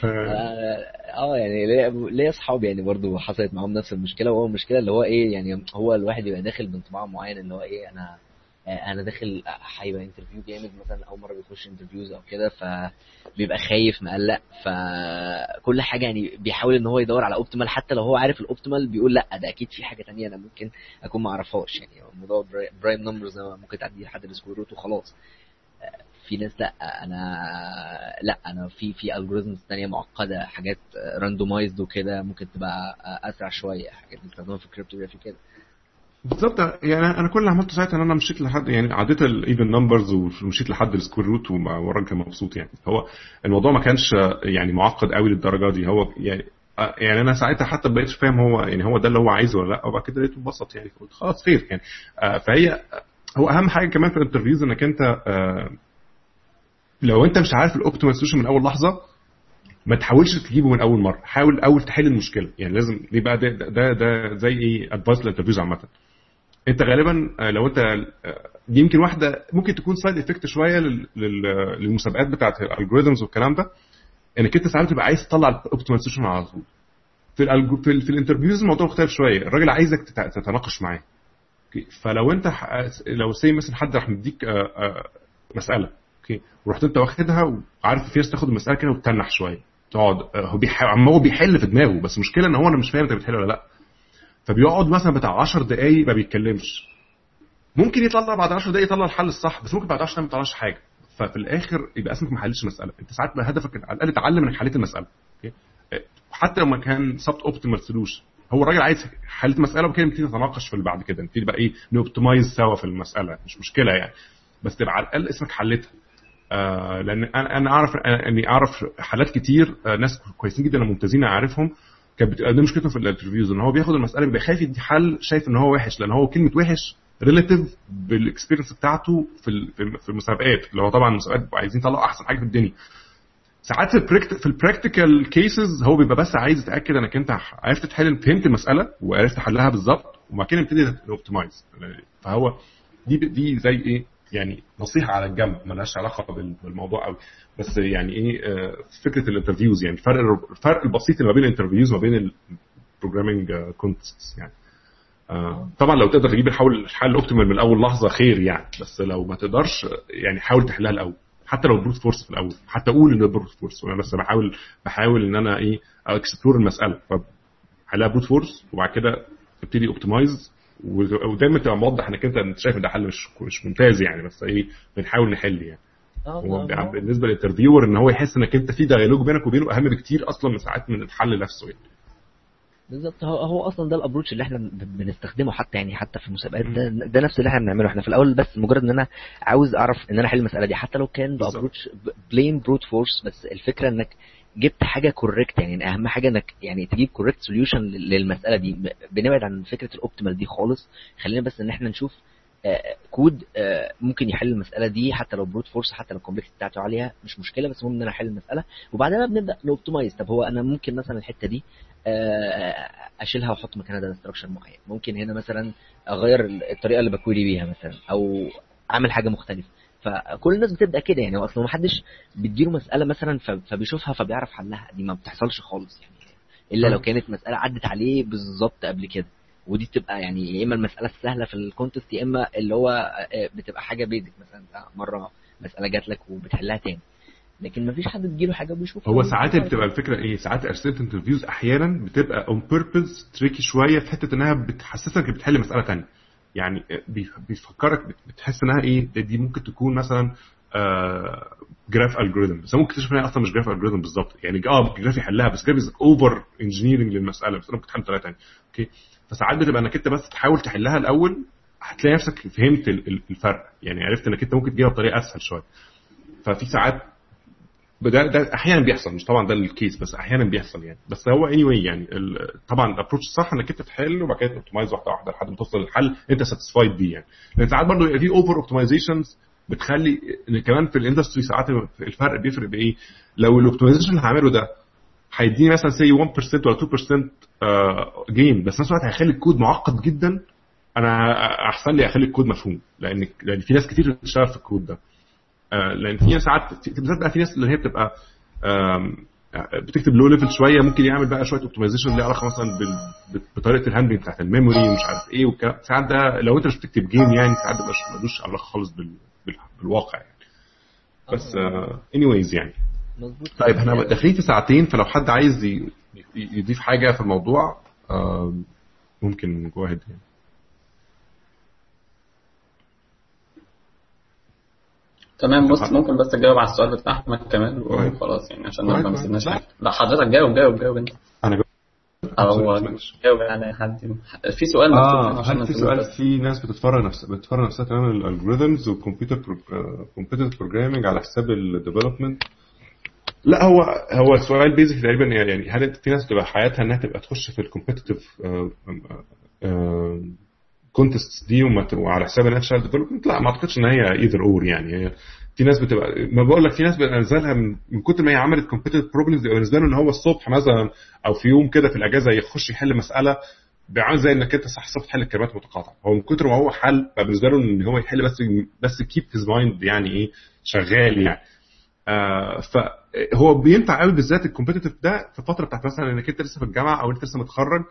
ف- [laughs] آه آه، يعني ليا أصحاب يعني برضو حصلت معاهم نفس المشكلة وهو المشكلة اللي هو إيه يعني هو الواحد يبقى داخل بانطباع معين اللي هو إيه أنا آه، أنا داخل هيبقى interview جامد مثلا أول مرة بيخش interviews أو كده فبيبقى خايف مقلق فكل حاجة يعني بيحاول إن هو يدور على optimal حتى لو هو عارف ال optimal بيقول لأ ده أكيد في حاجة تانية أنا ممكن أكون ما اعرفهاش يعني موضوع prime numbers ممكن تعدي لحد ال square root وخلاص. في ناس لأ أنا لأ أنا في في algorithms تانية معقدة حاجات randomized وكده ممكن تبقى أسرع شوية حاجات بيستخدموها في ال cryptography كده بالظبط يعني أنا كل اللي عملته ساعتها إن أنا مشيت لحد يعني عديت ال even numbers ومشيت لحد ال square root والراجل كان مبسوط يعني. هو الموضوع ما كانش يعني معقد قوي للدرجة دي. هو يعني يعني أنا ساعتها حتى ما بقتش فاهم هو يعني هو ده اللي هو عايزه ولا لأ. وبعد كده لقيته انبسط يعني قلت خلاص خير يعني. آه، فهي هو أهم حاجة كمان في ال interviews إنك أنت آه، لو أنت مش عارف ال optimal solution من أول لحظة ما تحاولش تجيبه من أول مرة. حاول الأول تحل المشكلة. يعني لازم دي بقى ده ده, ده زي إيه advice لل interviews عامة. انت غالبا آه، لو انت آه، دي يمكن واحدة ممكن تكون side effect شوية لل- لل- للمسابقات بتاعت ال algorithms والكلام ده انك انت ساعات تبقى عايز تطلع ال optimal solution على طول. في ال algo- في, في ال interviews الموضوع مختلف شوية الراجل عايزك تتناقش معاه. فلو انت لو say مثلا حد راح مديك آه، آه، مسألة okay ورحت انت واخدها وعارف في ناس تاخد المسألة كده وتتنح شوية تقعد آه، هو بيح- هو بيحل في دماغه بس المشكلة ان هو أنا مش فاهم انت بتحل ولا لأ. فبيقعد مثلا بتاع 10 دقايق ما بيتكلمش. ممكن يطلع بعد 10 دقايق يطلع الحل الصح بس ممكن بعد 10 دقايق ما يطلعش حاجة. ففي الآخر يبقى اسمك ما حلتش مساله أنت ساعات هدفك على الأقل تعلم إنك حليت المسألة. حتى لما كان sub optimal solution هو الراجل عايز حلت مساله وكده نبتدي نتناقش في اللي بعد كده. نبتدي بقى إيه ن optimize سوا في المسألة. مش مشكلة يعني. بس تبقى على الأقل اسمك حلتها آه لأن أنا أنا أعرف اني أعرف حالات كتير آه ناس كويسين جدا ممتازين اعرفهم كانت بتبقى دي مشكلته في ال interview ز إن هو بياخد المسألة بيبقى خايف يدي حل شايف إن هو وحش لأن هو كلمة وحش relative بال experience بتاعته في في المسابقات اللي هو طبعا المسابقات عايزين يطلعوا أحسن حاجة في الدنيا. ساعات في ال practical cases هو بيبقى بس عايز يتأكد إنك أنت عرفت تحل فهمت المسألة وعرفت حلها بالظبط وبعد كده نبتدي ن optimize فهو دي دي زي إيه؟ يعني نصيحة على الجنب ملهاش علاقة بال- بالموضوع قوي. بس يعني إيه آه، فكرة ال interviews يعني الفرق الفرق البسيط اللي ما بين ال interviews وما بين ال programming contest يعني. آه، طبعا لو تقدر تجيب الحل الحل من أول لحظة خير يعني. بس لو ما تقدرش يعني حاول تحلها الأول. حتى لو brute force في الأول. حتى قول إن brute force وأنا بس بحاول بحاول إن أنا إيه explore المسألة. فحلها brute force وبعد كده تبتدي optimize ودايما تبقى موضح إنك أنت شايف إن ده حل مش مش ممتاز يعني بس إيه بنحاول نحل يعني. هو بالنسبة لل interviewer إن هو يحس إنك أنت في dialogue بينك وبينه أهم بكتير أصلا من ساعات من الحل نفسه يعني. بالظبط هو هو أصلا ده ال approach اللي إحنا بنستخدمه حتى يعني حتى في المسابقات. ده, ده نفس اللي إحنا بنعمله. إحنا في الأول بس مجرد إن أنا عاوز أعرف إن أنا أحل المسألة دي. حتى لو كان. ب approach plain brute force بس الفكرة إنك جبت حاجة correct يعني أهم حاجة إنك يعني تجيب correct solution للمسألة دي. بنبعد عن فكرة ال optimal دي خالص. خلينا بس إن إحنا نشوف آه، كود آه، ممكن يحل المسألة دي حتى لو brute force حتى لو ال complex بتاعته عالية مش مشكلة بس المهم إن أنا أحل المسألة. وبعدها بنبدأ ن optimize طب هو أنا ممكن مثلا الحتة دي آه، أشيلها وأحط مكانها data structure معين. ممكن هنا مثلا أغير الطريقة اللي ب query بيها مثلا أو أعمل حاجة مختلفة. فكل الناس بتبدأ كده يعني هو أصلا ما حدش بيديله مسألة مثلا فبيشوفها فبيعرف حلها دي ما بتحصلش خالص يعني إلا لو كانت مسألة عدت عليه بالظبط قبل كده ودي بتبقى يعني يا إما المسألة السهلة في ال contest يا إما اللي هو آه، بتبقى حاجة basic مثلا آه، مرة مسألة جات لك وبتحلها تاني لكن مفيش حد تجيله حاجة بيشوفها هو ساعات بتبقى الفكرة إيه؟ ساعات أسئلة interviews أحيانا بتبقى on purpose tricky شوية في حتة إنها بتحسسك بتحل مسألة ثانية يعني بي- بيفكرك بت- بتحس إنها إيه دي- ممكن تكون مثلا graph algorithm بس ممكن تكتشف انها أصلا مش graph algorithm بالظبط يعني آه graph يحلها بس graph over engineering للمسألة بس ممكن تحل بطريقه ثانية أوكي؟ فساعات بتبقى إنك أنت بس تحاول تحلها الأول هتلاقي نفسك فهمت ال- ال- الفرق. يعني عرفت إنك أنت ممكن تجيبها بطريقة أسهل شوية. ففي ساعات ده ده أحيانا بيحصل مش طبعا ده ال case بس أحيانا بيحصل يعني. بس هو anyway يعني طبعا ال approach الصح إنك أنت تحل وبعد كده optimize واحدة واحدة لحد ما توصل للحل أنت satisfied بيه يعني. لأن ساعات برضه في over optimizations بتخلي إن كمان في ال industry ساعات الفرق بيفرق بإيه؟ لو ال optimization اللي هعمله ده هيديني مثلا say 1% ولا 2% gain بس في نفس الوقت هيخلي الكود معقد جدا أنا أحسن لي اخلي الكود مفهوم. لأن لأن في ناس كتير بتشتغل في الكود ده. آه، لأن في ناس ساعات بالذات بقى في ناس اللي هي بتبقى آم، بتكتب low level شوية ممكن يعمل بقى شوية optimization ليه علاقة مثلا بطريقة ال handling بتاعت ال memory ومش عارف إيه والكلام. ساعات ده لو أنت مش بتكتب game يعني ساعات ده مش ملوش علاقة خالص بال- بال- بالواقع يعني. بس anyways يعني. مظبوط. طيب إحنا داخلين في ساعتين فلو حد عايز يضيف حاجة في الموضوع ممكن جو اهيد يعني. تمام بص ممكن بس تجاوب على السؤال بتاع أحمد كمان طيب. وخلاص يعني عشان طيب، ما طيب. لا. حاجة لا حضرتك جاوب جاوب جاوب أنت أنا أو ماشي. جاوب يعني حد في سؤال آه هل في سؤال. في ناس بتتفرج نفس بتتفرج نفسها تماما الالجوريزمز والكمبيوتر كمبيوتر بروجرامنج على حساب الديفلوبمنت لا هو هو السؤال basic تقريبا يعني هل في ناس تبقى حياتها إنها تبقى تخش في ال competitive contest دي وعلى حساب إنها تشتغل development لا ما أعتقدش إن هي either or يعني. هي في ناس بتبقى ما بقول لك في ناس بالنسبة لها من, كتر ما هي عملت competitive problems بالنسبة له إن هو الصبح مثلا أو في يوم كده في الأجازة يخش يحل مسألة بيعمل زي إنك أنت صح صح تحل الكلمات متقاطعة. هو من كتر ما هو حل بقى بالنسبة له إن هو يحل بس بس keep his mind يعني إيه شغال يعني. آه فهو بينفع قوي بالذات ال competitive ده في الفترة بتاعت مثلا إنك أنت لسه في الجامعة أو أنت لسه متخرج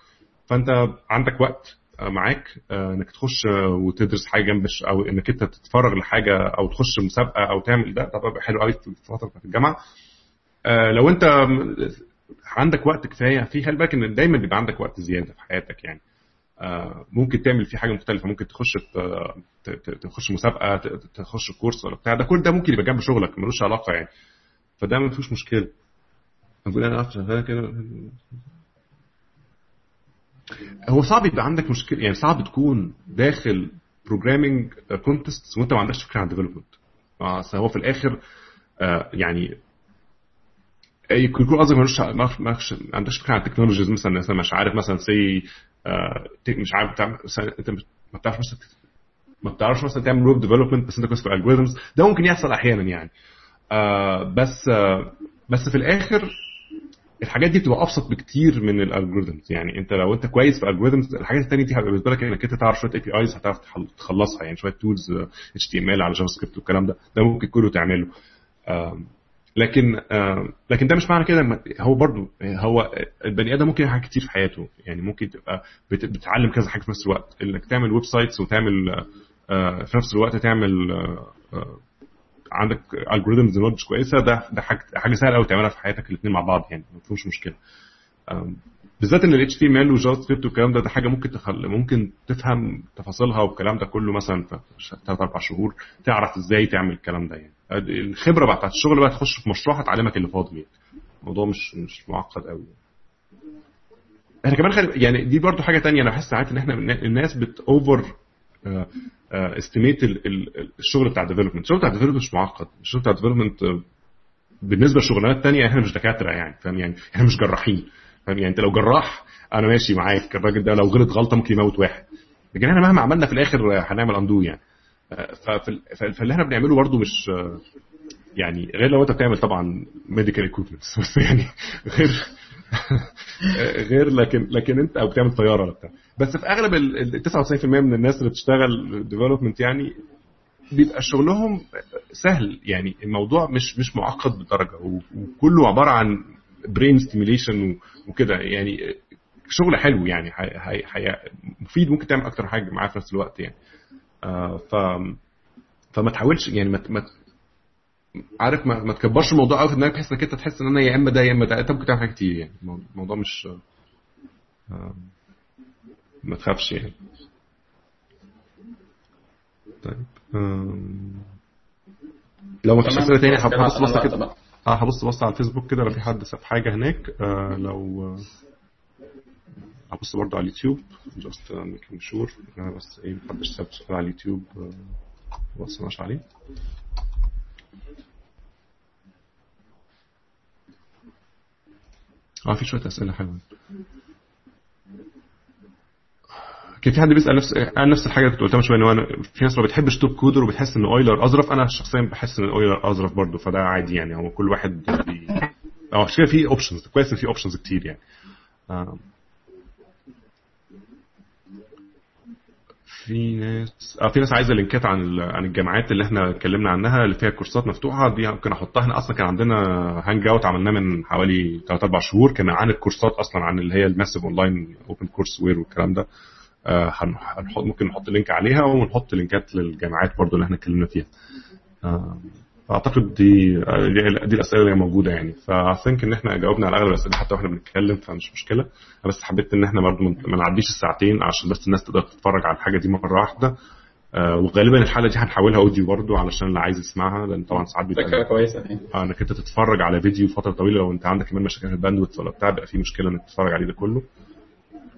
فأنت عندك وقت. معاك آه، إنك تخش آه، وتدرس حاجة جنب أو إنك أنت تتفرغ لحاجة أو تخش مسابقة أو تعمل ده بيبقى حلو قوي في الفترة بتاعت الجامعة. آه، لو أنت عندك وقت كفاية في خلي بالك إن دايما بيبقى عندك وقت زيادة في حياتك يعني. آه، ممكن تعمل فيه حاجة مختلفة ممكن تخش تخش مسابقة تخش course ولا بتاع ده كل ده ممكن يبقى جنب شغلك ملوش علاقة يعني. فده ما فيهوش مشكلة. أنا شغال كده. هو صعب يبقى عندك مشكله يعني صعب تكون داخل programming contest وانت ما عندكش فكرة عن development هو في الآخر آه، يعني يكون يكون قصدك ما عندكش فكرة عن ال technologies مثلا مثلا مش عارف مثلا C مش عارف انت ما بتعرفش مثلا ما بتعرفش مثلا تعمل web development بس انت كويس في ده ممكن يحصل أحيانا يعني. آه بس آه بس في الآخر الحاجات دي بتبقى أبسط بكتير من ال algorithms يعني أنت لو أنت كويس في ال algorithms الحاجات الثانية دي هتبقى بالنسبة لك إنك أنت تعرف شوية APIs هتعرف تخلصها. يعني شوية tools HTML على JavaScript والكلام ده ده ممكن كله تعمله. لكن لكن ده مش معنى كده هو برضو هو البني آدم ممكن يعمل حاجات كتير في حياته. يعني ممكن تبقى بت- بتتعلم كذا حاجة في نفس الوقت. إنك تعمل websites وتعمل آه، في نفس الوقت تعمل آه، آه، عندك algorithms knowledge كويسة ده ده حاجة سهلة قوي تعملها في حياتك الاثنين مع بعض يعني ما فيهوش مشكلة. بالذات إن ال HTML وال JavaScript والكلام ده ده حاجة ممكن تخل... ممكن تفهم تفاصيلها والكلام ده كله مثلا في ثلاث أربع شهور تعرف إزاي تعمل الكلام ده يعني. الخبرة بقى بتاعت الشغل بقى تخش في مشروع هتعلمك اللي فاضل يعني. الموضوع مش مش معقد قوي إحنا كمان خلي... يعني دي برضو حاجة تانية أنا بحس ساعات إن إحنا الناس بت overestimate الشغل بتاع ال development الشغل بتاع ال development مش معقد. الشغل بتاع ال development بالنسبة لشغلانات تانية إحنا مش دكاترة يعني فاهم؟ يعني إحنا مش جراحين فاهم؟ يعني انت لو جراح أنا ماشي معاك الراجل ده لو غلط غلطة ممكن يموت واحد. لكن إحنا مهما عملنا في الآخر هنعمل undo يعني. فاللي إحنا بنعمله برضو مش يعني غير لو انت بتعمل طبعا medical equipments [laughs] بس يعني غير [laughs] غير لكن لكن انت أو بتعمل طيارة ولا بتاع بس في أغلب ال 99% من الناس اللي بتشتغل development يعني بيبقى شغلهم سهل. يعني الموضوع مش مش معقد بالدرجه وكله عبارة عن brain stimulation وكده. يعني شغل حلو يعني حي حي مفيد ممكن تعمل أكتر حاجة معاه في نفس الوقت يعني. آه ف فما تحاولش يعني ما عارف ما, ما تكبرش الموضوع قوي في دماغك بحيث إنك أنت تحس إن أنا يا إما ده يا إما ده. أنت ممكن تعمل حاجات كتير يعني. الموضوع مش ما تخافش يعني. طيب لو ما فيش أسئلة تاني هبص الوقت كده. آه هبص بص على الفيسبوك كده لو في حد ساب حاجة هناك. آه لو آه، هبص برضه على اليوتيوب. just making sure بس إيه محدش ساب سؤال على اليوتيوب آه، ما بصناش عليه. آه في شوية أسئلة حلوة. كان في حد بيسأل نفس قال نفس الحاجة اللي كنت قلتها من شوية في ناس ما بتحبش TopCoder وبتحس إن أويلر أظرف. أنا شخصيا بحس إن أويلر أظرف برضه فده عادي يعني. هو كل واحد بي... آه عشان كده في options كويس إن في options كتير يعني. في ناس آه في ناس عايزة link ات عن. عن الجامعات اللي إحنا اتكلمنا عنها اللي فيها كورسات مفتوحة. دي ممكن أحطها. إحنا أصلا كان عندنا hangout عملناه من حوالي 3 4 شهور. كان عن الكورسات أصلا عن اللي هي ال massive online open courseware والكلام ده. آه، هن- هنحط ممكن نحط link عليها ونحط link ات للجامعات برضو اللي إحنا اتكلمنا فيها. آه، فاعتقد دي دي الأسئلة اللي موجودة يعني. ف I think إن إحنا جاوبنا على أغلب الأسئلة حتى وإحنا بنتكلم فمش مشكلة. بس حبيت إن إحنا برضو ما نعديش الساعتين عشان بس الناس تقدر تتفرج على الحاجة دي مرة واحدة. آه، وغالبا الحلقة دي هنحولها audio برضو علشان اللي عايز يسمعها لأن طبعا ساعات بيبقى كويسة يعني. آه، إنك أنت تتفرج على فيديو فترة طويلة لو أنت عندك كمان مشاكل في ال bandwidth ولا بتاع بيبقى في مشكلة إنك تتفرج عليه ده كله.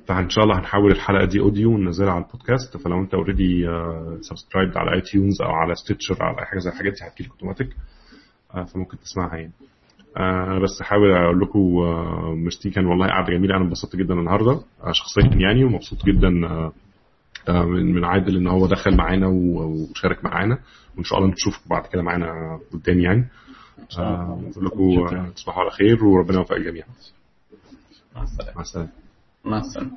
فإن شاء الله هنحول الحلقة دي audio وننزلها على البودكاست. فلو أنت already subscribed على iTunes أو على Stitcher أو على حاجة زي الحاجات دي هتجيلك اوتوماتيك فممكن تسمعها يعني. آه، أنا بس احاول أقول لكم آه، ميرسي كان والله قعدة جميلة. أنا انبسطت جدا النهارده آه، شخصيا يعني ومبسوط جدا آه، آه، من عادل إن هو دخل معانا وشارك معانا. وإن شاء الله نشوفكم بعد كده معانا قدام يعني. آه، بقول لكم آه، تصبحوا على خير وربنا يوفق الجميع مع السلامة. مع السلامة. مع السلامة